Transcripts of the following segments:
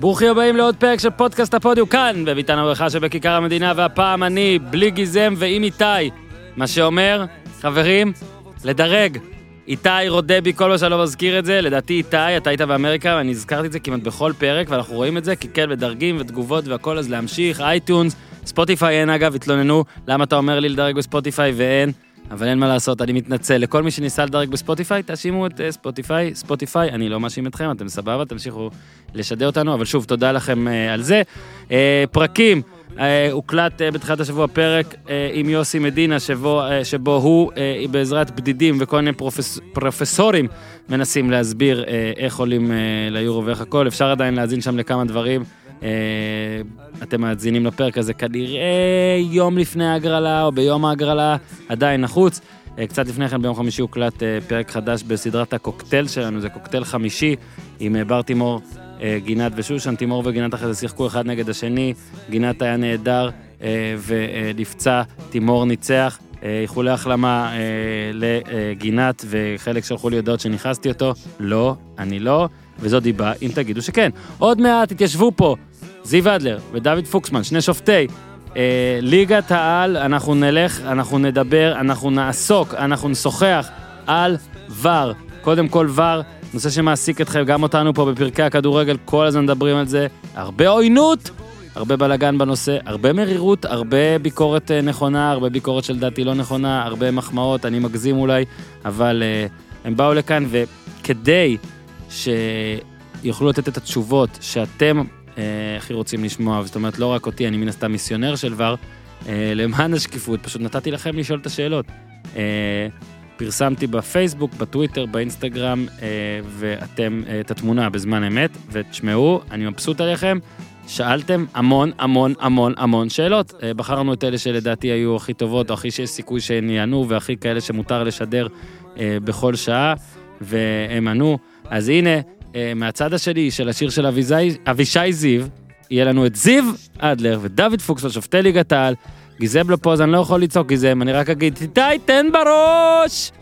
ברוכים הבאים לעוד פרק של פודקאסט הפודיו כאן, בביתן הברכה שבכיכר המדינה, והפעם אני, בלי גיזם ועם איתי. מה שאומר, חברים, לדרג. איתי רודה בי כל מה שאני לא מזכיר את זה, לדעתי איתי, אתה היית באמריקה, ואני הזכרתי את זה כמעט בכל פרק, ואנחנו רואים את זה, כי כן, ודרגים ותגובות והכל, אז להמשיך, iTunes, ספוטיפיי אין אגב, התלוננו, למה אתה אומר לי לדרג בספוטיפיי ואין, אבל אין מה לעשות, אני מתנצל. לכל מי שניסה לדרג בספוטיפיי, תאשימו את אה, ספוטיפיי, ספוטיפיי, אני לא מאשים אתכם, אתם סבבה, תמשיכו לשדר אותנו, אבל שוב, תודה לכם אה, על זה. אה, פרקים. הוקלט בתחילת השבוע פרק עם יוסי מדינה, שבו, שבו הוא בעזרת בדידים וכל מיני פרופס, פרופסורים מנסים להסביר איך עולים ליורו ואיך הכל. אפשר עדיין להאזין שם לכמה דברים. אה, אתם מאזינים לפרק הזה כנראה יום לפני ההגרלה או ביום ההגרלה, עדיין נחוץ. אה, קצת לפני כן ביום חמישי הוקלט אה, פרק חדש בסדרת הקוקטייל שלנו, זה קוקטייל חמישי עם בר תימור, גינת ושושן, תימור וגינת אחרי זה שיחקו אחד נגד השני, גינת היה נהדר ונפצע, תימור ניצח. איחולי החלמה לגינת, וחלק שלחו לי הודעות שנכנסתי אותו. לא, אני לא, וזו דיבה, אם תגידו שכן. עוד מעט התיישבו פה זיו אדלר ודוד פוקסמן, שני שופטי. אה, ליגת העל, אנחנו נלך, אנחנו נדבר, אנחנו נעסוק, אנחנו נשוחח על ור. קודם כל ור, נושא שמעסיק אתכם, גם אותנו פה בפרקי הכדורגל, כל הזמן מדברים על זה. הרבה עוינות, הרבה בלאגן בנושא, הרבה מרירות, הרבה ביקורת אה, נכונה, הרבה ביקורת שלדעתי לא נכונה, הרבה מחמאות, אני מגזים אולי, אבל אה, הם באו לכאן, וכדי שיוכלו לתת את התשובות שאתם הכי רוצים לשמוע, זאת אומרת, לא רק אותי, אני מן הסתם מיסיונר של ור, אה, למען השקיפות, פשוט נתתי לכם לשאול את השאלות. אה, פרסמתי בפייסבוק, בטוויטר, באינסטגרם, אה, ואתם אה, את התמונה בזמן אמת, ותשמעו, אני מבסוט עליכם. שאלתם המון המון המון המון שאלות. אה, בחרנו את אלה שלדעתי היו הכי טובות, או הכי שיש סיכוי שהן יענו, והכי כאלה שמותר לשדר אה, בכל שעה, והם ענו. אז הנה, אה, מהצד השני של השיר של אביזי, אבישי זיו, יהיה לנו את זיו אדלר ודוד פוקס ושופטי ליגת העל. גיזם לא פה, אז אני לא יכול לצעוק גיזם, אני רק אגיד, איתי, תן בראש!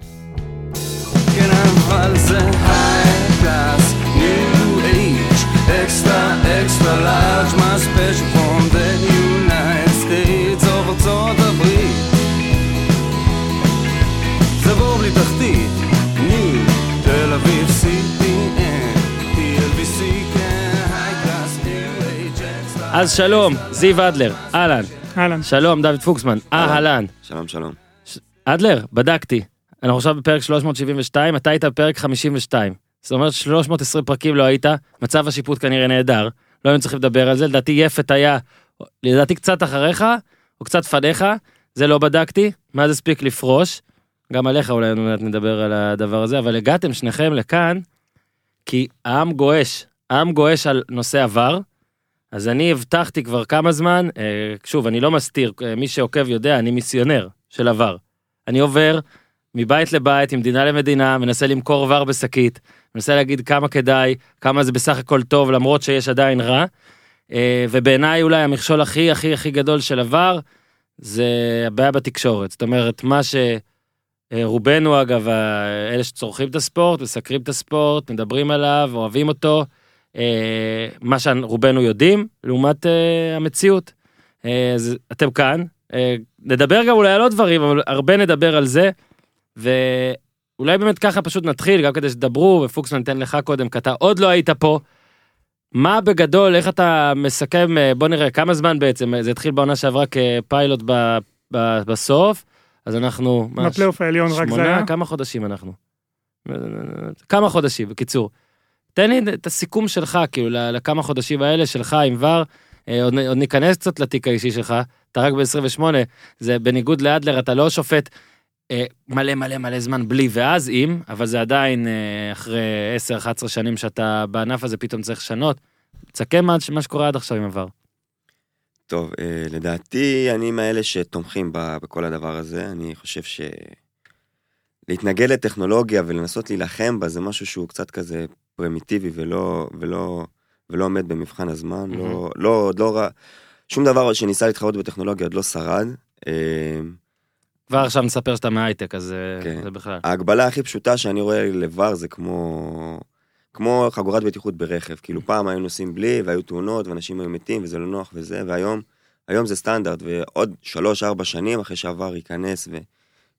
כן אבל זה new age, extra extra large, my אז שלום, זיו אדלר, אהלן. אהלן. שלום, דוד פוקסמן, אהלן. שלום שלום. אדלר, בדקתי. אנחנו עכשיו בפרק 372, אתה היית בפרק 52. זאת אומרת 320 פרקים לא היית, מצב השיפוט כנראה נהדר, לא היינו צריכים לדבר על זה, לדעתי יפת היה, לדעתי קצת אחריך, או קצת פניך, זה לא בדקתי, מה זה הספיק לפרוש, גם עליך אולי עוד מעט נדבר על הדבר הזה, אבל הגעתם שניכם לכאן, כי העם גועש, העם גועש על נושא עבר, אז אני הבטחתי כבר כמה זמן, אה, שוב, אני לא מסתיר, אה, מי שעוקב יודע, אני מיסיונר של עבר. אני עובר מבית לבית, ממדינה למדינה, מנסה למכור ור בשקית, מנסה להגיד כמה כדאי, כמה זה בסך הכל טוב, למרות שיש עדיין רע. אה, ובעיניי אולי המכשול הכי הכי הכי גדול של עבר, זה הבעיה בתקשורת. זאת אומרת, מה שרובנו אגב, אלה שצורכים את הספורט, מסקרים את הספורט, מדברים עליו, אוהבים אותו, אה, מה שרובנו יודעים, לעומת אה, המציאות. אה, אז אתם כאן, אה, נדבר גם אולי על עוד דברים, אבל הרבה נדבר על זה, ואולי באמת ככה פשוט נתחיל, גם כדי שתדברו, ופוקסמן ניתן לך קודם, כי אתה עוד לא היית פה. מה בגדול, איך אתה מסכם, אה, בוא נראה, כמה זמן בעצם, אה, זה התחיל בעונה שעברה כפיילוט ב, ב, בסוף, אז אנחנו, בפלייאוף העליון רק זה שמונה, היה. כמה חודשים אנחנו? כמה חודשים, בקיצור. תן לי את הסיכום שלך, כאילו, לכמה חודשים האלה שלך עם ור, אה, עוד, עוד ניכנס קצת לתיק האישי שלך, אתה רק ב-28, זה בניגוד לאדלר, אתה לא שופט אה, מלא מלא מלא זמן בלי ואז אם, אבל זה עדיין אה, אחרי 10-11 שנים שאתה בענף הזה פתאום צריך לשנות. תסכם מה, מה שקורה עד עכשיו עם עבר. טוב, אה, לדעתי אני מאלה שתומכים בכל הדבר הזה, אני חושב ש... להתנגד לטכנולוגיה ולנסות להילחם בה זה משהו שהוא קצת כזה פרימיטיבי ולא, ולא, ולא עומד במבחן הזמן, לא, לא, לא רע, שום דבר שניסה להתחרות בטכנולוגיה עוד לא שרד. אה, כבר עכשיו נספר שאתה מההייטק, אז אה, כן. זה בכלל. ההגבלה הכי פשוטה שאני רואה לבר זה כמו, כמו חגורת בטיחות ברכב, כאילו פעם היו נוסעים בלי והיו תאונות ואנשים היו מתים וזה לא נוח וזה, והיום, היום זה סטנדרט, ועוד שלוש-ארבע שנים אחרי שעבר ייכנס ו,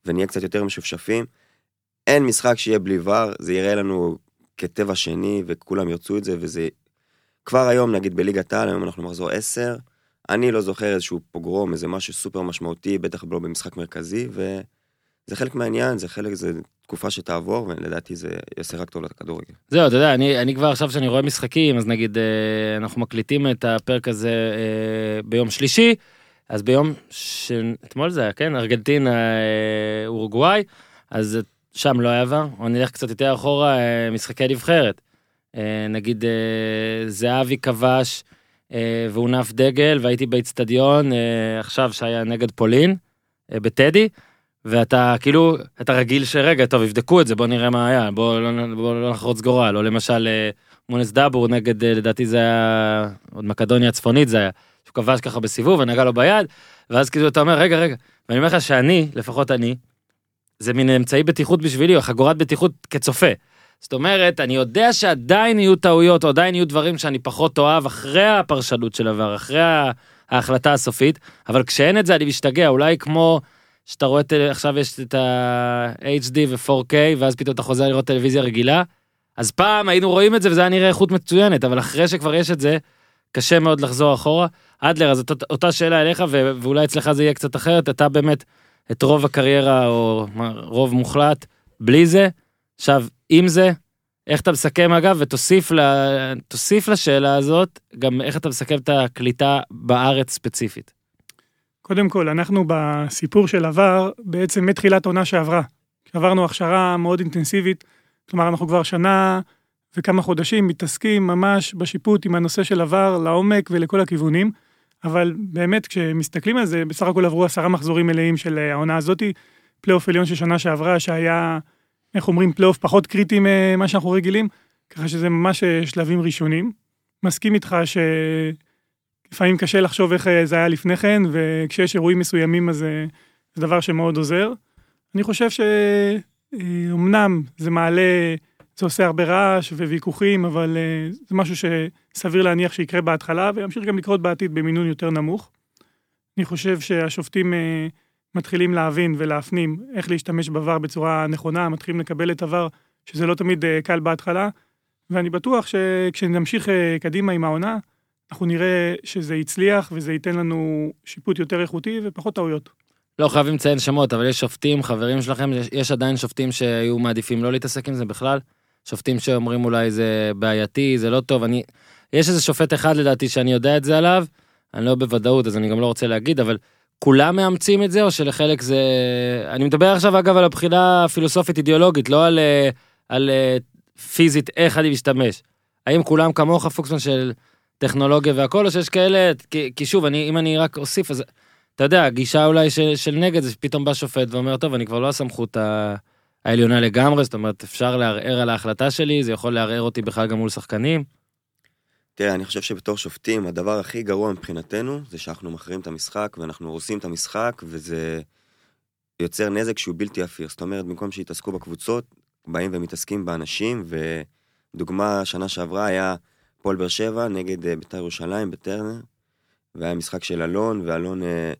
ונהיה קצת יותר משופשפים, אין משחק שיהיה בלי ור, זה יראה לנו כטבע שני וכולם ירצו את זה, וזה כבר היום, נגיד בליגת העל, היום אנחנו מחזור 10, אני לא זוכר איזשהו פוגרום, איזה משהו סופר משמעותי, בטח לא במשחק מרכזי, וזה חלק מהעניין, זה חלק, זה תקופה שתעבור, ולדעתי זה יעשה רק טוב לכדורגל. זהו, אתה יודע, אני, אני כבר עכשיו שאני רואה משחקים, אז נגיד אה, אנחנו מקליטים את הפרק הזה אה, ביום שלישי, אז ביום ש... אתמול זה היה, כן? ארגנטינה, אה, אורוגוואי, אז שם לא היה עבר, או נלך קצת יותר אחורה, אה, משחקי נבחרת. אה, נגיד אה, זהבי כבש והונף דגל, והייתי באיצטדיון עכשיו שהיה נגד פולין, בטדי. ואתה כאילו, אתה רגיל שרגע, טוב, יבדקו את זה, בוא נראה מה היה, בוא לא, בוא לא נחרוץ גורל, או למשל מונס דאבור נגד, לדעתי זה היה, עוד מקדוניה הצפונית זה היה, שהוא כבש ככה בסיבוב ונגע לו ביד, ואז כאילו אתה אומר, רגע, רגע, ואני אומר לך שאני, לפחות אני, זה מין אמצעי בטיחות בשבילי, או חגורת בטיחות כצופה. זאת אומרת, אני יודע שעדיין יהיו טעויות, או עדיין יהיו דברים שאני פחות אוהב אחרי הפרשנות של עבר, אחרי ההחלטה הסופית, אבל כשאין את זה אני משתגע, אולי כמו... שאתה רואה, עכשיו יש את ה-HD ו-4K, ואז פתאום אתה חוזר לראות טלוויזיה רגילה. אז פעם היינו רואים את זה וזה היה נראה איכות מצוינת, אבל אחרי שכבר יש את זה, קשה מאוד לחזור אחורה. אדלר, אז אותה, אותה שאלה אליך, ו- ואולי אצלך זה יהיה קצת אחרת, אתה באמת את רוב הקריירה, או רוב מוחלט, בלי זה. עכשיו, עם זה, איך אתה מסכם אגב, ותוסיף ל... לשאלה הזאת, גם איך אתה מסכם את הקליטה בארץ ספציפית. קודם כל, אנחנו בסיפור של עבר, בעצם מתחילת עונה שעברה. עברנו הכשרה מאוד אינטנסיבית, כלומר, אנחנו כבר שנה וכמה חודשים מתעסקים ממש בשיפוט עם הנושא של VAR לעומק ולכל הכיוונים, אבל באמת, כשמסתכלים על זה, בסך הכל עברו עשרה מחזורים מלאים של העונה הזאתי, פלייאוף עליון של שנה שעברה, שהיה, איך אומרים, פלייאוף פחות קריטי ממה שאנחנו רגילים, ככה שזה ממש שלבים ראשונים. מסכים איתך ש... לפעמים קשה לחשוב איך אה, זה היה לפני כן, וכשיש אירועים מסוימים אז אה, זה דבר שמאוד עוזר. אני חושב שאומנם זה מעלה, זה עושה הרבה רעש וויכוחים, אבל אה, זה משהו שסביר להניח שיקרה בהתחלה, וימשיך גם לקרות בעתיד במינון יותר נמוך. אני חושב שהשופטים מתחילים להבין ולהפנים איך להשתמש בעבר בצורה נכונה, מתחילים לקבל את עבר, שזה לא תמיד קל בהתחלה, ואני בטוח שכשנמשיך קדימה עם העונה, אנחנו נראה שזה הצליח וזה ייתן לנו שיפוט יותר איכותי ופחות טעויות. לא חייבים לציין שמות, אבל יש שופטים, חברים שלכם, יש עדיין שופטים שהיו מעדיפים לא להתעסק עם זה בכלל. שופטים שאומרים אולי זה בעייתי, זה לא טוב, אני... יש איזה שופט אחד לדעתי שאני יודע את זה עליו, אני לא בוודאות אז אני גם לא רוצה להגיד, אבל כולם מאמצים את זה או שלחלק זה... אני מדבר עכשיו אגב על הבחינה הפילוסופית אידיאולוגית, לא על, אה, על, על אה, פיזית איך אני משתמש. האם כולם כמוך פוקסמן של טכנולוגיה והכל, או שיש כאלה, כי, כי שוב, אני, אם אני רק אוסיף, אז אתה יודע, הגישה אולי של, של נגד זה שפתאום בא שופט ואומר, טוב, אני כבר לא הסמכות העליונה לגמרי, זאת אומרת, אפשר לערער על ההחלטה שלי, זה יכול לערער אותי בכלל גם מול שחקנים. תראה, אני חושב שבתור שופטים, הדבר הכי גרוע מבחינתנו, זה שאנחנו מכריעים את המשחק, ואנחנו הורסים את המשחק, וזה יוצר נזק שהוא בלתי הפיך. זאת אומרת, במקום שיתעסקו בקבוצות, באים ומתעסקים באנשים, ודוגמה, שנה שעברה היה הפועל באר שבע נגד אה, בית"ר ירושלים בטרנר, והיה משחק של אלון, ואלון אה,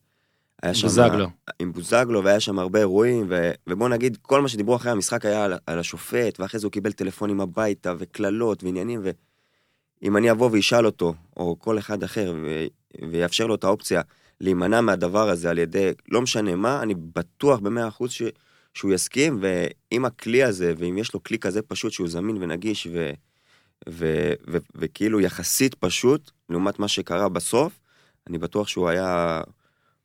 היה שם... בוזגלו. עם בוזגלו, והיה שם הרבה אירועים, ו... ובוא נגיד, כל מה שדיברו אחרי המשחק היה על, על השופט, ואחרי זה הוא קיבל טלפונים הביתה, וקללות, ועניינים, ואם אני אבוא ואשאל אותו, או כל אחד אחר, ו... ויאפשר לו את האופציה להימנע מהדבר הזה על ידי לא משנה מה, אני בטוח במאה אחוז ש... שהוא יסכים, ועם הכלי הזה, ואם יש לו כלי כזה פשוט שהוא זמין ונגיש, ו... ו- ו- וכאילו יחסית פשוט, לעומת מה שקרה בסוף, אני בטוח שהוא היה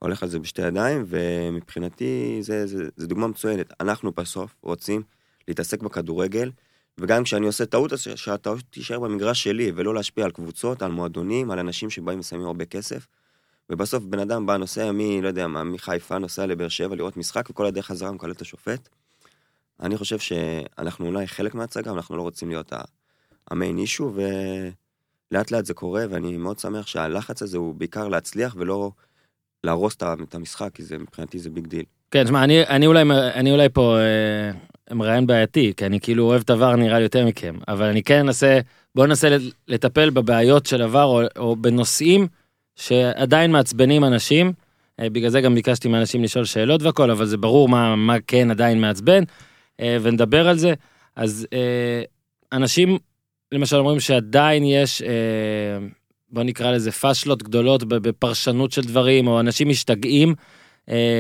הולך על זה בשתי ידיים, ומבחינתי זה, זה, זה דוגמה מצוינת. אנחנו בסוף רוצים להתעסק בכדורגל, וגם כשאני עושה טעות, אז שהטעות תישאר במגרש שלי, ולא להשפיע על קבוצות, על מועדונים, על אנשים שבאים ושמים הרבה כסף. ובסוף בן אדם בא, נוסע מ... לא יודע מה, מחיפה נוסע לבאר שבע לראות משחק, וכל הדרך חזרה מקלל את השופט. אני חושב שאנחנו אולי חלק מההצגה, אנחנו לא רוצים להיות. ה main issue, ולאט לאט זה קורה, ואני מאוד שמח שהלחץ הזה הוא בעיקר להצליח ולא להרוס את המשחק, כי זה מבחינתי זה big deal. כן, שמע, אני, אני, אולי, אני אולי פה אה, מראיין בעייתי, כי אני כאילו אוהב את VAR נראה לי יותר מכם, אבל אני כן אנסה, בואו ננסה לטפל בבעיות של VAR או, או בנושאים שעדיין מעצבנים אנשים. אה, בגלל זה גם ביקשתי מאנשים לשאול שאלות והכל, אבל זה ברור מה, מה כן עדיין מעצבן, אה, ונדבר על זה. אז אה, אנשים, למשל, אומרים שעדיין יש, בוא נקרא לזה פאשלות גדולות בפרשנות של דברים, או אנשים משתגעים.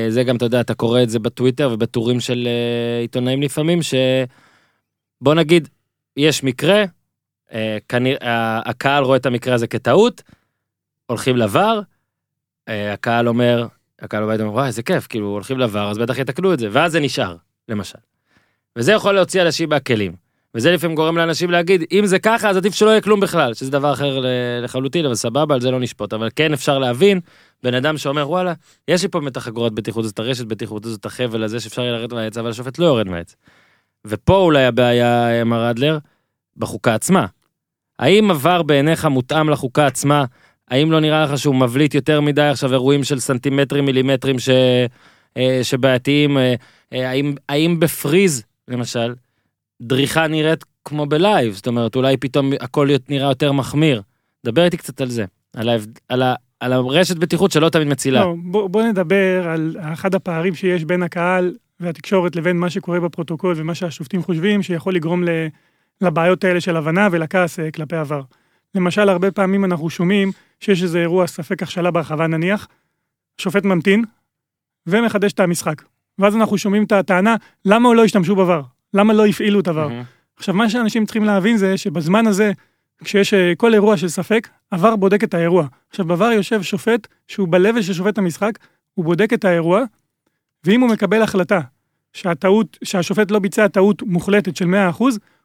זה גם, אתה יודע, אתה קורא את זה בטוויטר ובטורים של עיתונאים לפעמים, שבוא נגיד, יש מקרה, כנראה, הקהל רואה את המקרה הזה כטעות, הולכים לבר, אה, הקהל אומר, הקהל בבית אומר, וואי, איזה כיף, כאילו, הולכים לבר, אז בטח יתקנו את זה, ואז זה נשאר, למשל. וזה יכול להוציא אנשים מהכלים. וזה לפעמים גורם לאנשים להגיד, אם זה ככה, אז עדיף שלא יהיה כלום בכלל, שזה דבר אחר לחלוטין, אבל סבבה, על זה לא נשפוט. אבל כן אפשר להבין, בן אדם שאומר, וואלה, יש לי פה מתח חגורת בטיחות, זאת הרשת בטיחות, זאת החבל הזה שאפשר לרדת מהעץ, אבל השופט לא יורד מהעץ. ופה אולי הבעיה, מר אדלר, בחוקה עצמה. האם עבר בעיניך מותאם לחוקה עצמה האם לא נראה לך שהוא מבליט יותר מדי עכשיו אירועים של סנטימטרים מילימטרים ש... אה, שבעייתיים? אה, אה, האם, האם בפריז, למשל, דריכה נראית כמו בלייב? זאת אומרת, אולי פתאום הכל נראה יותר מחמיר. דבר איתי קצת על זה, על, ההבד... על, ה... על הרשת בטיחות שלא תמיד מצילה. לא, בוא, בוא נדבר על אחד הפערים שיש בין הקהל והתקשורת לבין מה שקורה בפרוטוקול ומה שהשופטים חושבים שיכול לגרום ל... לבעיות האלה של הבנה ולכעס כלפי עבר. למשל, הרבה פעמים אנחנו שומעים שיש איזה אירוע ספק הכשלה ברחבה נניח, השופט ממתין ומחדש את המשחק. ואז אנחנו שומעים את הטענה, למה לא השתמשו בVAR? למה לא הפעילו הVAR? Mm-hmm. עכשיו, מה שאנשים צריכים להבין זה שבזמן הזה, כשיש אה, כל אירוע של ספק, עבר בודק את האירוע. עכשיו, בVAR יושב שופט שהוא ב של שופט המשחק, הוא בודק את האירוע, ואם הוא מקבל החלטה שהטעות, שהשופט לא ביצע טעות מוחלטת של 100%,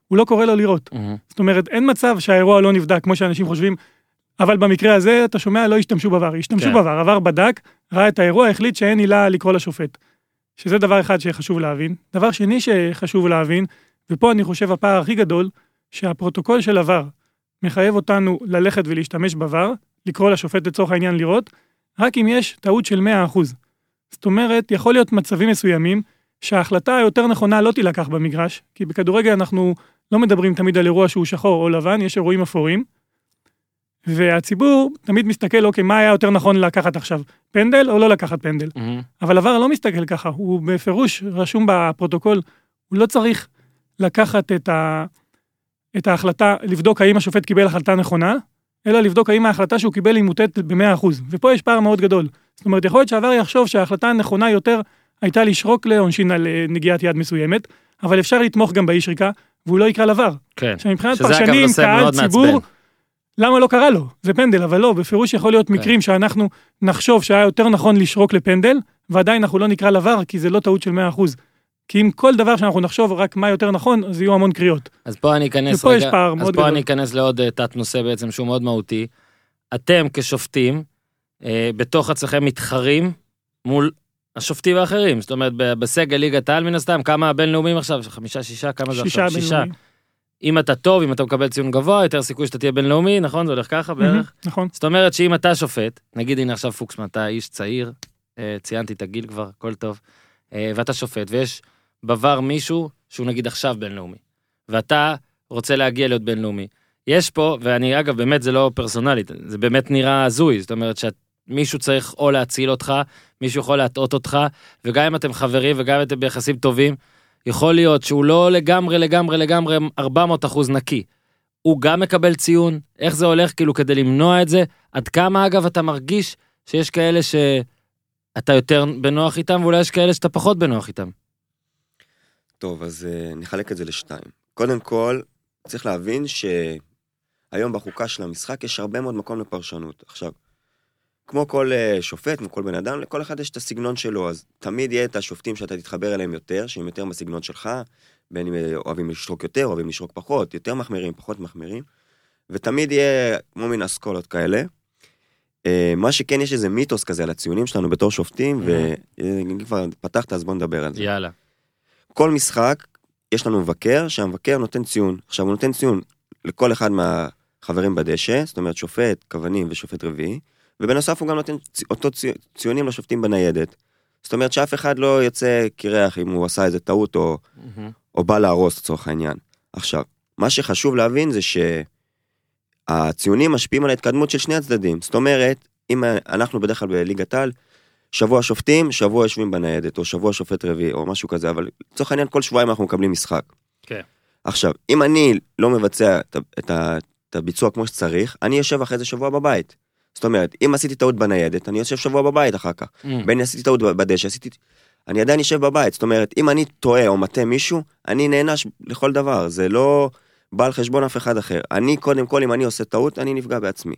הוא לא קורא לו לראות. Mm-hmm. זאת אומרת, אין מצב שהאירוע לא נבדק, כמו שאנשים חושבים, אבל במקרה הזה, אתה שומע, לא השתמשו בVAR, השתמשו כן. בVAR, עבר בדק, ראה את האירוע, החליט שאין עילה לקרוא לשופט. שזה דבר אחד שחשוב להבין. דבר שני שחשוב להבין, ופה אני חושב הפער הכי גדול, שהפרוטוקול של עבר מחייב אותנו ללכת ולהשתמש בVAR, לקרוא לשופט לצורך העניין לראות, רק אם יש טעות של 100%. זאת אומרת, יכול להיות מצבים מסוימים שההחלטה היותר נכונה לא תילקח במגרש, כי בכדורגל אנחנו לא מדברים תמיד על אירוע שהוא שחור או לבן, יש אירועים אפורים. והציבור תמיד מסתכל, אוקיי, מה היה יותר נכון לקחת עכשיו, פנדל או לא לקחת פנדל? Mm-hmm. אבל עבר לא מסתכל ככה, הוא בפירוש רשום בפרוטוקול, הוא לא צריך לקחת את, ה, את ההחלטה, לבדוק האם השופט קיבל החלטה נכונה, אלא לבדוק האם ההחלטה שהוא קיבל היא מוטטת ב-100%. ופה יש פער מאוד גדול. זאת אומרת, יכול להיות שעבר יחשוב שההחלטה הנכונה יותר הייתה לשרוק לעונשין על אה, נגיעת יד מסוימת, אבל אפשר לתמוך גם באיש ריקה, והוא לא יקרא לבר. כן. עכשיו מבחינת פרשנים, קהל, ציבור, מעצבן. למה לא קרה לו? זה פנדל, אבל לא, בפירוש יכול להיות כן. מקרים שאנחנו נחשוב שהיה יותר נכון לשרוק לפנדל, ועדיין אנחנו לא נקרא לבר, כי זה לא טעות של 100%. כי אם כל דבר שאנחנו נחשוב רק מה יותר נכון, אז יהיו המון קריאות. אז פה אני אכנס רגע, יש פער אז פה גדול. אני אכנס לעוד uh, תת נושא בעצם שהוא מאוד מהותי. אתם כשופטים, uh, בתוך עצמכם מתחרים מול השופטים האחרים, זאת אומרת בסגל ליגת העל מן הסתם, כמה הבינלאומיים עכשיו, חמישה, שישה, כמה זה עכשיו? שישה. אם אתה טוב, אם אתה מקבל ציון גבוה, יותר סיכוי שאתה תהיה בינלאומי, נכון? זה הולך ככה בערך? נכון. זאת אומרת שאם אתה שופט, נגיד הנה עכשיו פוקסמן, אתה איש צעיר, אה, ציינתי את הגיל כבר, הכל טוב, אה, ואתה שופט, ויש בבר מישהו שהוא נגיד עכשיו בינלאומי, ואתה רוצה להגיע להיות בינלאומי. יש פה, ואני אגב, באמת זה לא פרסונלית, זה באמת נראה הזוי, זאת אומרת שמישהו צריך או להציל אותך, מישהו יכול להטעות אותך, וגם אם אתם חברים וגם אם אתם ביחסים טובים, יכול להיות שהוא לא לגמרי לגמרי לגמרי 400 אחוז נקי. הוא גם מקבל ציון, איך זה הולך כאילו כדי למנוע את זה, עד כמה אגב אתה מרגיש שיש כאלה שאתה יותר בנוח איתם ואולי יש כאלה שאתה פחות בנוח איתם. טוב, אז uh, נחלק את זה לשתיים. קודם כל, צריך להבין שהיום בחוקה של המשחק יש הרבה מאוד מקום לפרשנות. עכשיו, כמו כל uh, שופט, כמו כל בן אדם, לכל אחד יש את הסגנון שלו, אז תמיד יהיה את השופטים שאתה תתחבר אליהם יותר, שהם יותר בסגנון שלך, בין אם אה, אוהבים לשרוק יותר, אוהבים לשרוק פחות, יותר מחמירים, פחות מחמירים, ותמיד יהיה כמו מין אסכולות כאלה. Uh, מה שכן, יש איזה מיתוס כזה על הציונים שלנו בתור שופטים, ואם כבר פתחת, אז בוא נדבר על זה. יאללה. כל משחק, יש לנו מבקר, שהמבקר נותן ציון. עכשיו, הוא נותן ציון לכל אחד מהחברים בדשא, זאת אומרת, שופט, כוונים ושופט רביעי. ובנוסף הוא גם נותן אותו ציונים לשופטים בניידת. זאת אומרת שאף אחד לא יוצא קירח אם הוא עשה איזה טעות או, mm-hmm. או בא להרוס לצורך העניין. עכשיו, מה שחשוב להבין זה שהציונים משפיעים על ההתקדמות של שני הצדדים. זאת אומרת, אם אנחנו בדרך כלל בליגת העל, שבוע שופטים, שבוע יושבים בניידת, או שבוע שופט רביעי, או משהו כזה, אבל לצורך העניין כל שבועיים אנחנו מקבלים משחק. כן. עכשיו, אם אני לא מבצע את, את, את הביצוע כמו שצריך, אני יושב אחרי זה שבוע בבית. זאת אומרת, אם עשיתי טעות בניידת, אני יושב שבוע בבית אחר כך. Mm. בין אם עשיתי טעות בדשא, עשיתי... אני עדיין יושב בבית. זאת אומרת, אם אני טועה או מטעה מישהו, אני נענש לכל דבר. זה לא בא על חשבון אף אחד אחר. אני, קודם כל, אם אני עושה טעות, אני נפגע בעצמי.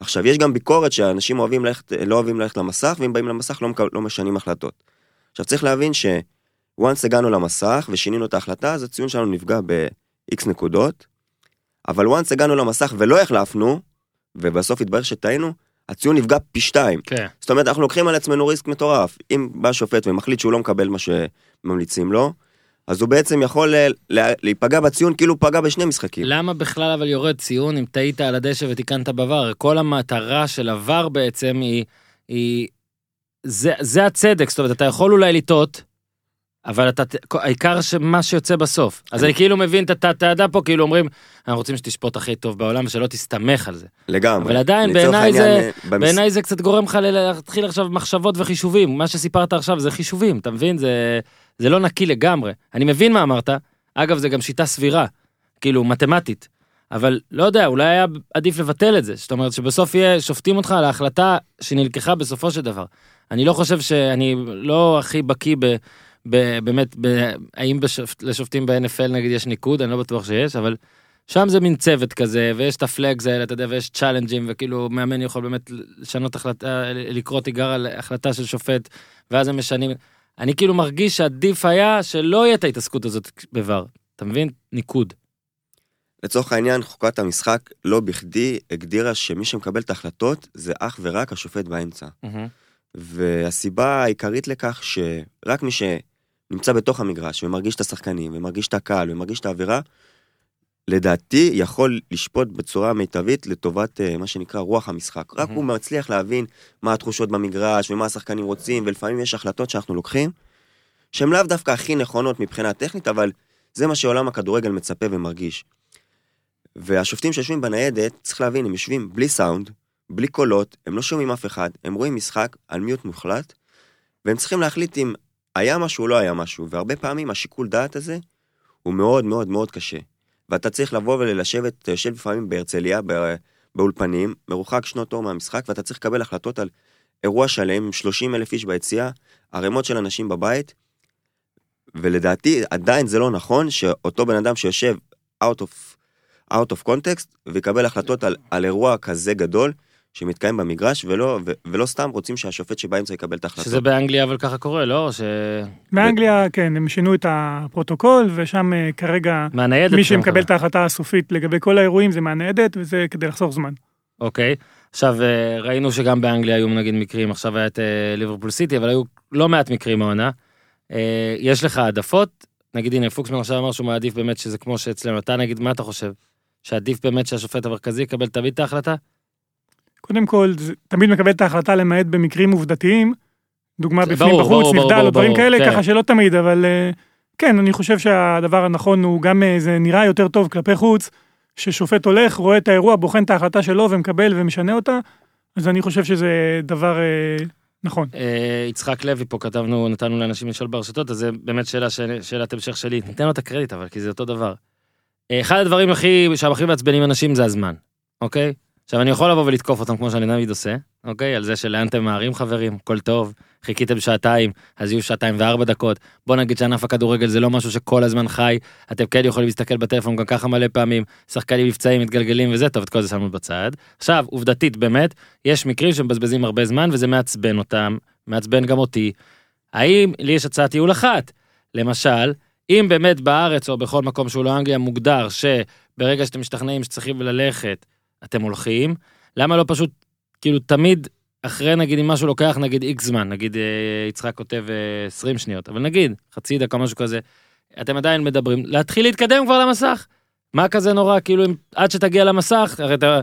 עכשיו, יש גם ביקורת שאנשים אוהבים ללכת, לא אוהבים ללכת למסך, ואם באים למסך לא, לא משנים החלטות. עכשיו, צריך להבין ש... once הגענו למסך ושינינו את ההחלטה, אז הציון שלנו נפגע ב-X נקודות, אבל once הגענו למסך ולא החלפנו, ובסוף התברר שטעינו, הציון נפגע פי שתיים. כן. זאת אומרת, אנחנו לוקחים על עצמנו ריסק מטורף. אם בא שופט ומחליט שהוא לא מקבל מה שממליצים לו, אז הוא בעצם יכול אה, לה- להיפגע בציון כאילו הוא פגע בשני משחקים. למה בכלל אבל יורד ציון אם טעית על הדשא ותיקנת בVAR? כל המטרה של הVAR בעצם היא, היא זה, זה הצדק, זאת אומרת, אתה יכול אולי לטעות, אבל אתה, העיקר שמה שיוצא בסוף. אז אני כאילו מבין את התעדה פה, כאילו אומרים, אנחנו רוצים שתשפוט הכי טוב בעולם ושלא תסתמך על זה. לגמרי. אבל עדיין, בעיניי זה- אה, בעיניי זה קצת גורם לך להתחיל עכשיו מחשבות וחישובים. מה שסיפרת עכשיו זה חישובים, אתה מבין? זה, זה לא נקי לגמרי. אני מבין מה אמרת, אגב, זה גם שיטה סבירה, כאילו, מתמטית. אבל לא יודע, אולי היה עדיף לבטל את זה. זאת אומרת שבסוף יהיה, שופטים אותך על ההחלטה שנלקחה בסופו של דבר. אני לא חושב שאני לא הכי בקיא ב... באמת, ב- האם בשופט, לשופטים ב-NFL נגיד יש ניקוד, אני לא בטוח שיש, אבל שם זה מין צוות כזה, ויש את ה flags האלה, אתה יודע, ויש צ'אלנג'ים, וכאילו מאמן יכול באמת לשנות החלטה, לקרוא תיגר על החלטה של שופט, ואז הם משנים. אני כאילו מרגיש שעדיף היה שלא יהיה את ההתעסקות הזאת ב VAR, אתה מבין? ניקוד. לצורך העניין, חוקת המשחק לא בכדי הגדירה שמי שמקבל את ההחלטות זה אך ורק השופט באמצע. והסיבה העיקרית לכך שרק מי שנמצא בתוך המגרש ומרגיש את השחקנים ומרגיש את הקהל ומרגיש את האווירה, לדעתי יכול לשפוט בצורה מיטבית לטובת אה, מה שנקרא רוח המשחק. רק מהמם. הוא מצליח להבין מה התחושות במגרש ומה השחקנים רוצים, ולפעמים יש החלטות שאנחנו לוקחים, שהן לאו דווקא הכי נכונות מבחינה טכנית, אבל זה מה שעולם הכדורגל מצפה ומרגיש. והשופטים שיושבים בניידת, צריך להבין, הם יושבים בלי סאונד, בלי קולות, הם לא שומעים אף אחד, הם רואים משחק על מיוט מוחלט, והם צריכים להחליט אם היה משהו או לא היה משהו, והרבה פעמים השיקול דעת הזה הוא מאוד מאוד מאוד קשה. ואתה צריך לבוא ולשבת, אתה יושב לפעמים בהרצליה, בא- באולפנים, מרוחק שנות אור מהמשחק, ואתה צריך לקבל החלטות על אירוע שלם עם 30 אלף איש ביציאה, ערימות של אנשים בבית, ולדעתי עדיין זה לא נכון שאותו בן אדם שיושב out of, out of context ויקבל החלטות על, על אירוע כזה גדול שמתקיים במגרש, ולא, ו, ולא סתם רוצים שהשופט שבאמצע יקבל את ההחלטות. שזה באנגליה אבל ככה קורה, לא? ש... באנגליה, כן, הם שינו את הפרוטוקול, ושם אה, כרגע מהניידת. מי שמקבל מקבל. את ההחלטה הסופית לגבי כל האירועים זה מהניידת, וזה כדי לחסוך זמן. אוקיי. עכשיו, אה, ראינו שגם באנגליה היו נגיד מקרים, עכשיו היה את אה, ליברפול סיטי, אבל היו לא מעט מקרים העונה. יש לך העדפות? נגיד, הנה, פוקסמן עכשיו אמר שהוא מעדיף באמת שזה כמו שאצלנו. אתה נגיד, מה אתה חושב? שעדיף באמת שהשופט המרכזי יקבל תמיד את ההחלטה? קודם כל, תמיד מקבל את ההחלטה למעט במקרים עובדתיים, דוגמה בפנים ברור, בחוץ, ברור, נבדל או דברים ברור, כאלה, כן. ככה שלא תמיד, אבל אה, כן, אני חושב שהדבר הנכון הוא גם, אה, זה נראה יותר טוב כלפי חוץ, ששופט הולך, רואה את האירוע, בוחן את ההחלטה שלו ומקבל ומשנה אותה, אז אני חושב שזה דבר אה, נכון. יצחק לוי פה כתבנו, נתנו לאנשים לשאול ברשתות, אז זה באמת שאלה, שאלת המשך שלי. ניתן לו את הקרדיט אבל, כי זה אותו דבר. אחד הדברים הכי, שהכי מעצבנים אנשים זה הזמן, אוקיי? עכשיו אני יכול לבוא ולתקוף אותם כמו שאני תמיד עושה, אוקיי? על זה שלאן אתם מהרים חברים, הכל טוב, חיכיתם שעתיים, אז יהיו שעתיים וארבע דקות. בוא נגיד שענף הכדורגל זה לא משהו שכל הזמן חי, אתם כן יכולים להסתכל בטלפון גם ככה מלא פעמים, שחקנים מבצעים, מתגלגלים וזה, טוב, את כל זה שמנו בצד. עכשיו, עובדתית באמת, יש מקרים שמבזבזים הרבה זמן וזה מעצבן אותם, מעצבן גם אותי. האם לי יש הצעת ייעול אחת? למשל, אם באמת בארץ או בכל מקום שהוא לא אנגליה מוגדר שברגע שאתם משתכנעים שצריכים ללכת, אתם הולכים, למה לא פשוט, כאילו תמיד אחרי נגיד אם משהו לוקח נגיד איקס זמן, נגיד אה, יצחק כותב אה, 20 שניות, אבל נגיד חצי דקה משהו כזה, אתם עדיין מדברים, להתחיל להתקדם כבר למסך. מה כזה נורא, כאילו אם, עד שתגיע למסך, הרי אתה...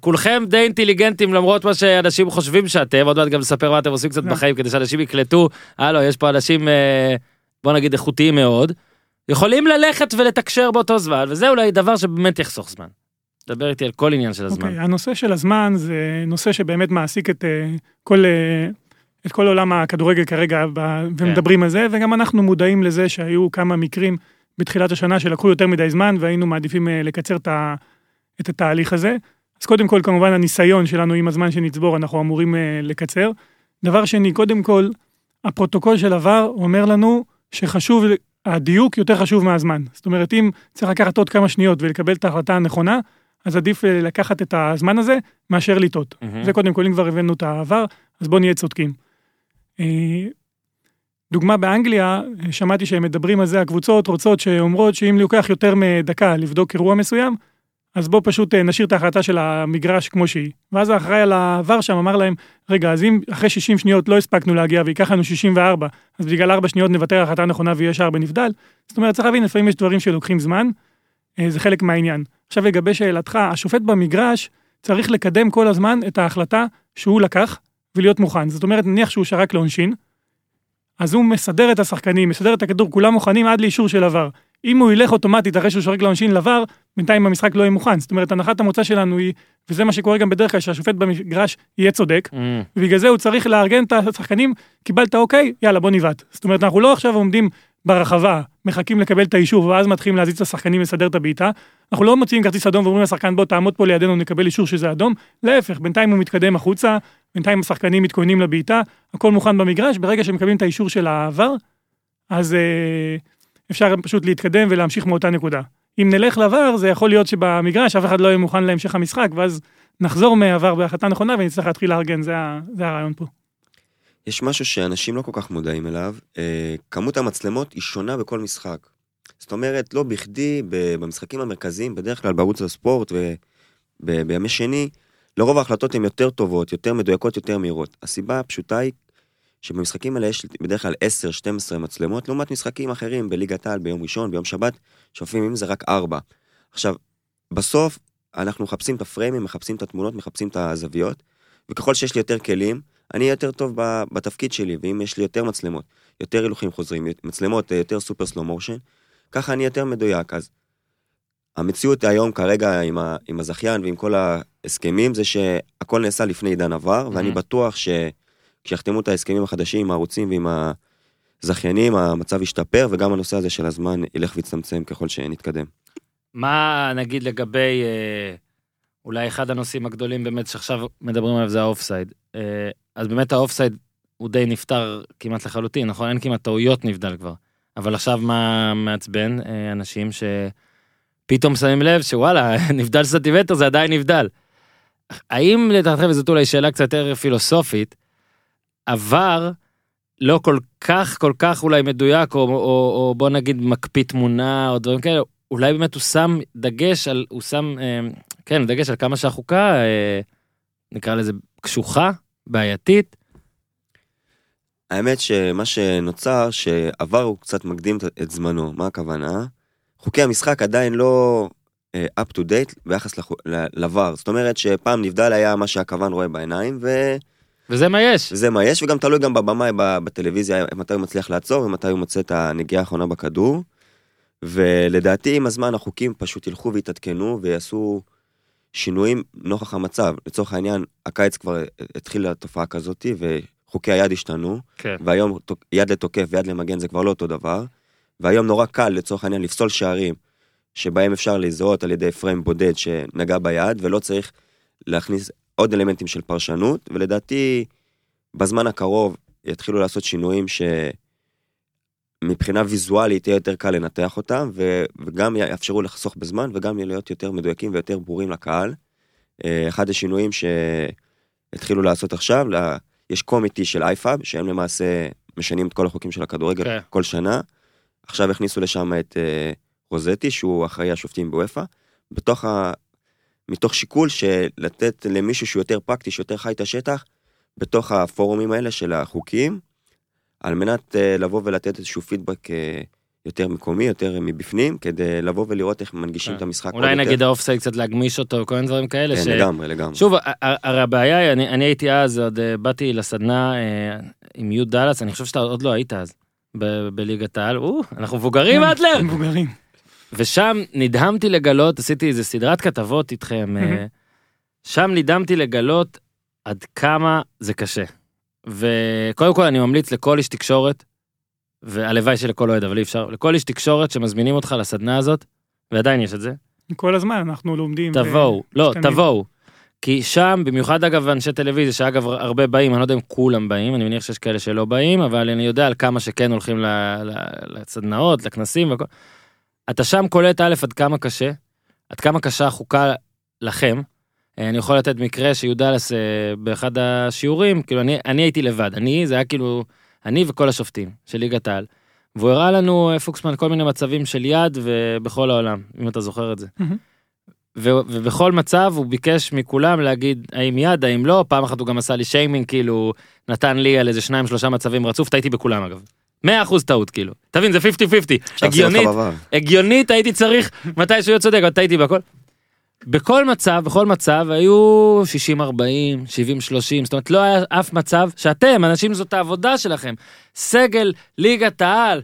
כולכם די אינטליגנטים למרות מה שאנשים חושבים שאתם, עוד מעט גם לספר מה אתם עושים קצת לא. בחיים כדי שאנשים יקלטו, הלו, יש פה אנשים, אה, בוא נגיד איכותיים מאוד, יכולים ללכת ולתקשר באותו זמן, וזה אולי דבר שבאמת יחסוך זמן. דבר איתי על כל עניין של הזמן. אוקיי, הנושא של הזמן זה נושא שבאמת מעסיק את אה, כל, אה, את כל עולם הכדורגל כרגע, ב- ומדברים על זה, וגם אנחנו מודעים לזה שהיו כמה מקרים בתחילת השנה שלקחו יותר מדי זמן, והיינו מעדיפים אה, לקצר את, התהליך הזה. אז קודם כל, כמובן, הניסיון שלנו עם הזמן שנצבור, אנחנו אמורים לקצר. דבר שני, קודם כל, הפרוטוקול של עבר אומר לנו שחשוב, הדיוק יותר חשוב מהזמן. זאת אומרת, אם צריך לקחת עוד כמה שניות ולקבל את ההחלטה הנכונה, אז עדיף אה, לקחת את הזמן הזה מאשר לטעות. מהמם. זה קודם כל, אם כבר הבאנו את העבר, אז בואו נהיה צודקים. אה, דוגמה באנגליה, אה, שמעתי שהם מדברים על זה, הקבוצות רוצות שאומרות שאם לוקח יותר מדקה לבדוק אירוע מסוים, אז בואו פשוט נשאיר את ההחלטה של המגרש כמו שהיא. ואז האחראי על העבר שם אמר להם, רגע, אז אם אחרי 60 שניות לא הספקנו להגיע וייקח לנו 64, אז בגלל 4 שניות נוותר על ההחלטה הנכונה ויהיה שער בנבדל. זאת אומרת, צריך להבין, לפעמים יש דברים שלוקחים זמן, זה חלק מהעניין. עכשיו לגבי שאלתך, השופט במגרש צריך לקדם כל הזמן את ההחלטה שהוא לקח ולהיות מוכן. זאת אומרת, נניח שהוא שרק לעונשין, אז הוא מסדר את השחקנים, מסדר את הכדור, כולם מוכנים עד לאישור של עבר. אם הוא ילך אוטומטית אחרי שהוא שורק לעונשין לעבר, בינתיים המשחק לא יהיה מוכן. זאת אומרת, הנחת המוצא שלנו היא, וזה מה שקורה גם בדרך כלל, שהשופט במגרש יהיה צודק, אמ, ובגלל זה הוא צריך לארגן את השחקנים, קיבלת אוקיי, יאללה בוא נבעט. זאת אומרת, אנחנו לא עכשיו עומדים ברחבה, מחכים לקבל את האישור, ואז מתחילים להזיז את השחקנים לסדר את הבעיטה. אנחנו לא מוציאים כרטיס אדום ואומרים לשחקן בוא תעמוד פה לידינו נקבל אישור שזה אדום, להפך, בינתיים הוא מתקדם החוצה, בינתיים השחקנים מתכוננים לבעיטה, הכל מוכן במגרש, ברגע שמקבלים את האישור של העבר, אז אה, אפשר פשוט להתקדם ולהמשיך מאותה נקודה. אם נלך לעבר, זה יכול להיות שבמגרש אף אחד לא יהיה מוכן להמשך המשחק, ואז נחזור מעבר בהחלטה נכונה ונצטרך להתחיל לארגן, זה, זה הרעיון פה. יש משהו שאנשים לא כל כך מודעים אליו, אה, כמות המצלמות היא שונה בכל משחק. זאת אומרת, לא בכדי במשחקים המרכזיים, בדרך כלל בערוץ הספורט ובימי שני, לרוב ההחלטות הן יותר טובות, יותר מדויקות, יותר מהירות. הסיבה הפשוטה היא שבמשחקים האלה יש בדרך כלל 10-12 מצלמות, לעומת משחקים אחרים בליגת העל ביום ראשון, ביום שבת, שלפעמים זה רק 4. עכשיו, בסוף אנחנו מחפשים את הפריימים, מחפשים את התמונות, מחפשים את הזוויות, וככל שיש לי יותר כלים, אני אהיה יותר טוב בתפקיד שלי, ואם יש לי יותר מצלמות, יותר הילוכים חוזרים, מצלמות אה, יותר super slow motion, ככה אני יותר מדויק. אז המציאות היום כרגע עם, ה, עם הזכיין ועם כל ההסכמים זה שהכל נעשה לפני עידן VAR, ואני מהמם. בטוח שכשיחתמו את ההסכמים החדשים עם הערוצים ועם הזכיינים, המצב ישתפר, וגם הנושא הזה של הזמן ילך ויצטמצם ככל שנתקדם. מה נגיד לגבי, אה, אולי אחד הנושאים הגדולים באמת שעכשיו מדברים עליו זה האופסייד. אה, אז באמת האופסייד הוא די נפתר כמעט לחלוטין, נכון? אין כמעט טעויות נבדל כבר. אבל עכשיו מה מעצבן? אה, אנשים שפתאום שמים לב שוואלה, נבדל סנטימטר זה עדיין נבדל. האם לדעתכם, וזאת אולי שאלה קצת יותר פילוסופית, עבר לא כל כך כל כך אולי מדויק, או, או, או בוא נגיד מקפיא תמונה או דברים כאלה, אולי באמת הוא שם דגש על, הוא שם, אה, כן, דגש על כמה שהחוקה, אה, נקרא לזה קשוחה, בעייתית. האמת שמה שנוצר, שעבר הוא קצת מקדים את- זמנו, מה הכוונה? חוקי המשחק עדיין לא אה, up to date ביחס לחו- ל- לבר. זאת אומרת שפעם נבדל היה מה שהכוון רואה בעיניים, ו... וזה מה יש. וזה מה יש, וגם תלוי גם בבמאי בטלוויזיה, מתי הוא מצליח לעצור ומתי הוא מוצא את הנגיעה האחרונה בכדור. ולדעתי עם הזמן החוקים פשוט ילכו ויתעדכנו ויעשו שינויים נוכח המצב. לצורך העניין, הקיץ כבר התחילה תופעה כזאת, וחוקי היד השתנו, כן. והיום יד לתוקף ויד למגן זה כבר לא אותו דבר. והיום נורא קל לצורך העניין לפסול שערים שבהם אפשר לזהות על ידי פריים בודד שנגע ביד, ולא צריך להכניס עוד אלמנטים של פרשנות, ולדעתי בזמן הקרוב יתחילו לעשות שינויים שמבחינה ויזואלית יהיה יותר קל לנתח אותם, ו- וגם יאפשרו לחסוך בזמן וגם להיות יותר מדויקים ויותר ברורים לקהל. אה, אחד השינויים שהתחילו לעשות עכשיו, יש קומיטי של אייפאב, שהם למעשה משנים את כל החוקים של הכדורגל כן. כל שנה. עכשיו הכניסו לשם את אה, רוזטי, שהוא אחראי השופטים בוופא, בתוך ה... מתוך שיקול של לתת למישהו שהוא יותר פרקטי, שיותר חי את השטח, בתוך הפורומים האלה של החוקים, על מנת אה, לבוא ולתת איזשהו פידבק אה, יותר מקומי, יותר מבפנים, כדי לבוא ולראות איך מנגישים כן. את המשחק. אולי. נגיד האופסייד קצת להגמיש אותו, כל מיני דברים כאלה. כן, ש- לגמרי, לגמרי. שוב, הרי הבעיה היא, אני, אני הייתי אז, עוד אה, באתי לסדנה עם יו דאלאס, אני חושב שאתה עוד לא היית אז. ב- בליגת העל, או, אנחנו מבוגרים אדלר, מבוגרים. ושם נדהמתי לגלות, עשיתי איזה סדרת כתבות איתכם. שם נדהמתי לגלות עד כמה זה קשה. וקודם כל אני ממליץ לכל איש תקשורת, והלוואי שלכל אוהד, אבל אי אפשר, לכל איש תקשורת שמזמינים אותך לסדנה הזאת, ועדיין יש את זה, כל הזמן אנחנו לומדים. תבואו, לא, משתנים. תבואו. כי שם, במיוחד אגב אנשי טלוויזיה, שאגב הרבה באים, אני לא יודע אם כולם באים, אני מניח שיש כאלה שלא באים, אבל אני יודע על כמה שכן הולכים ל- ל- לסדנאות, לכנסים והכל. אתה שם קולט א' עד כמה קשה, עד כמה קשה החוקה לכם. אה, אני יכול לתת מקרה שי"דלס אה, באחד השיעורים, כאילו אני, אני הייתי לבד, אני, זה היה כאילו, אני וכל השופטים של ליגת העל. והוא הראה לנו, אה, פוקסמן, כל מיני מצבים של יד ובכל העולם, אם אתה זוכר את זה. מהמם. ו- ובכל מצב הוא ביקש מכולם להגיד האם יד, האם לא, פעם אחת הוא גם עשה לי שיימינג, כאילו, נתן לי על איזה שניים שלושה מצבים רצוף, טעיתי בכולם אגב. 100% טעות כאילו, תבין זה 50-50, אפשר לשים אותך הגיונית. הגיונית הייתי צריך מתי שהוא יהיה צודק, אבל טעיתי בהכל. בכל מצב, בכל מצב היו 60-40, 70-30, זאת אומרת לא היה אף מצב שאתם, אנשים זאת העבודה שלכם, סגל ליגת העל,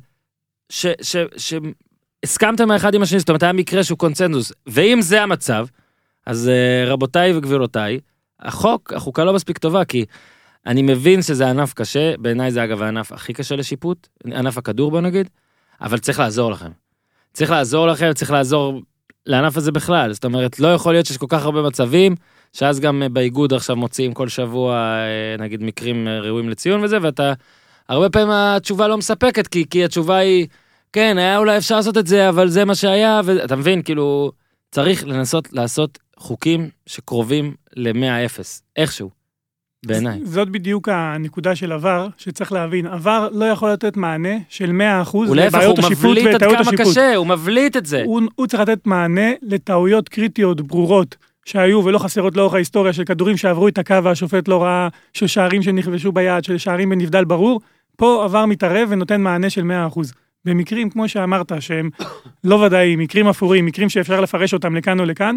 שהסכמתם האחד עם השני, זאת אומרת היה מקרה שהוא קונצנזוס, ואם זה המצב, אז אה, רבותיי וגבירותיי, החוק, החוקה לא מספיק טובה, כי אני מבין שזה ענף קשה, בעיניי זה אגב הענף הכי קשה לשיפוט, ענף הכדור בוא נגיד, אבל צריך לעזור לכם. צריך לעזור לכם, צריך לעזור לענף הזה בכלל, זאת אומרת, לא יכול להיות שיש כל כך הרבה מצבים, שאז גם אה, באיגוד עכשיו מוציאים כל שבוע, אה, נגיד, מקרים אה, ראויים לציון וזה, ואתה, הרבה פעמים התשובה לא מספקת, כי, כי התשובה היא, כן, היה אולי אפשר לעשות את זה, אבל זה מה שהיה, ואתה מבין, כאילו, צריך לנסות לעשות חוקים שקרובים ל-100-0, איכשהו, בעיניי. זאת בדיוק הנקודה של עבר, שצריך להבין. עבר לא יכול לתת מענה של 100% הוא להפך, הוא לבעיות השיפוט מבליט עד וטעויות כמה השיפוט. קשה, הוא מבליט את זה. הוא, הוא צריך לתת מענה לטעויות קריטיות ברורות שהיו ולא חסרות לאורך ההיסטוריה של כדורים שעברו את הקו והשופט לא ראה, של שערים שנכבשו ביד, של שערים בנבדל ברור. פה עבר מתערב ונותן מענה של 100%. במקרים, כמו שאמרת, שהם לא ודאיים, מקרים אפורים, מקרים שאפשר לפרש אותם לכאן או לכאן,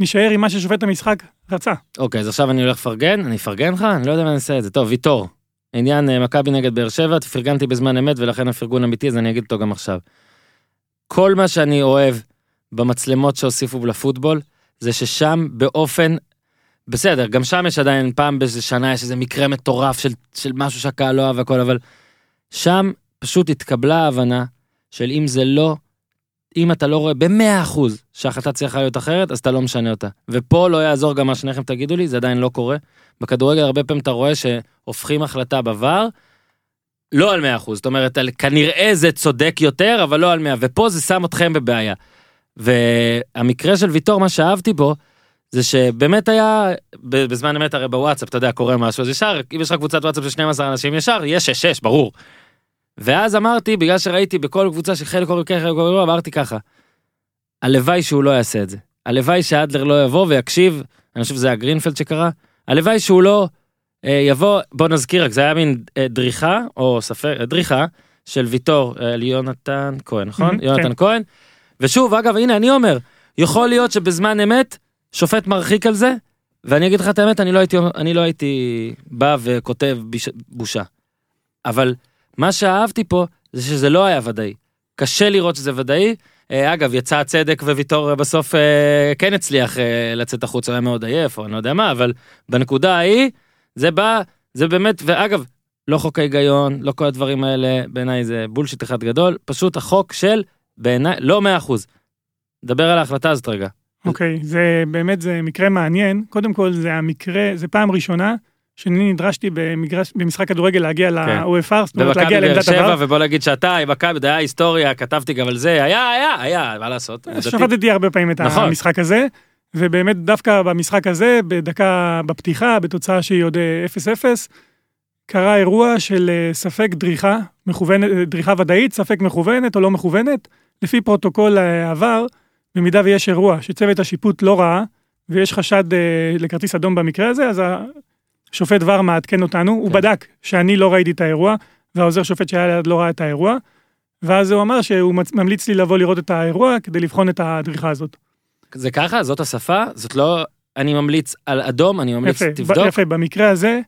נשאר עם מה ששופט המשחק רצה. אוקיי, אז עכשיו אני הולך לפרגן, אני אפרגן לך? אני לא יודע אם אני אעשה את זה. טוב, ויטור. עניין אה, מכבי נגד באר שבע, פרגנתי בזמן אמת ולכן הפרגון אמיתי, אז אני אגיד אותו גם עכשיו. כל מה שאני אוהב במצלמות שהוסיפו לפוטבול, זה ששם באופן, בסדר, גם שם יש עדיין פעם באיזה שנה יש איזה מקרה מטורף של, של משהו שהקהל לא אוהב והכל, אבל שם פשוט התקבלה ההבנה של אם זה לא, אם אתה לא רואה במאה אחוז שההחלטה צריכה להיות אחרת, אז אתה לא משנה אותה. ופה לא יעזור גם מה שניכם תגידו לי, זה עדיין לא קורה. בכדורגל הרבה פעמים אתה רואה שהופכים החלטה בVAR, לא על 100%, זאת אומרת, על, כנראה זה צודק יותר, אבל לא על 100, ופה זה שם אתכם בבעיה. והמקרה של ויטור, מה שאהבתי בו, זה שבאמת היה, בזמן אמת הרי בוואטסאפ, אתה יודע, קורה משהו, אז ישר, אם יש לך קבוצת וואטסאפ של 12 אנשים, ישר, יש 6-6, ברור. ואז אמרתי, בגלל שראיתי בכל קבוצה שחלק קוראים ככה, חלק קוראים לא, אמרתי ככה, הלוואי שהוא לא יעשה את זה. הלוואי שאדלר לא יבוא ויקשיב, אני חושב שזה היה גרינפלד שקרה, הלוואי שהוא לא אה, יבוא, בוא נזכיר רק, זה היה מין אה, דריכה, או ספר, אה, דריכה, של ויטור אה, ליונתן כהן, נכון? Mhm, יונתן כן. כהן. ושוב, אגב, הנה, אני אומר, יכול להיות שבזמן אמת, שופט מרחיק על זה, ואני אגיד לך את האמת, אני לא הייתי, אני לא הייתי בא וכותב ביש, בושה. אבל מה שאהבתי פה, זה שזה לא היה ודאי. קשה לראות שזה ודאי. אה, אגב, יצא הצדק וויטור אה, בסוף אה, כן הצליח לצאת החוצה, הוא היה מאוד עייף, או אני לא יודע מה, אבל בנקודה ההיא, זה בא, זה באמת, ואגב, לא חוק ההיגיון, לא כל הדברים האלה, בעיניי זה בולשיט אחד גדול, פשוט החוק של, בעיניי, לא 100%. דבר על ההחלטה הזאת רגע. אוקיי, זה באמת, זה מקרה מעניין. קודם כל, זה המקרה, זה פעם ראשונה שאני נדרשתי במגרש, במשחק כדורגל להגיע ל-OFR, זאת אומרת להגיע לעמדת VAR. ובוא נגיד שאתה, עם מכבי, זה היה היסטוריה, כתבתי גם על זה, היה, היה, היה, מה לעשות? שפטתי הרבה פעמים את נכון. המשחק הזה, ובאמת דווקא במשחק הזה, בדקה בפתיחה, בתוצאה שהיא עוד אה, 0-0, קרה אירוע של אה, ספק דריכה, מכוונת, אה, דריכה ודאית, ספק מכוונת או לא מכוונת. לפי פרוטוקול אה, ה VAR, במידה ויש אירוע שצוות השיפוט לא ראה, ויש חשד אה, לכרטיס אדום במקרה הזה, אז השופט ור מעדכן אותנו, הוא כן. בדק שאני לא ראיתי את האירוע, והעוזר שופט שהיה ליד לא ראה את האירוע, ואז הוא אמר שהוא ממליץ לי לבוא לראות את האירוע כדי לבחון את הדריכה הזאת. זה ככה? זאת השפה? זאת לא... אני ממליץ על אדום, אני ממליץ, יפה, תבדוק. יפה, במקרה הזה,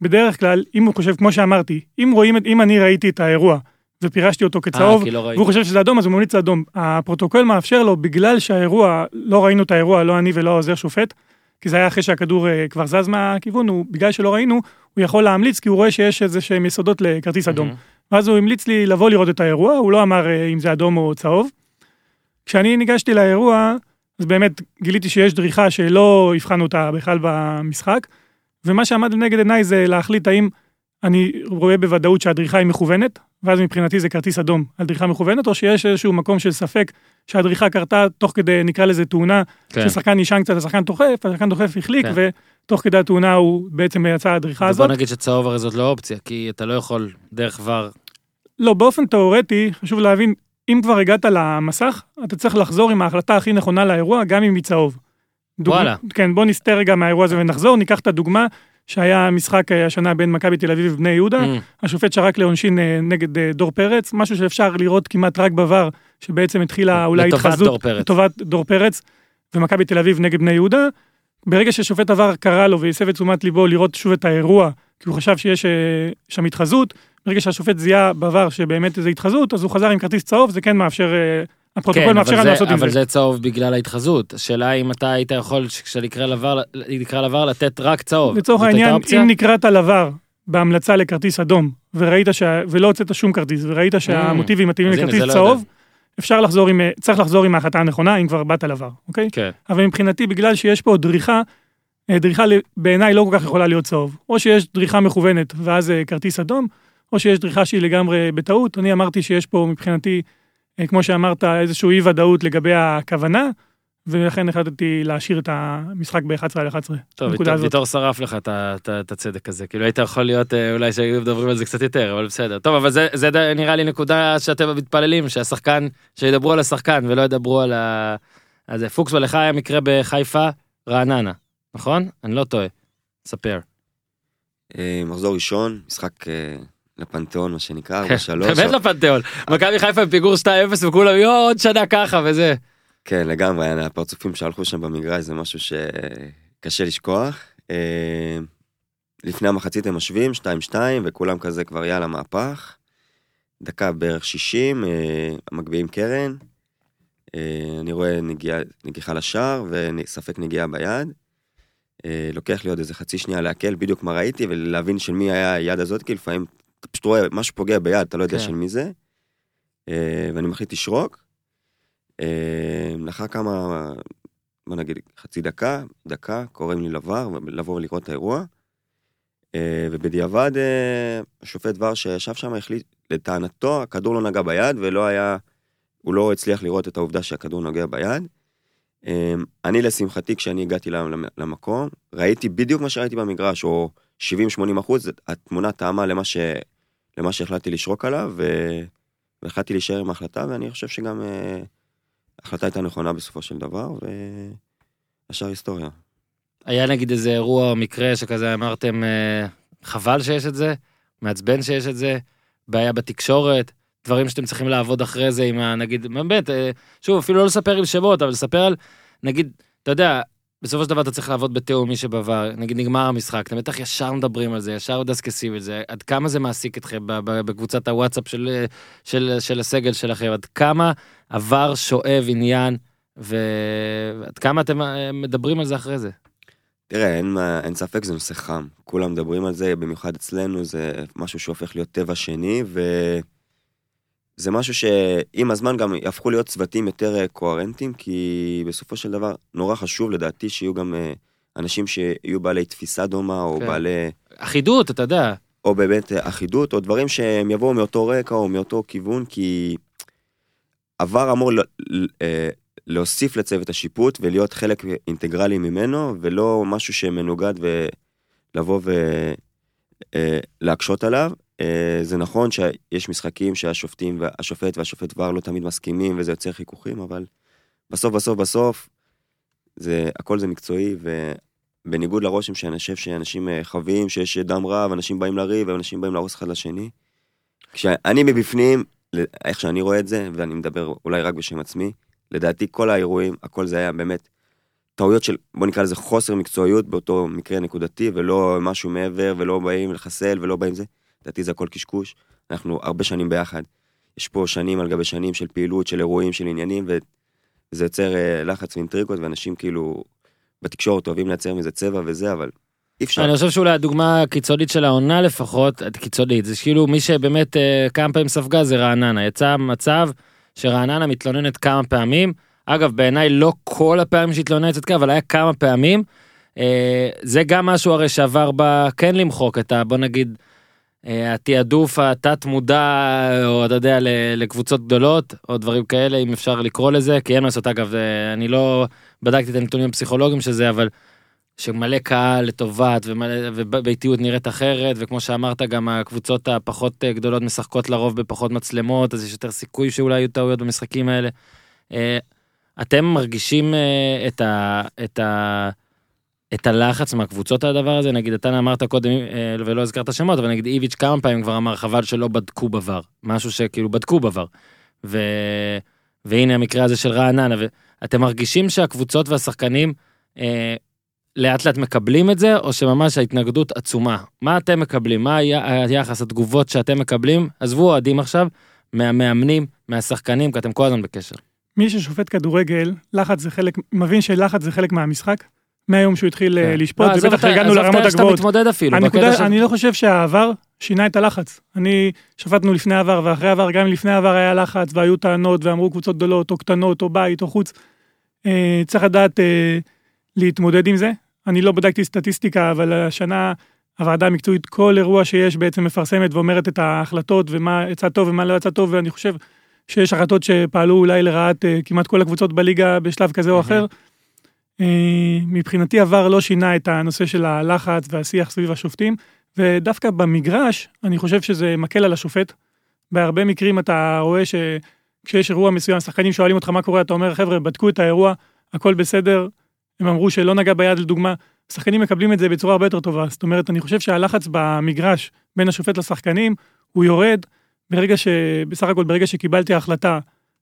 בדרך כלל, אם הוא חושב, כמו שאמרתי, אם רואים, אם אני ראיתי את האירוע, ופירשתי אותו כצהוב, כי לא. והוא חושב שזה אדום, אז הוא ממליץ אדום. הפרוטוקול מאפשר לו, בגלל שהאירוע, לא ראינו את האירוע, לא אני ולא העוזר שופט, כי זה היה אחרי שהכדור אה, כבר זז מהכיוון, הוא, בגלל שלא ראינו, הוא יכול להמליץ, כי הוא רואה שיש איזה שהם יסודות לכרטיס אדום. מהמם. ואז הוא המליץ לי לבוא לראות את האירוע, הוא לא אמר אה, אם זה אדום או צהוב. כשאני ניגשתי לאירוע, אז באמת גיליתי שיש דריכה שלא הבחנו אותה בכלל במשחק, ומה שעמד לנגד עיניי זה להחליט האם אני רואה בוודאות שהדריכה היא מכוונת, ואז מבחינתי זה כרטיס אדום על דריכה מכוונת, או שיש איזשהו מקום של ספק שהדריכה קרתה תוך כדי, נקרא לזה תאונה, כן. ששחקן נשען קצת, השחקן דוחף, השחקן דוחף החליק, כן. ותוך כדי התאונה הוא בעצם יצא הדריכה הזאת. ובוא נגיד שצהוב הרי זאת לא אופציה, כי אתה לא יכול דרך ור. לא, באופן תיאורטי, חשוב להבין, אם כבר הגעת למסך, אתה צריך לחזור עם ההחלטה הכי נכונה לאירוע, גם אם היא צהוב. דוגמה- וואלה. כן, בוא נסטה רגע מהאירוע הזה ונחזור, ניקח את הדוגמה שהיה משחק אה, השנה בין מכבי תל אביב ובני יהודה, Mm, השופט שרק לעונשין אה, נגד אה, דור פרץ, משהו שאפשר לראות כמעט רק בVAR, שבעצם התחילה אולי התחזות. לטובת דור פרץ, ומכבי תל אביב נגד בני יהודה. ברגע ששופט עבר קרא לו והסב את תשומת ליבו לראות שוב את האירוע, כי הוא חשב שיש שם התחזות, ברגע שהשופט זיהה בעבר שבאמת זו התחזות, אז הוא חזר עם כרטיס צהוב, זה כן מאפשר, הפרוטוקול כן, מאפשר לנו זה- לעשות עם אבל זה. זה צהוב בגלל ההתחזות. השאלה אם אתה היית יכול, כשנקרא לבר, לתת רק צהוב. לצורך העניין? אם נקראת לבר בהמלצה לכרטיס אדום, וראית שה... ולא הוצאת שום כרטיס, וראית שהמוטיבים מתאימים Mm. אז הנה, לכרטיס זה לא צהוב, אפשר לחזור עם, צריך לחזור עם ההחלטה הנכונה, אם כבר באת לבר, אוקיי? כן. אבל מבחינתי, בגלל שיש פה דריכה, אה, דריכה בעיניי לא כל כך יכולה להיות צהוב. או שיש דריכה מכוונת ואז אה, כרטיס אדום, או שיש דריכה שהיא לגמרי בטעות. אני אמרתי שיש פה מבחינתי, אה, כמו שאמרת, איזושהי אי ודאות לגבי הכוונה, ולכן החלטתי להשאיר את המשחק ב-11 על 11. טוב, ויטור- שרף לך את הצדק הזה. כאילו היית יכול להיות, אה, אולי שהיו מדברים על זה קצת יותר, אבל בסדר. טוב, אבל זה- זה נראה לי נקודה שאתם מתפללים, שהשחקן, שידברו על השחקן ולא ידברו על ה... זה. פוקס, ולך היה מקרה בחיפה, רעננה, נכון? אני לא טועה. ספר. אה, מחזור ראשון, משחק אה, לפנתיאון, מה שנקרא, כן, 4-3. באמת לפנתיאון. מכבי חיפה עם פיגור 2-0 וכולם, יואו, עוד שנה ככה וזה. כן, לגמרי, הפרצופים שהלכו שם במגרש זה משהו שקשה לשכוח. אה, לפני המחצית הם משווים, 2-2, וכולם כזה כבר יאללה מהפך. דקה בערך 60, אה, מגביהים קרן. אה, אני רואה נגיעה, נגיחה לשער וספק נגיעה ביד. לוקח לי עוד איזה חצי שנייה לעכל בדיוק מה ראיתי ולהבין של מי היה היד הזאת, כי לפעמים אתה פשוט רואה משהו פוגע ביד, אתה לא יודע כן. של מי זה. אה, ואני מחליט לשרוק. אה, לאחר כמה, בוא נגיד חצי דקה, דקה, קוראים לי לבר, לבוא ולראות את האירוע. אה, ובדיעבד השופט ור שישב שם החליט, לטענתו הכדור לא נגע ביד ולא היה, הוא לא הצליח לראות את העובדה שהכדור נוגע ביד. אני לשמחתי כשאני הגעתי למ- למקום, ראיתי בדיוק מה שראיתי במגרש, או 70-80 אחוז, התמונה טעמה למה, ש... למה שהחלטתי לשרוק עליו. והחלטתי להישאר עם ההחלטה, ואני חושב שגם אה, ההחלטה הייתה נכונה בסופו של דבר, והשאר היסטוריה. היה נגיד איזה אירוע מקרה שכזה אמרתם, אה, חבל שיש את זה, מעצבן שיש את זה, בעיה בתקשורת, דברים שאתם צריכים לעבוד אחרי זה עם ה... נגיד, באמת, אה, שוב, אפילו לא לספר עם שמות, אבל לספר על, נגיד, אתה יודע, בסופו של דבר אתה צריך לעבוד בתיאום מי שבעבר, נגיד נגמר המשחק, אתם בטח ישר מדברים על זה, ישר מדסקסים את זה, עד כמה זה מעסיק אתכם בקבוצת הוואטסאפ של, אה, של, של הסגל שלכם, עד כמה עבר שואב עניין, ו- ועד כמה אתם אה, מדברים על זה אחרי זה. תראה, אין, מה- אין ספק, זה נושא חם. כולם מדברים על זה, במיוחד אצלנו, זה משהו שהופך להיות טבע שני, וזה משהו שעם הזמן גם יהפכו להיות צוותים יותר אה, קוהרנטיים, כי בסופו של דבר, נורא חשוב לדעתי שיהיו גם אה, אנשים שיהיו בעלי תפיסה דומה, או כן. בעלי... אחידות, אתה יודע. או באמת אה, אחידות, או דברים שהם יבואו מאותו רקע או מאותו כיוון, כי עבר אמור להוסיף לצוות השיפוט ולהיות חלק אינטגרלי ממנו, ולא משהו שמנוגד ולבוא ולהקשות עליו. אה, זה נכון שיש משחקים שהשופטים, והשופט והשופט כבר לא תמיד מסכימים וזה יוצר חיכוכים, אבל בסוף בסוף בסוף, זה, הכל זה מקצועי, ובניגוד לרושם שאני חושב שאנשים אה, חווים, שיש דם רע, ואנשים באים לריב, ואנשים באים להרוס אחד לשני. כשאני מבפנים, איך שאני רואה את זה, ואני מדבר אולי רק בשם עצמי, לדעתי כל האירועים, הכל זה היה באמת טעויות של, בוא נקרא לזה חוסר מקצועיות באותו מקרה נקודתי, ולא משהו מעבר, ולא באים לחסל, ולא באים זה. לדעתי זה הכל קשקוש. אנחנו הרבה שנים ביחד. יש פה שנים על גבי שנים של פעילות, של אירועים, של עניינים, וזה יוצר אה, לחץ ואינטריגות, ואנשים כאילו בתקשורת אוהבים לייצר מזה צבע וזה, אבל אי אפשר. אני חושב שאולי הדוגמה הקיצונית של העונה לפחות, קיצונית, זה כאילו מי שבאמת אה, כמה פעמים ספגה זה רעננה. יצא מצב שרעננה מתלוננת כמה פעמים. אגב, בעיניי לא כל הפעמים שהתלוננת צדקה, אבל היה כמה פעמים. אה, זה גם משהו הרי שעבר בה כן למחוק את ה... בוא נגיד, התעדוף התת מודע, או אתה יודע, לקבוצות גדולות, או דברים כאלה, אם אפשר לקרוא לזה, כי אין מה לעשות, אגב, אה, אני לא בדקתי את הנתונים הפסיכולוגיים של זה, אבל שמלא קהל לטובת, וביתיות נראית אחרת, וכמו שאמרת, גם הקבוצות הפחות אה, גדולות משחקות לרוב בפחות מצלמות, אז יש יותר סיכוי שאולי יהיו טעויות במשחקים האלה. אה, אתם מרגישים אה, את ה... את ה... את הלחץ מהקבוצות על הדבר הזה, נגיד אתה אמרת קודם אה, ולא הזכרת שמות, אבל נגיד איביץ' כמה פעמים כבר אמר חבל שלא בדקו בVAR, משהו שכאילו בדקו בVAR. ו... והנה המקרה הזה של רעננה, ואתם מרגישים שהקבוצות והשחקנים אה, לאט לאט מקבלים את זה, או שממש ההתנגדות עצומה? מה אתם מקבלים? מה היחס, התגובות שאתם מקבלים? עזבו אוהדים עכשיו, מהמאמנים, מהשחקנים, כי אתם כל הזמן בקשר. מי ששופט כדורגל, לחץ זה חלק, מבין שלחץ זה חלק מהמשחק. מהיום שהוא התחיל אה, לשפוט, לא, ובטח הגענו לרמות הגבוהות. הנקודה. אני לא חושב שהעבר שינה את הלחץ. אני, שפטנו לפני העבר ואחרי העבר, גם לפני העבר היה לחץ והיו טענות ואמרו קבוצות גדולות או קטנות או בית או חוץ. אה, צריך לדעת אה, להתמודד עם זה. אני לא בדקתי סטטיסטיקה, אבל השנה הוועדה המקצועית, כל אירוע שיש בעצם מפרסמת ואומרת את ההחלטות ומה יצא טוב ומה לא יצא טוב, ואני חושב שיש החלטות שפעלו אולי לרעת כמעט כל הקבוצות בליגה בשלב כזה או אחר. אה, מבחינתי עבר לא שינה את הנושא של הלחץ והשיח סביב השופטים, ודווקא במגרש, אני חושב שזה מקל על השופט. בהרבה מקרים אתה רואה שכשיש אירוע מסוים, שחקנים שואלים אותך מה קורה, אתה אומר, חבר'ה, בדקו את האירוע, הכל בסדר, הם אמרו שלא נגע ביד לדוגמה, שחקנים מקבלים את זה בצורה הרבה יותר טובה. זאת אומרת, אני חושב שהלחץ במגרש בין השופט לשחקנים, הוא יורד ברגע ש... בסך הכל ברגע שקיבלתי החלטה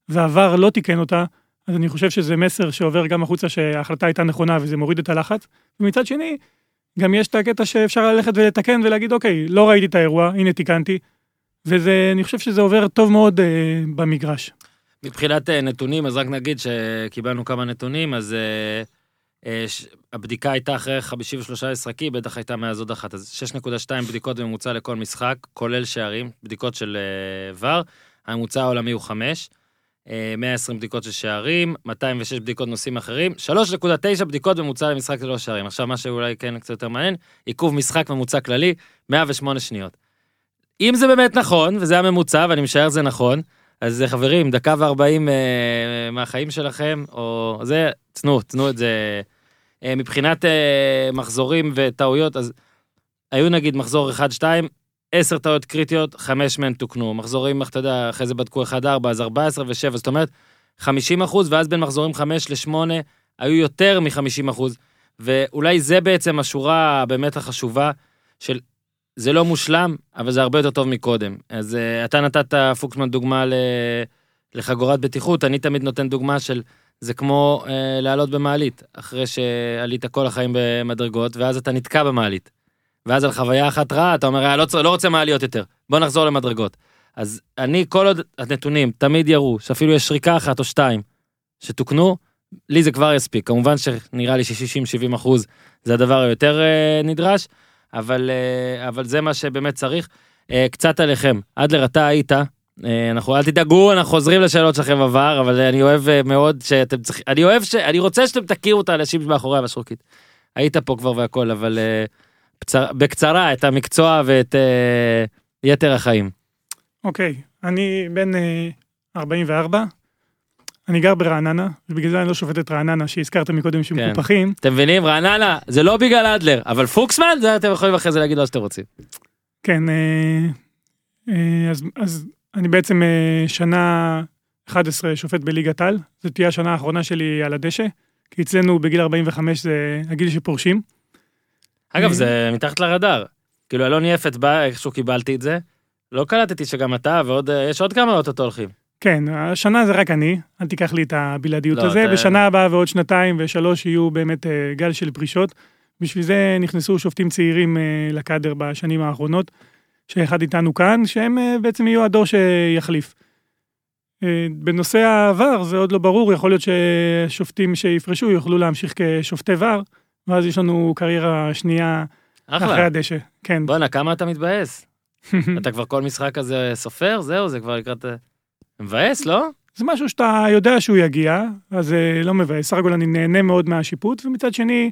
והעבר לא תיקן אותה, אז אני חושב שזה מסר שעובר גם החוצה שההחלטה הייתה נכונה וזה מוריד את הלחץ. ומצד שני, גם יש את הקטע שאפשר ללכת ולתקן ולהגיד, אוקיי, לא ראיתי את האירוע, הנה תיקנתי. וזה, אני חושב שזה עובר טוב מאוד אה, במגרש. מבחינת אה, נתונים, אז רק נגיד שקיבלנו כמה נתונים, אז אה, אה, ש- הבדיקה הייתה אחרי 53 משחקים, בטח הייתה מאז עוד אחת, אז 6.2 בדיקות בממוצע לכל משחק, כולל שערים, בדיקות של אה, ור, הממוצע העולמי הוא 5, 120 בדיקות של שערים, 206 בדיקות נושאים אחרים, 3.9 בדיקות בממוצע למשחק ללא שערים. עכשיו, מה שאולי כן קצת יותר מעניין, עיכוב משחק ממוצע כללי, 108 שניות. אם זה באמת נכון, וזה הממוצע, ואני משער זה נכון, אז אה, חברים, דקה וארבעים אה, מהחיים שלכם, או זה, תנו, תנו את זה. אה, מבחינת אה, מחזורים וטעויות, אז היו נגיד מחזור 1-2, 10 טעויות קריטיות, 5 מהן תוקנו. מחזורים, אתה יודע, אחרי זה בדקו 1-4, אז 14 ו-7, זאת אומרת, 50 אחוז, ואז בין מחזורים 5 ל-8 היו יותר מ-50 אחוז. ואולי זה בעצם השורה באמת החשובה של זה לא מושלם, אבל זה הרבה יותר טוב מקודם. אז uh, אתה נתת, פוקסמן, דוגמה ל... לחגורת בטיחות, אני תמיד נותן דוגמה של, זה כמו uh, לעלות במעלית, אחרי שעלית כל החיים במדרגות, ואז אתה נתקע במעלית. ואז על חוויה אחת רעה, אתה אומר, "אה, לא, לא רוצה מעליות יותר, בוא נחזור למדרגות. אז אני, כל עוד הנתונים תמיד יראו שאפילו יש שריקה אחת או שתיים שתוקנו, לי זה כבר יספיק. כמובן שנראה לי ש-60-70 אחוז זה הדבר היותר אה, נדרש, אבל, אה, אבל זה מה שבאמת צריך. אה, קצת עליכם, אדלר, אתה היית, אה, אנחנו, אל תדאגו, אנחנו חוזרים לשאלות שלכם עבר, אבל אני אוהב אה, מאוד שאתם צריכים, אני אוהב ש... אני רוצה שאתם תכירו את האנשים מאחורי המשרוקית. היית פה כבר והכל, אבל אה, בצר, בקצרה, את המקצוע ואת אה, יתר החיים. אוקיי, אני בן אה, 44, אני גר ברעננה, ובגלל זה אני לא שופט את רעננה שהזכרת מקודם שהם כן. מקופחים. אתם מבינים? רעננה, זה לא בגלל אדלר, אבל פוקסמן, זה אתם יכולים אחרי זה להגיד מה שאתם רוצים. כן, אה, אה, אז, אז אני בעצם אה, שנה 11 שופט בליגת על, זו תהיה השנה האחרונה שלי על הדשא, כי אצלנו בגיל 45 זה הגיל שפורשים. אגב. זה מתחת לרדאר. כאילו, אלון יפת בא, איכשהו קיבלתי את זה. לא קלטתי שגם אתה ועוד, אה, יש עוד כמה אוטוטו הולכים. כן, השנה זה רק אני, אל תיקח לי את הבלעדיות לא, הזה, אתה- בשנה הבאה ועוד שנתיים ושלוש יהיו באמת אה, גל של פרישות. בשביל זה נכנסו שופטים צעירים אה, לקאדר בשנים האחרונות, שאחד איתנו כאן, שהם בעצם יהיו הדור שיחליף. בנושא העבר זה עוד לא ברור, יכול להיות ששופטים שיפרשו יוכלו להמשיך כשופטי ור, ואז יש לנו קריירה שנייה אחרי אחלה. הדשא. כן. בואנה, כמה אתה מתבאס? אתה כבר כל משחק כזה סופר? זהו, זה כבר לקראת... מבאס, לא? זה משהו שאתה יודע שהוא יגיע, אז זה לא מבאס. סך הכל אני נהנה מאוד מהשיפוט, ומצד שני,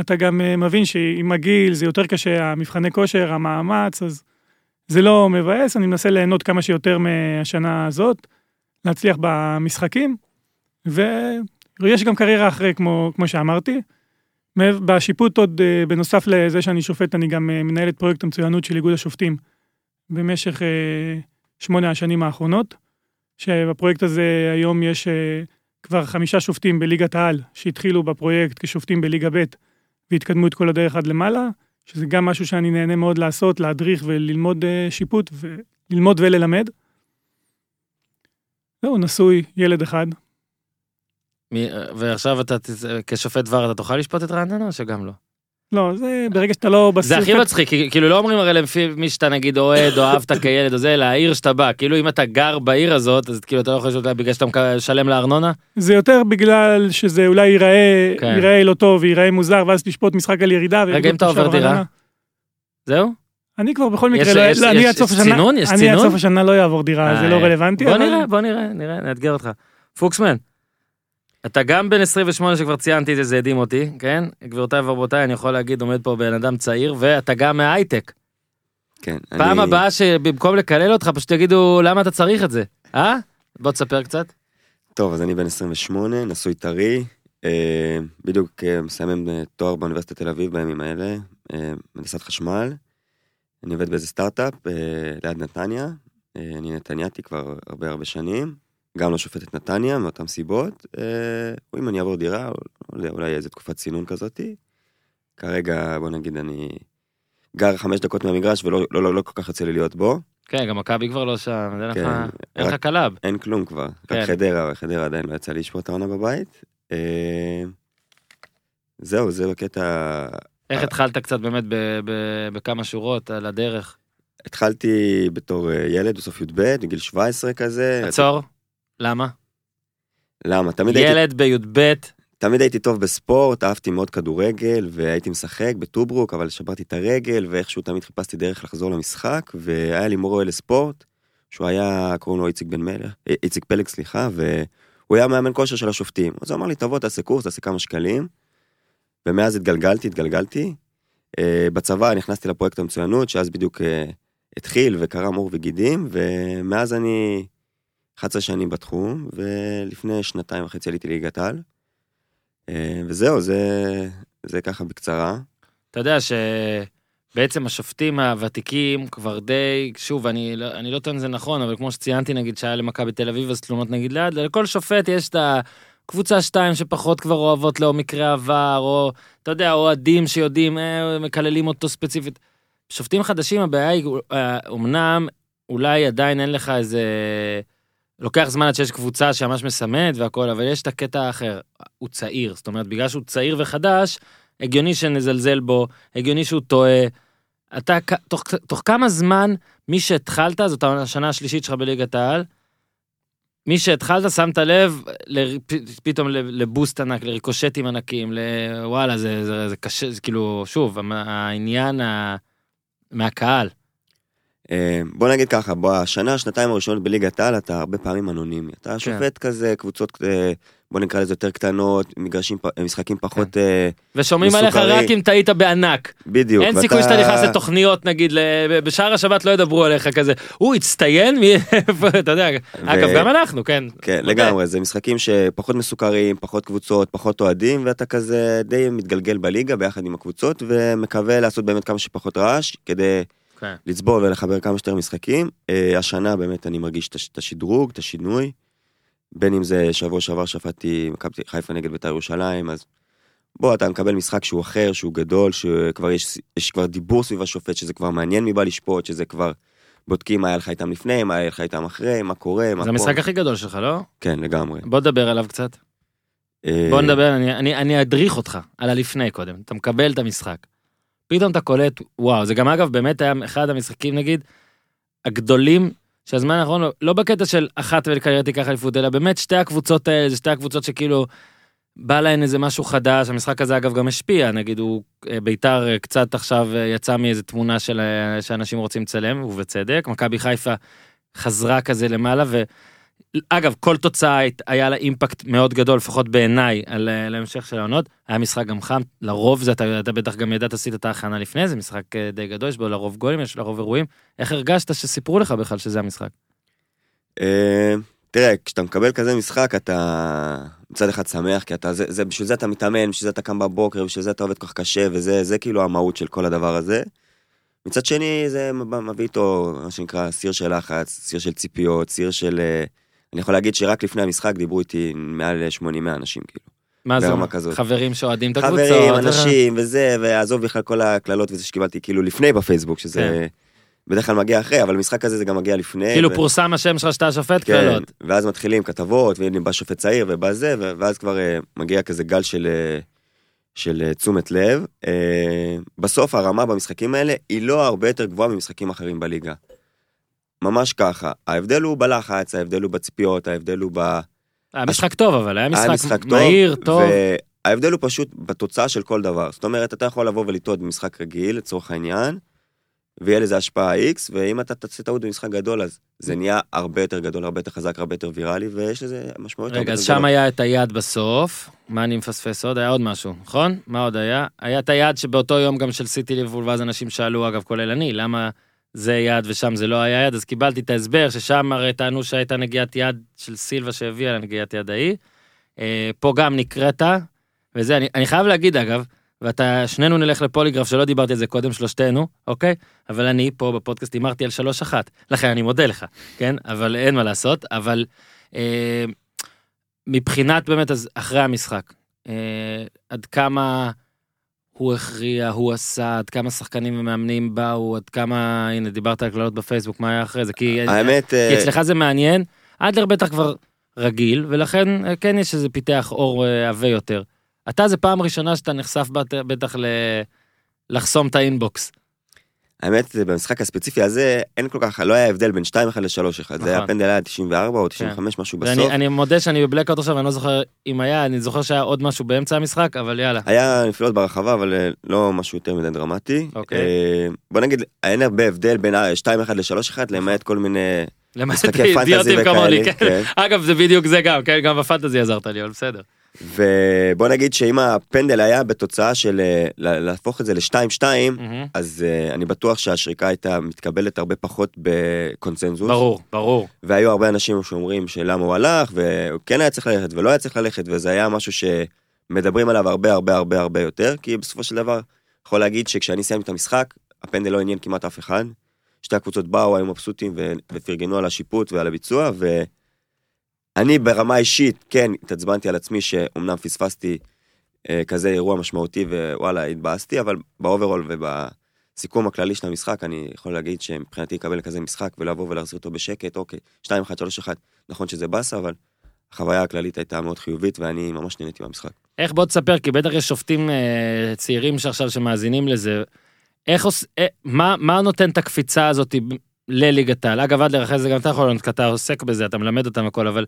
אתה גם אה, מבין שעם הגיל זה יותר קשה, המבחני כושר, המאמץ, אז זה לא מבאס, אני מנסה ליהנות כמה שיותר מהשנה הזאת, להצליח במשחקים, ויש גם קריירה אחרי, כמו, כמו שאמרתי. בשיפוט עוד, אה, בנוסף לזה שאני שופט, אני גם אה, מנהל את פרויקט המצוינות של איגוד השופטים במשך אה, שמונה השנים האחרונות. שבפרויקט הזה היום יש כבר חמישה שופטים בליגת העל שהתחילו בפרויקט כשופטים בליגה ב' והתקדמו את כל הדרך עד למעלה, שזה גם משהו שאני נהנה מאוד לעשות, להדריך וללמוד שיפוט וללמוד וללמד. זהו, נשוי, ילד אחד. מי- ועכשיו אתה, ת- כשופט דבר, אתה תוכל לשפוט את רעננה או שגם לא? לא, זה ברגע שאתה לא זה הכי מצחיק, כאילו לא אומרים הרי לפי מי שאתה נגיד אוהד או אהבת כילד או זה, אלא העיר שאתה בא, כאילו אם אתה גר בעיר הזאת, אז כאילו אתה לא יכול לשאול בגלל שאתה משלם לארנונה? זה יותר בגלל שזה אולי ייראה, כן. ייראה לא טוב, ייראה מוזר, ואז תשפוט משחק על ירידה. רגע, אם אתה עובר דירה? זהו? אני כבר בכל יש- מקרה, לא- יש- לא, אני יש- עד סוף יש השנה, צינון? יש אני עד? סוף השנה לא אעבור דירה, זה לא אה, רלוונטי. בוא אבל- נראה, בוא נראה, נראה, נאתגר אותך. פוקסמן, אתה גם בן 28 שכבר ציינתי את זה, זה הדהים אותי, כן? גבירותיי ורבותיי, אני יכול להגיד, עומד פה בן אדם צעיר, ואתה גם מההייטק. כן. פעם אני- הבאה שבמקום לקלל אותך, פשוט יגידו, למה אתה צריך את זה? אה? בוא תספר קצת. טוב, אז אני בן 28, נשוי טרי, אה, בדיוק אה, מסיים אה, תואר באוניברסיטת תל אביב בימים האלה, אה, הנדסת חשמל. אני עובד באיזה סטארט-אפ אה, ליד נתניה, אה, אני נתניאתי כבר הרבה הרבה שנים, גם לא שופט את נתניה מאותן סיבות, אה, אם אני אעבור דירה, או לא אולי איזה תקופת צינון כזאתי. כרגע, בוא נגיד, אני גר חמש דקות מהמגרש ולא לא, לא, לא כל כך יוצא לי להיות בו, כן, גם מכבי כבר לא שם, אין לך- כן, אין לך קלאב. אין כלום כבר, כן. רק חדרה, חדרה עדיין לא יצא לי לשפוט את העונה בבית. אה, זהו, זה בקטע... איך התחלת קצת באמת ב- ב- בכמה שורות על הדרך? התחלתי בתור אה, ילד בסוף י"ב, בגיל 17 כזה. עצור. למה? למה? תמיד הייתי, ילד בי"ב, תמיד הייתי טוב בספורט, אהבתי מאוד כדורגל, והייתי משחק בטוברוק, אבל שברתי את הרגל, ואיכשהו תמיד חיפשתי דרך לחזור למשחק, והיה לי מורה לספורט, שהוא היה, קוראים לו איציק בן מלך, אה, איציק פלג, סליחה, והוא היה מאמן כושר של השופטים. אז הוא אמר לי, תבוא, תעשה קורס, תעשה כמה שקלים. ומאז התגלגלתי, התגלגלתי. אה, בצבא נכנסתי לפרויקט המצוינות, שאז בדיוק אה, התחיל וקרם עור וגידים, ומאז אני 11 שנים בתחום, ולפני שנתיים וחצי עליתי ליגת על. אה, וזהו, זה, זה ככה בקצרה. אתה יודע שבעצם השופטים הוותיקים כבר די, שוב, אני לא, אני לא טוען שזה נכון, אבל כמו שציינתי נגיד שהיה למכבי תל אביב אז תלונות נגיד ליד, לכל שופט יש את הקבוצה שתיים שפחות כבר אוהבות לו מקרה עבר, או אתה יודע, אוהדים שיודעים, אה, מקללים אותו ספציפית. שופטים חדשים הבעיה היא, אה, אמנם אולי עדיין אין לך איזה... לוקח זמן עד שיש קבוצה שממש מסמנת והכל, אבל יש את הקטע האחר, הוא צעיר, זאת אומרת, בגלל שהוא צעיר וחדש, הגיוני שנזלזל בו, הגיוני שהוא טועה. אתה, תוך, תוך כמה זמן, מי שהתחלת, זאת השנה השלישית שלך בליגת העל, מי שהתחלת, שמת לב, ל, פתאום לבוסט ענק, לריקושטים ענקים, לוואלה, זה, זה, זה קשה, זה כאילו, שוב, העניין ה, מהקהל. אה, בוא נגיד ככה, בשנה, שנתיים הראשונות בליגת העל אתה הרבה פעמים אנונימי. כן. אתה שופט כזה, קבוצות, אה, בוא נקרא לזה יותר קטנות, מגרשים, משחקים פחות... אה, ושומעים עליך. רק אם טעית בענק. בדיוק. אין סיכוי שאתה נכנס לתוכניות, נגיד, בשער השבת לא ידברו עליך כזה, הוא הצטיין, מי- אתה יודע, אגב, גם אנחנו, כן. כן, מודה. לגמרי, זה משחקים שפחות מסוכרים, פחות קבוצות, פחות אוהדים, ואתה כזה די מתגלגל בליגה ביחד עם הקבוצות, ומקווה לעשות באמת כמה שפחות רעש, כדי כן. לצבור ולחבר כמה שיותר משחקים. אה, השנה באמת אני מרגיש את הש- את השדרוג, את השינוי. בין אם זה שבוע שעבר שפטתי מכבי חיפה נגד בית"ר ירושלים, אז בוא, אתה מקבל משחק שהוא אחר, שהוא גדול, שכבר יש, יש כבר דיבור סביב השופט, שזה כבר מעניין מי בא לשפוט, שזה כבר בודקים מה היה לך איתם לפני, מה היה לך איתם אחרי, מה קורה, מה זה פה. המשחק הכי גדול שלך, לא? כן, לגמרי. בוא נדבר עליו קצת. אה, בוא נדבר, אני- אני אני אדריך אותך על הלפני קודם, אתה מקבל את המשחק. פתאום אתה קולט, וואו, זה גם אגב באמת היה אחד המשחקים נגיד, הגדולים שהזמן האחרון, לא- לא בקטע של אחת ולקריירה תיקח אליפות, אלא באמת שתי הקבוצות האלה, זה שתי הקבוצות שכאילו, בא להן איזה משהו חדש, המשחק הזה אגב גם השפיע, נגיד הוא, אה, ביתר אה, קצת עכשיו אה, יצא מאיזה תמונה של שאנשים רוצים לצלם, ובצדק, מכבי חיפה חזרה כזה למעלה, ואגב, כל תוצאה היה לה אימפקט מאוד גדול, לפחות בעיניי, על אה, להמשך של העונות. היה משחק גם חם, לרוב זה, אתה, אתה בטח גם ידעת, עשית את ההכנה לפני, זה משחק אה, די גדול, יש בו לרוב גולים, יש לרוב אירועים. איך הרגשת שסיפרו לך בכלל שזה המשחק? אה, תראה, כשאתה מקבל כזה משחק, אתה מצד אחד שמח, כי אתה, זה, זה, בשביל זה אתה מתאמן, בשביל זה אתה קם בבוקר, בשביל זה אתה עובד כל כך קשה, וזה זה כאילו המהות של כל הדבר הזה. מצד שני, זה מביא איתו, מה שנקרא, סיר של לחץ, סיר של ציפיות, סיר של... אה, אני יכול להגיד שרק לפני המשחק דיברו איתי מעל 80-100 אנשים, כאילו. מה זה? כזאת. חברים שאוהדים את הקבוצות. חברים, אה, אנשים וזה, ועזוב בכלל כל הקללות וזה שקיבלתי כאילו לפני בפייסבוק, שזה כן. בדרך כלל מגיע אחרי, אבל המשחק הזה זה גם מגיע לפני. כאילו ו- פורסם השם שלך שאתה שופט כן, קללות. ואז מתחילים כתבות, והנה בא שופט צעיר ובא זה, ואז כבר אה, מגיע כזה גל של, אה, של אה, תשומת לב. אה, בסוף הרמה במשחקים האלה היא לא הרבה יותר גבוהה ממשחקים אחרים בליגה. ממש ככה. ההבדל הוא בלחץ, ההבדל הוא בציפיות, ההבדל הוא ב... היה משחק טוב אבל, היה היה משחק מהיר, טוב. וההבדל הוא פשוט בתוצאה של כל דבר. זאת אומרת, אתה יכול לבוא ולטעות במשחק רגיל, לצורך העניין, ויהיה לזה השפעה X, ואם אתה תעשה טעות במשחק גדול, אז זה נהיה הרבה יותר גדול, הרבה יותר חזק, הרבה יותר ויראלי, ויש לזה משמעות רגע, אז שם. היה את היד בסוף, מה אני מפספס עוד? היה עוד משהו, נכון? מה עוד היה? היה את היד שבאותו יום גם של סיטי ליברפול, ואז אנשים שאלו, אגב, כולל אני, למה זה יד ושם זה לא היה יד? אז קיבלתי את ההסבר, ששם הרי טענו שהייתה נגיעת יד של סילבה שהביאה לנגיעת יד ההיא. אה, פה גם נקראת, וזה, אני, אני חייב להגיד אגב, ואתה, שנינו נלך לפוליגרף שלא דיברתי על זה קודם, שלושתנו, אוקיי? אבל אני פה בפודקאסט הימרתי על שלוש אחת, לכן אני מודה לך, כן? אבל אין מה לעשות, אבל אה, מבחינת באמת, אז אחרי המשחק, אה, עד כמה הוא הכריע, הוא עשה, עד כמה שחקנים ומאמנים באו, עד כמה, הנה, דיברת על קללות בפייסבוק, מה היה אחרי זה? כי, האמת, כי אה, אצלך זה מעניין, אדלר בטח כבר רגיל, ולכן אה, כן יש איזה פיתח אור אה, עבה יותר. אתה זה פעם ראשונה שאתה נחשף בטח ל... לחסום את האינבוקס. האמת, במשחק הספציפי הזה, אין כל כך, לא היה הבדל בין 2-1 ל-3-1, זה היה נכון. פנדל היה 94 או 95, משהו בסוף. אני מודה שאני בבלקאוט עכשיו, אני לא זוכר אם היה, אני זוכר שהיה עוד משהו באמצע המשחק, אבל יאללה. היה נפילות ברחבה, אבל אה, לא משהו יותר מדי דרמטי. אוקיי. אה, בוא נגיד, אין הרבה הבדל בין ה- 2-1 ל-3-1, למעט כל מיני למעט אידיוטים כמוני. כן. כן. אגב, זה בדיוק זה גם, כן, גם בפנטזי עזרת לי, אבל בסדר. ובוא נגיד שאם הפנדל היה בתוצאה של אה, לה- להפוך את זה ל-2-2, מהמם. אז uh, אני בטוח שהשריקה הייתה מתקבלת הרבה פחות בקונצנזוס. ברור, ברור. והיו הרבה אנשים שאומרים שלמה הוא הלך, והוא כן היה צריך ללכת ולא היה צריך ללכת, וזה היה משהו שמדברים עליו הרבה הרבה הרבה הרבה יותר, כי בסופו של דבר, יכול להגיד שכשאני סיימתי את המשחק, הפנדל לא עניין כמעט אף אחד. שתי הקבוצות באו, היו מבסוטים ו- ופרגנו על השיפוט ועל הביצוע, ואני ברמה אישית, כן, התעצבנתי על עצמי שאומנם פספסתי אה, כזה אירוע משמעותי ווואלה, התבאסתי, אבל ב overall ובסיכום הכללי של המשחק, אני יכול להגיד שמבחינתי לקבל כזה משחק ולבוא ולהחזיר אותו בשקט, אוקיי, 2-1, 3-1, נכון שזה באסה, אבל החוויה הכללית הייתה מאוד חיובית ואני ממש נהניתי מהמשחק. איך בוא תספר, כי בטח יש שופטים אה, צעירים שעכשיו שמאזינים לזה. איך עוש... אה, מה, מה נותן את הקפיצה הזאת לליגת העל? אגב, אדלר, אחרי זה גם אתה יכול לענות, כי אתה עוסק בזה, אתה מלמד אותם הכל, אבל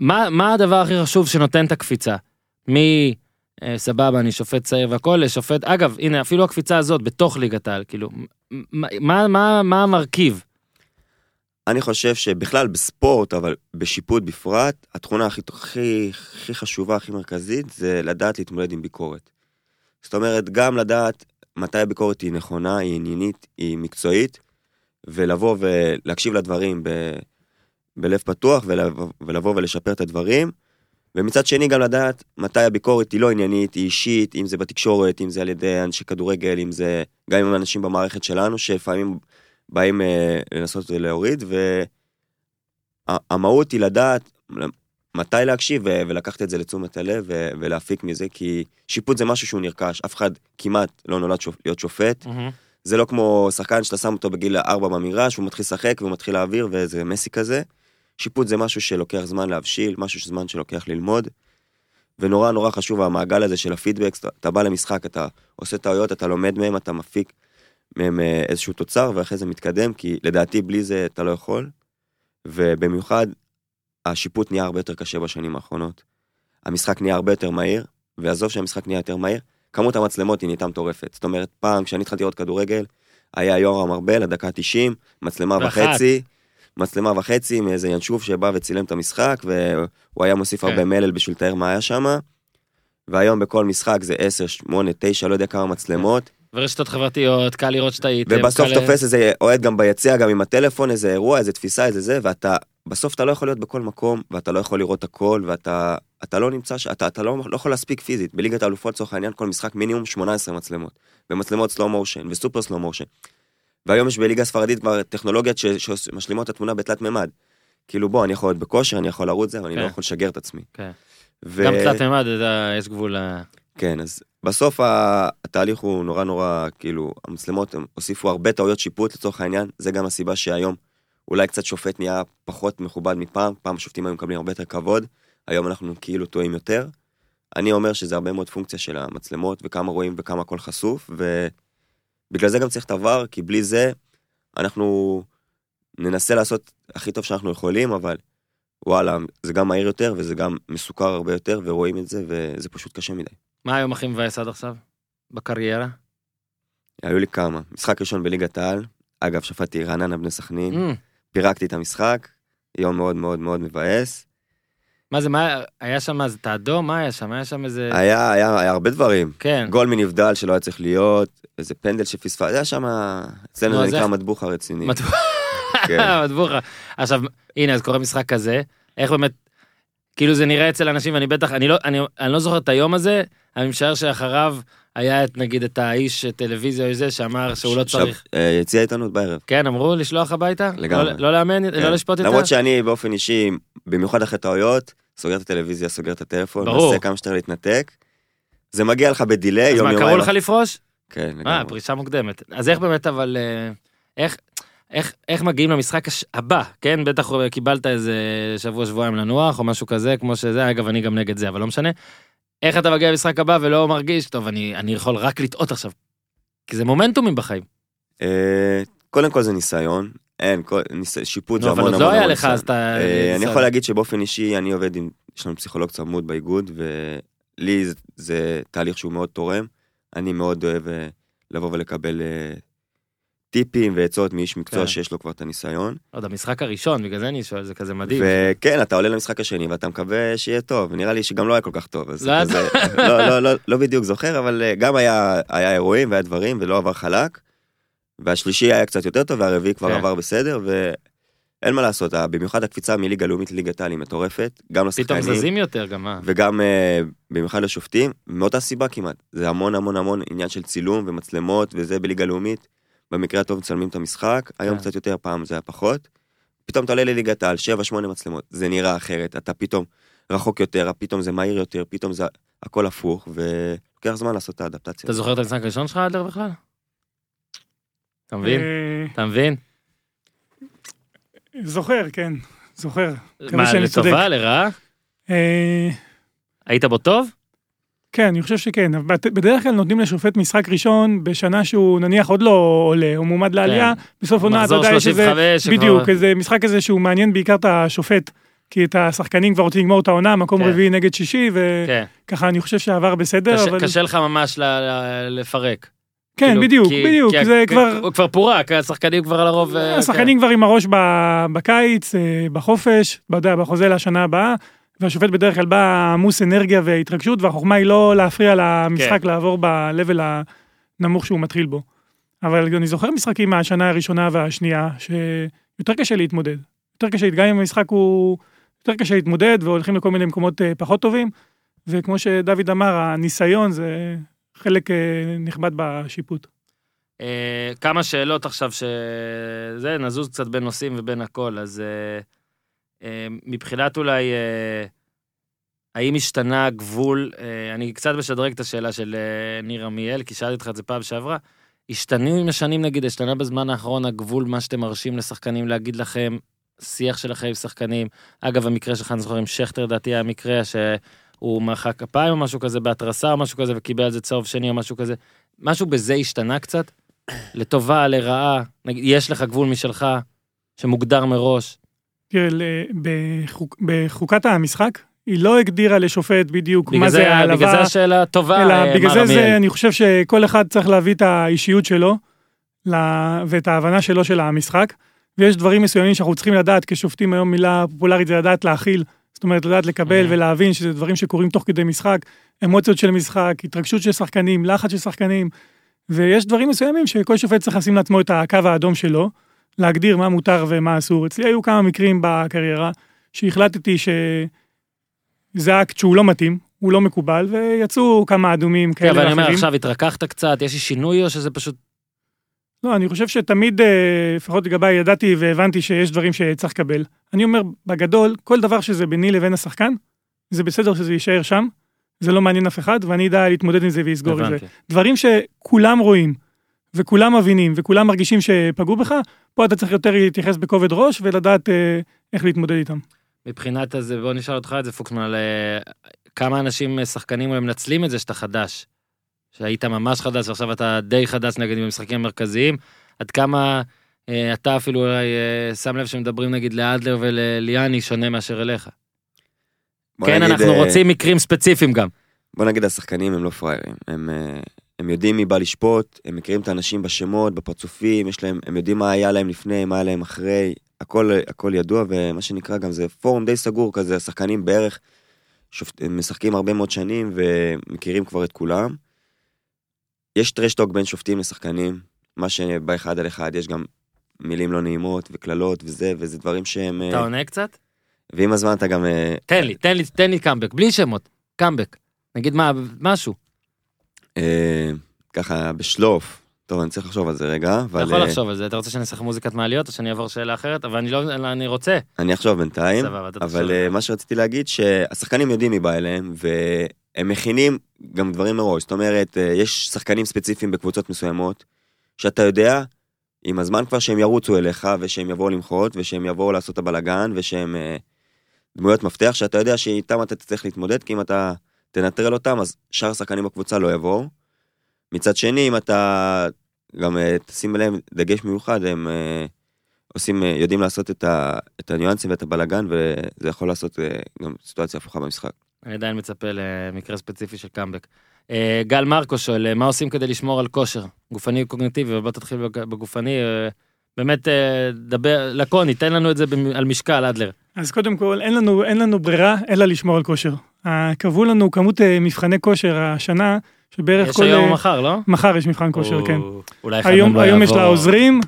מה, מה הדבר הכי חשוב שנותן את הקפיצה? מ... אה, סבבה, אני שופט צעיר והכל, לשופט, אגב, הנה, אפילו הקפיצה הזאת, בתוך ליגת העל, כאילו, מה, מה, מה, המרכיב? אני חושב שבכלל בספורט, אבל בשיפוט בפרט, התכונה הכי, הכי, הכי חשובה, הכי מרכזית, זה לדעת להתמודד עם ביקורת. זאת אומרת, גם לדעת מתי הביקורת היא נכונה, היא עניינית, היא מקצועית, ולבוא ולהקשיב לדברים ב, בלב פתוח, ולבוא, ולבוא ולשפר את הדברים. ומצד שני גם לדעת מתי הביקורת היא לא עניינית, היא אישית, אם זה בתקשורת, אם זה על ידי אנשי כדורגל, אם זה גם עם אנשים במערכת שלנו, שלפעמים באים אה, לנסות להוריד, והמהות היא לדעת מתי להקשיב ולקחת את זה לתשומת הלב ו- ולהפיק מזה, כי שיפוט זה משהו שהוא נרכש, אף אחד כמעט לא נולד שופ- להיות שופט. זה לא כמו שחקן שאתה שם אותו בגיל 4 במגרש, הוא מתחיל לשחק והוא מתחיל להעביר ואיזה מסי כזה. שיפוט זה משהו שלוקח זמן להבשיל, משהו זמן שלוקח ללמוד. ונורא נורא חשוב המעגל הזה של הפידבק, אתה בא למשחק, אתה עושה טעויות, אתה לומד מהם, אתה מפיק מהם אה, איזשהו תוצר, ואחרי זה מתקדם, כי לדעתי בלי זה אתה לא יכול. ובמיוחד, השיפוט נהיה הרבה יותר קשה בשנים האחרונות. המשחק נהיה הרבה יותר מהיר, ועזוב שהמשחק נהיה יותר מהיר, כמות המצלמות היא נהייתה מטורפת. זאת אומרת, פעם, כשאני התחלתי לראות כדורגל, היה יורם ארבל, הדקה 90, מצלמה ואחת. וחצי, מצלמה וחצי מאיזה ינשוף שבא וצילם את המשחק, והוא היה מוסיף כן. הרבה מלל בשביל לתאר מה היה שם. והיום בכל משחק זה 10, 8, 9, לא יודע כמה מצלמות. ורשתות חברתיות, קל לראות שטעיתם. ובסוף קל- תופס איזה אוהד גם ביציע, גם עם הטלפון, איזה אירוע, איזה תפיסה, איזה זה, ואתה, בסוף אתה לא יכול להיות בכל מקום, ואתה לא יכול לראות הכל, ואתה אתה לא נמצא, ש- אתה, אתה לא, לא יכול להספיק פיזית. בליגת האלופות, לצורך העניין, כל משחק מינימום 18 מצלמות, ומצלמות סלואו מושן, וסופר סלואו מושן. והיום יש בליגה הספרדית כבר טכנולוגיות ש- שמשלימות את התמונה בתלת מימד. כאילו בוא, אני יכול להיות בכושר, אני יכול לרוץ זה, אבל אני כן. לא יכול לשגר את עצמי. כן. ו- גם תלת מימד, יש גבול ל... כן, אז בסוף התהליך הוא נורא נורא, כאילו, המצלמות הם הוסיפו הרבה טעויות שיפוט לצורך העניין, זה גם הסיבה שהיום אולי קצת שופט נהיה פחות מכובד מפעם, פעם השופטים היו מקבלים הרבה יותר כבוד, היום אנחנו כאילו טועים יותר. אני אומר שזה הרבה מאוד פונקציה של המצלמות, וכמה רואים וכמה הכל חשוף, ובגלל זה גם צריך את עבר, כי בלי זה אנחנו ננסה לעשות הכי טוב שאנחנו יכולים, אבל וואלה, זה גם מהיר יותר וזה גם מסוכר הרבה יותר, ורואים את זה, וזה פשוט קשה מדי. מה היום הכי מבאס עד עכשיו? בקריירה? היו לי כמה. משחק ראשון בליגת העל, אגב, שפטתי רעננה בני סכנין, Mm. פירקתי את המשחק, יום מאוד מאוד מאוד מבאס. מה זה, מה, היה שם, אז את האדום? מה היה שם? היה שם איזה... היה, היה, היה הרבה דברים. כן. גול מנבדל שלא היה צריך להיות, איזה פנדל שפספס, היה שם, אצלנו נו, זה נקרא מטבוחה רציני. כן. מטבוחה. עכשיו, הנה, אז קורה משחק כזה, איך באמת, כאילו זה נראה אצל אנשים, ואני בטח, אני לא, אני, אני לא זוכר את היום הזה, אני משער שאחריו היה את, נגיד, את האיש טלוויזיה או זה, שאמר שהוא לא צריך. אה, יציע עיתונות בערב. כן, אמרו לשלוח הביתה? לגמרי. לא, לא לאמן, כן. לא לשפוט יותר? למרות שאני באופן אישי, במיוחד אחרי טעויות, סוגר את הטלוויזיה, סוגר את הטלפון. מנסה כמה שיותר להתנתק. זה מגיע לך בדיליי, אז יום מה, יומיים. קראו לך לפרוש? כן, אה, לגמרי. פרישה מוקדמת. אז איך באמת, אבל, אה, איך... איך, איך מגיעים למשחק. הבא, כן? בטח קיבלת איזה שבוע, שבועיים לנוח או משהו כזה, כמו שזה, אגב, אני גם נגד זה, אבל לא משנה. איך אתה מגיע למשחק הבא ולא מרגיש, טוב, אני, אני יכול רק לטעות עכשיו. כי זה מומנטומים בחיים. אה, קודם כל זה ניסיון, אין, כל- ניס- שיפוט זה אבל המון עוד המון לא היה המון לך. אז אתה... אה, אני. יכול להגיד שבאופן אישי אני עובד עם, יש לנו פסיכולוג צמוד באיגוד, ולי זה, זה תהליך שהוא מאוד תורם. אני מאוד אוהב אה, לבוא ולקבל טיפים ועצות מאיש מקצוע כן. שיש לו כבר את הניסיון. עוד המשחק הראשון, בגלל זה אני שואל, זה כזה מדהים. וכן, אתה עולה למשחק השני ואתה מקווה שיהיה טוב, נראה לי שגם לא היה כל כך טוב, אז לא כזה, לא, לא, לא, לא בדיוק זוכר, אבל אה, גם היה, היה אירועים והיה דברים ולא עבר חלק. והשלישי היה קצת יותר טוב והרביעי כבר כן. עבר בסדר, ואין מה לעשות, במיוחד הקפיצה מליגה לאומית לליגת העל היא מטורפת, גם פתאום לשחקנים זזים יותר גם, מה? וגם אה, במיוחד לשופטים, מאותה סיבה כמעט, זה המון המון המון עניין של צילום ומצלמות וזה בליגה לאומית, במקרה הטוב מצלמים את המשחק, היום כן. קצת יותר, פעם זה היה פחות. פתאום אתה עולה לליגת העל, 7-8 מצלמות, זה נראה אחרת, אתה פתאום רחוק יותר, פתאום זה מהיר יותר, פתאום זה הכל הפוך, ולוקח זמן לעשות את האדפטציה. אתה זוכר את המשחק הראשון שלך, אדלר, בכלל? אתה מבין? אה, אתה מבין? זוכר, כן, זוכר. מה. לטובה, לרעה? אה, היית בו טוב? כן, אני חושב שכן. בדרך כלל נותנים לשופט משחק ראשון בשנה שהוא נניח עוד לא עולה, הוא מועמד לעלייה, בסוף עונה, אתה יודע, יש איזה... 35, שכבר- בדיוק, איזה משחק כזה שהוא מעניין בעיקר את השופט. כי את השחקנים כבר רוצים לגמור את העונה, מקום כן. רביעי נגד שישי, כן. וככה אני חושב שעבר בסדר, קשה- אבל... קשה לך ממש ל- ל- לפרק. כן, כאילו, בדיוק, כי- בדיוק, כי זה ה- כבר... הוא כבר פורק, השחקנים כבר לרוב... אה, השחקנים כבר עם הראש בקיץ, אה, בחופש, בחוזה לשנה הבאה, והשופט בדרך כלל בא עמוס אנרגיה והתרגשות, והחוכמה היא לא להפריע למשחק כן. לעבור ב-level הנמוך שהוא מתחיל בו. אבל אני זוכר משחקים מהשנה הראשונה והשנייה, שיותר קשה להתמודד. יותר קשה, גם אם המשחק הוא... יותר קשה להתמודד, והולכים לכל מיני מקומות אה, פחות טובים, וכמו שדוד אמר, הניסיון זה חלק אה, נכבד בשיפוט. אה, כמה שאלות עכשיו שזה, נזוז קצת בין נושאים ובין הכל, אז מבחינת אולי, אה, האם השתנה הגבול, אה, אני קצת משדרג את השאלה של אה, ניר עמיאל, כי שאלתי אותך את זה פעם שעברה, השתנו עם השנים נגיד, השתנה בזמן האחרון הגבול, מה שאתם מרשים לשחקנים להגיד לכם, שיח שלכם עם שחקנים, אגב המקרה שלך, אני זוכר עם שכטר, דעתי היה מקרה שהוא מחא כפיים או משהו כזה בהתרסה או משהו כזה וקיבל על זה צהוב שני או משהו כזה, משהו בזה השתנה קצת? לטובה, לרעה, נגיד, יש לך גבול משלך, שמוגדר מראש. תראה, בחוק, בחוקת המשחק, היא לא הגדירה לשופט בדיוק מה זה, זה בגלל העלבה, זה השאלה טובה, אלא אה, בגלל זה. זה אני חושב שכל אחד צריך להביא את האישיות שלו ואת ההבנה שלו של המשחק. ויש דברים מסוימים שאנחנו צריכים לדעת כשופטים היום מילה פופולרית זה לדעת להכיל. זאת אומרת לדעת לקבל Mhm. ולהבין שזה דברים שקורים תוך כדי משחק, אמוציות של משחק, התרגשות של שחקנים, לחץ של שחקנים. ויש דברים מסוימים שכל שופט צריך לשים לעצמו את הקו האדום שלו, להגדיר מה מותר ומה אסור. אצלי היו כמה מקרים בקריירה שהחלטתי שזה אקט שהוא לא מתאים, הוא לא מקובל, ויצאו כמה אדומים כן, כאלה אבל אני אומר, ואחרים. עכשיו התרככת קצת, יש לי שינוי או שזה פשוט... לא, אני חושב שתמיד, אה, לפחות לגביי, ידעתי והבנתי שיש דברים שצריך לקבל. אני אומר, בגדול, כל דבר שזה ביני לבין השחקן, זה בסדר שזה יישאר שם, זה לא מעניין אף אחד, ואני אדע להתמודד עם זה ולסגור את זה. דברים שכולם רואים, וכולם מבינים, וכולם מרגישים שפגעו בך, פה אתה צריך יותר להתייחס בכובד ראש ולדעת אה, איך להתמודד איתם. מבחינת הזה, בוא נשאל אותך את זה, פוקסמן, על אה, כמה אנשים, אה, שחקנים, אולי מנצלים את זה שאתה חדש. שהיית ממש חדש ועכשיו אתה די חדש נגיד במשחקים המרכזיים. עד כמה אה, אתה אפילו אולי אה, שם לב שמדברים נגיד לאדלר ולליאני שונה מאשר אליך. כן, נגיד, אנחנו אה, רוצים מקרים ספציפיים גם. בוא נגיד השחקנים הם לא פראיירים, הם, אה, הם יודעים מי בא לשפוט, הם מכירים את האנשים בשמות, בפרצופים, יש להם, הם יודעים מה היה להם לפני, מה היה להם אחרי, הכל, הכל ידוע, ומה שנקרא גם זה פורום די סגור כזה, השחקנים בערך שופט, משחקים הרבה מאוד שנים ומכירים כבר את כולם. יש טרשטוק בין שופטים לשחקנים, מה שבאחד על אחד, יש גם מילים לא נעימות וקללות וזה, וזה דברים שהם... אתה אה, עונה קצת? ועם הזמן אתה גם... אה, תן לי, תן לי, תן לי קאמבק, בלי שמות, קאמבק. נגיד מה, משהו. אה, ככה בשלוף. טוב, אני צריך לחשוב על זה רגע, אתה אבל יכול אה, לחשוב על זה, אתה רוצה שאני אעשה מוזיקת מעליות או שאני אעבור שאלה אחרת? אבל אני לא, אני רוצה. אני אחשוב בינתיים. סבבה, אתה. אבל אה, מה שרציתי להגיד, שהשחקנים יודעים מי בא אליהם, והם מכינים גם דברים מראש. זאת אומרת, יש שחקנים ספציפיים בקבוצות מסוימות, שאתה יודע, עם הזמן כבר שהם ירוצו אליך, ושהם יבואו למחות, ושהם יבואו לעשות את הבלגן, ושהם דמויות מפתח, שאתה יודע שאיתם אתה תצטרך להתמודד, כי אם אתה תנטרל אותם, אז שאר השחקנים בקבוצה לא יבואו. מצד שני, אם אתה גם אה, תשים עליהם דגש מיוחד, הם אה, עושים, אה, יודעים לעשות את, ה, את הניואנסים ואת הבלגן, וזה יכול לעשות גם סיטואציה הפוכה במשחק. אני עדיין מצפה למקרה ספציפי של קאמבק. גל מרקו שואל, מה עושים כדי לשמור על כושר? גופני וקוגניטיבי, ובוא תתחיל בג- בגופני. באמת, דבר, לקוני, תן לנו את זה על משקל, אדלר. אז קודם כל, אין לנו, אין לנו ברירה אלא לשמור על כושר. אה, קבעו לנו כמות אה, מבחני כושר השנה, שבערך יש כל... היום אה, או מחר, לא? מחר יש מבחן כושר, כן. או, אולי אחד היום, מהם לא היום יש יעבור. לה עוזרים,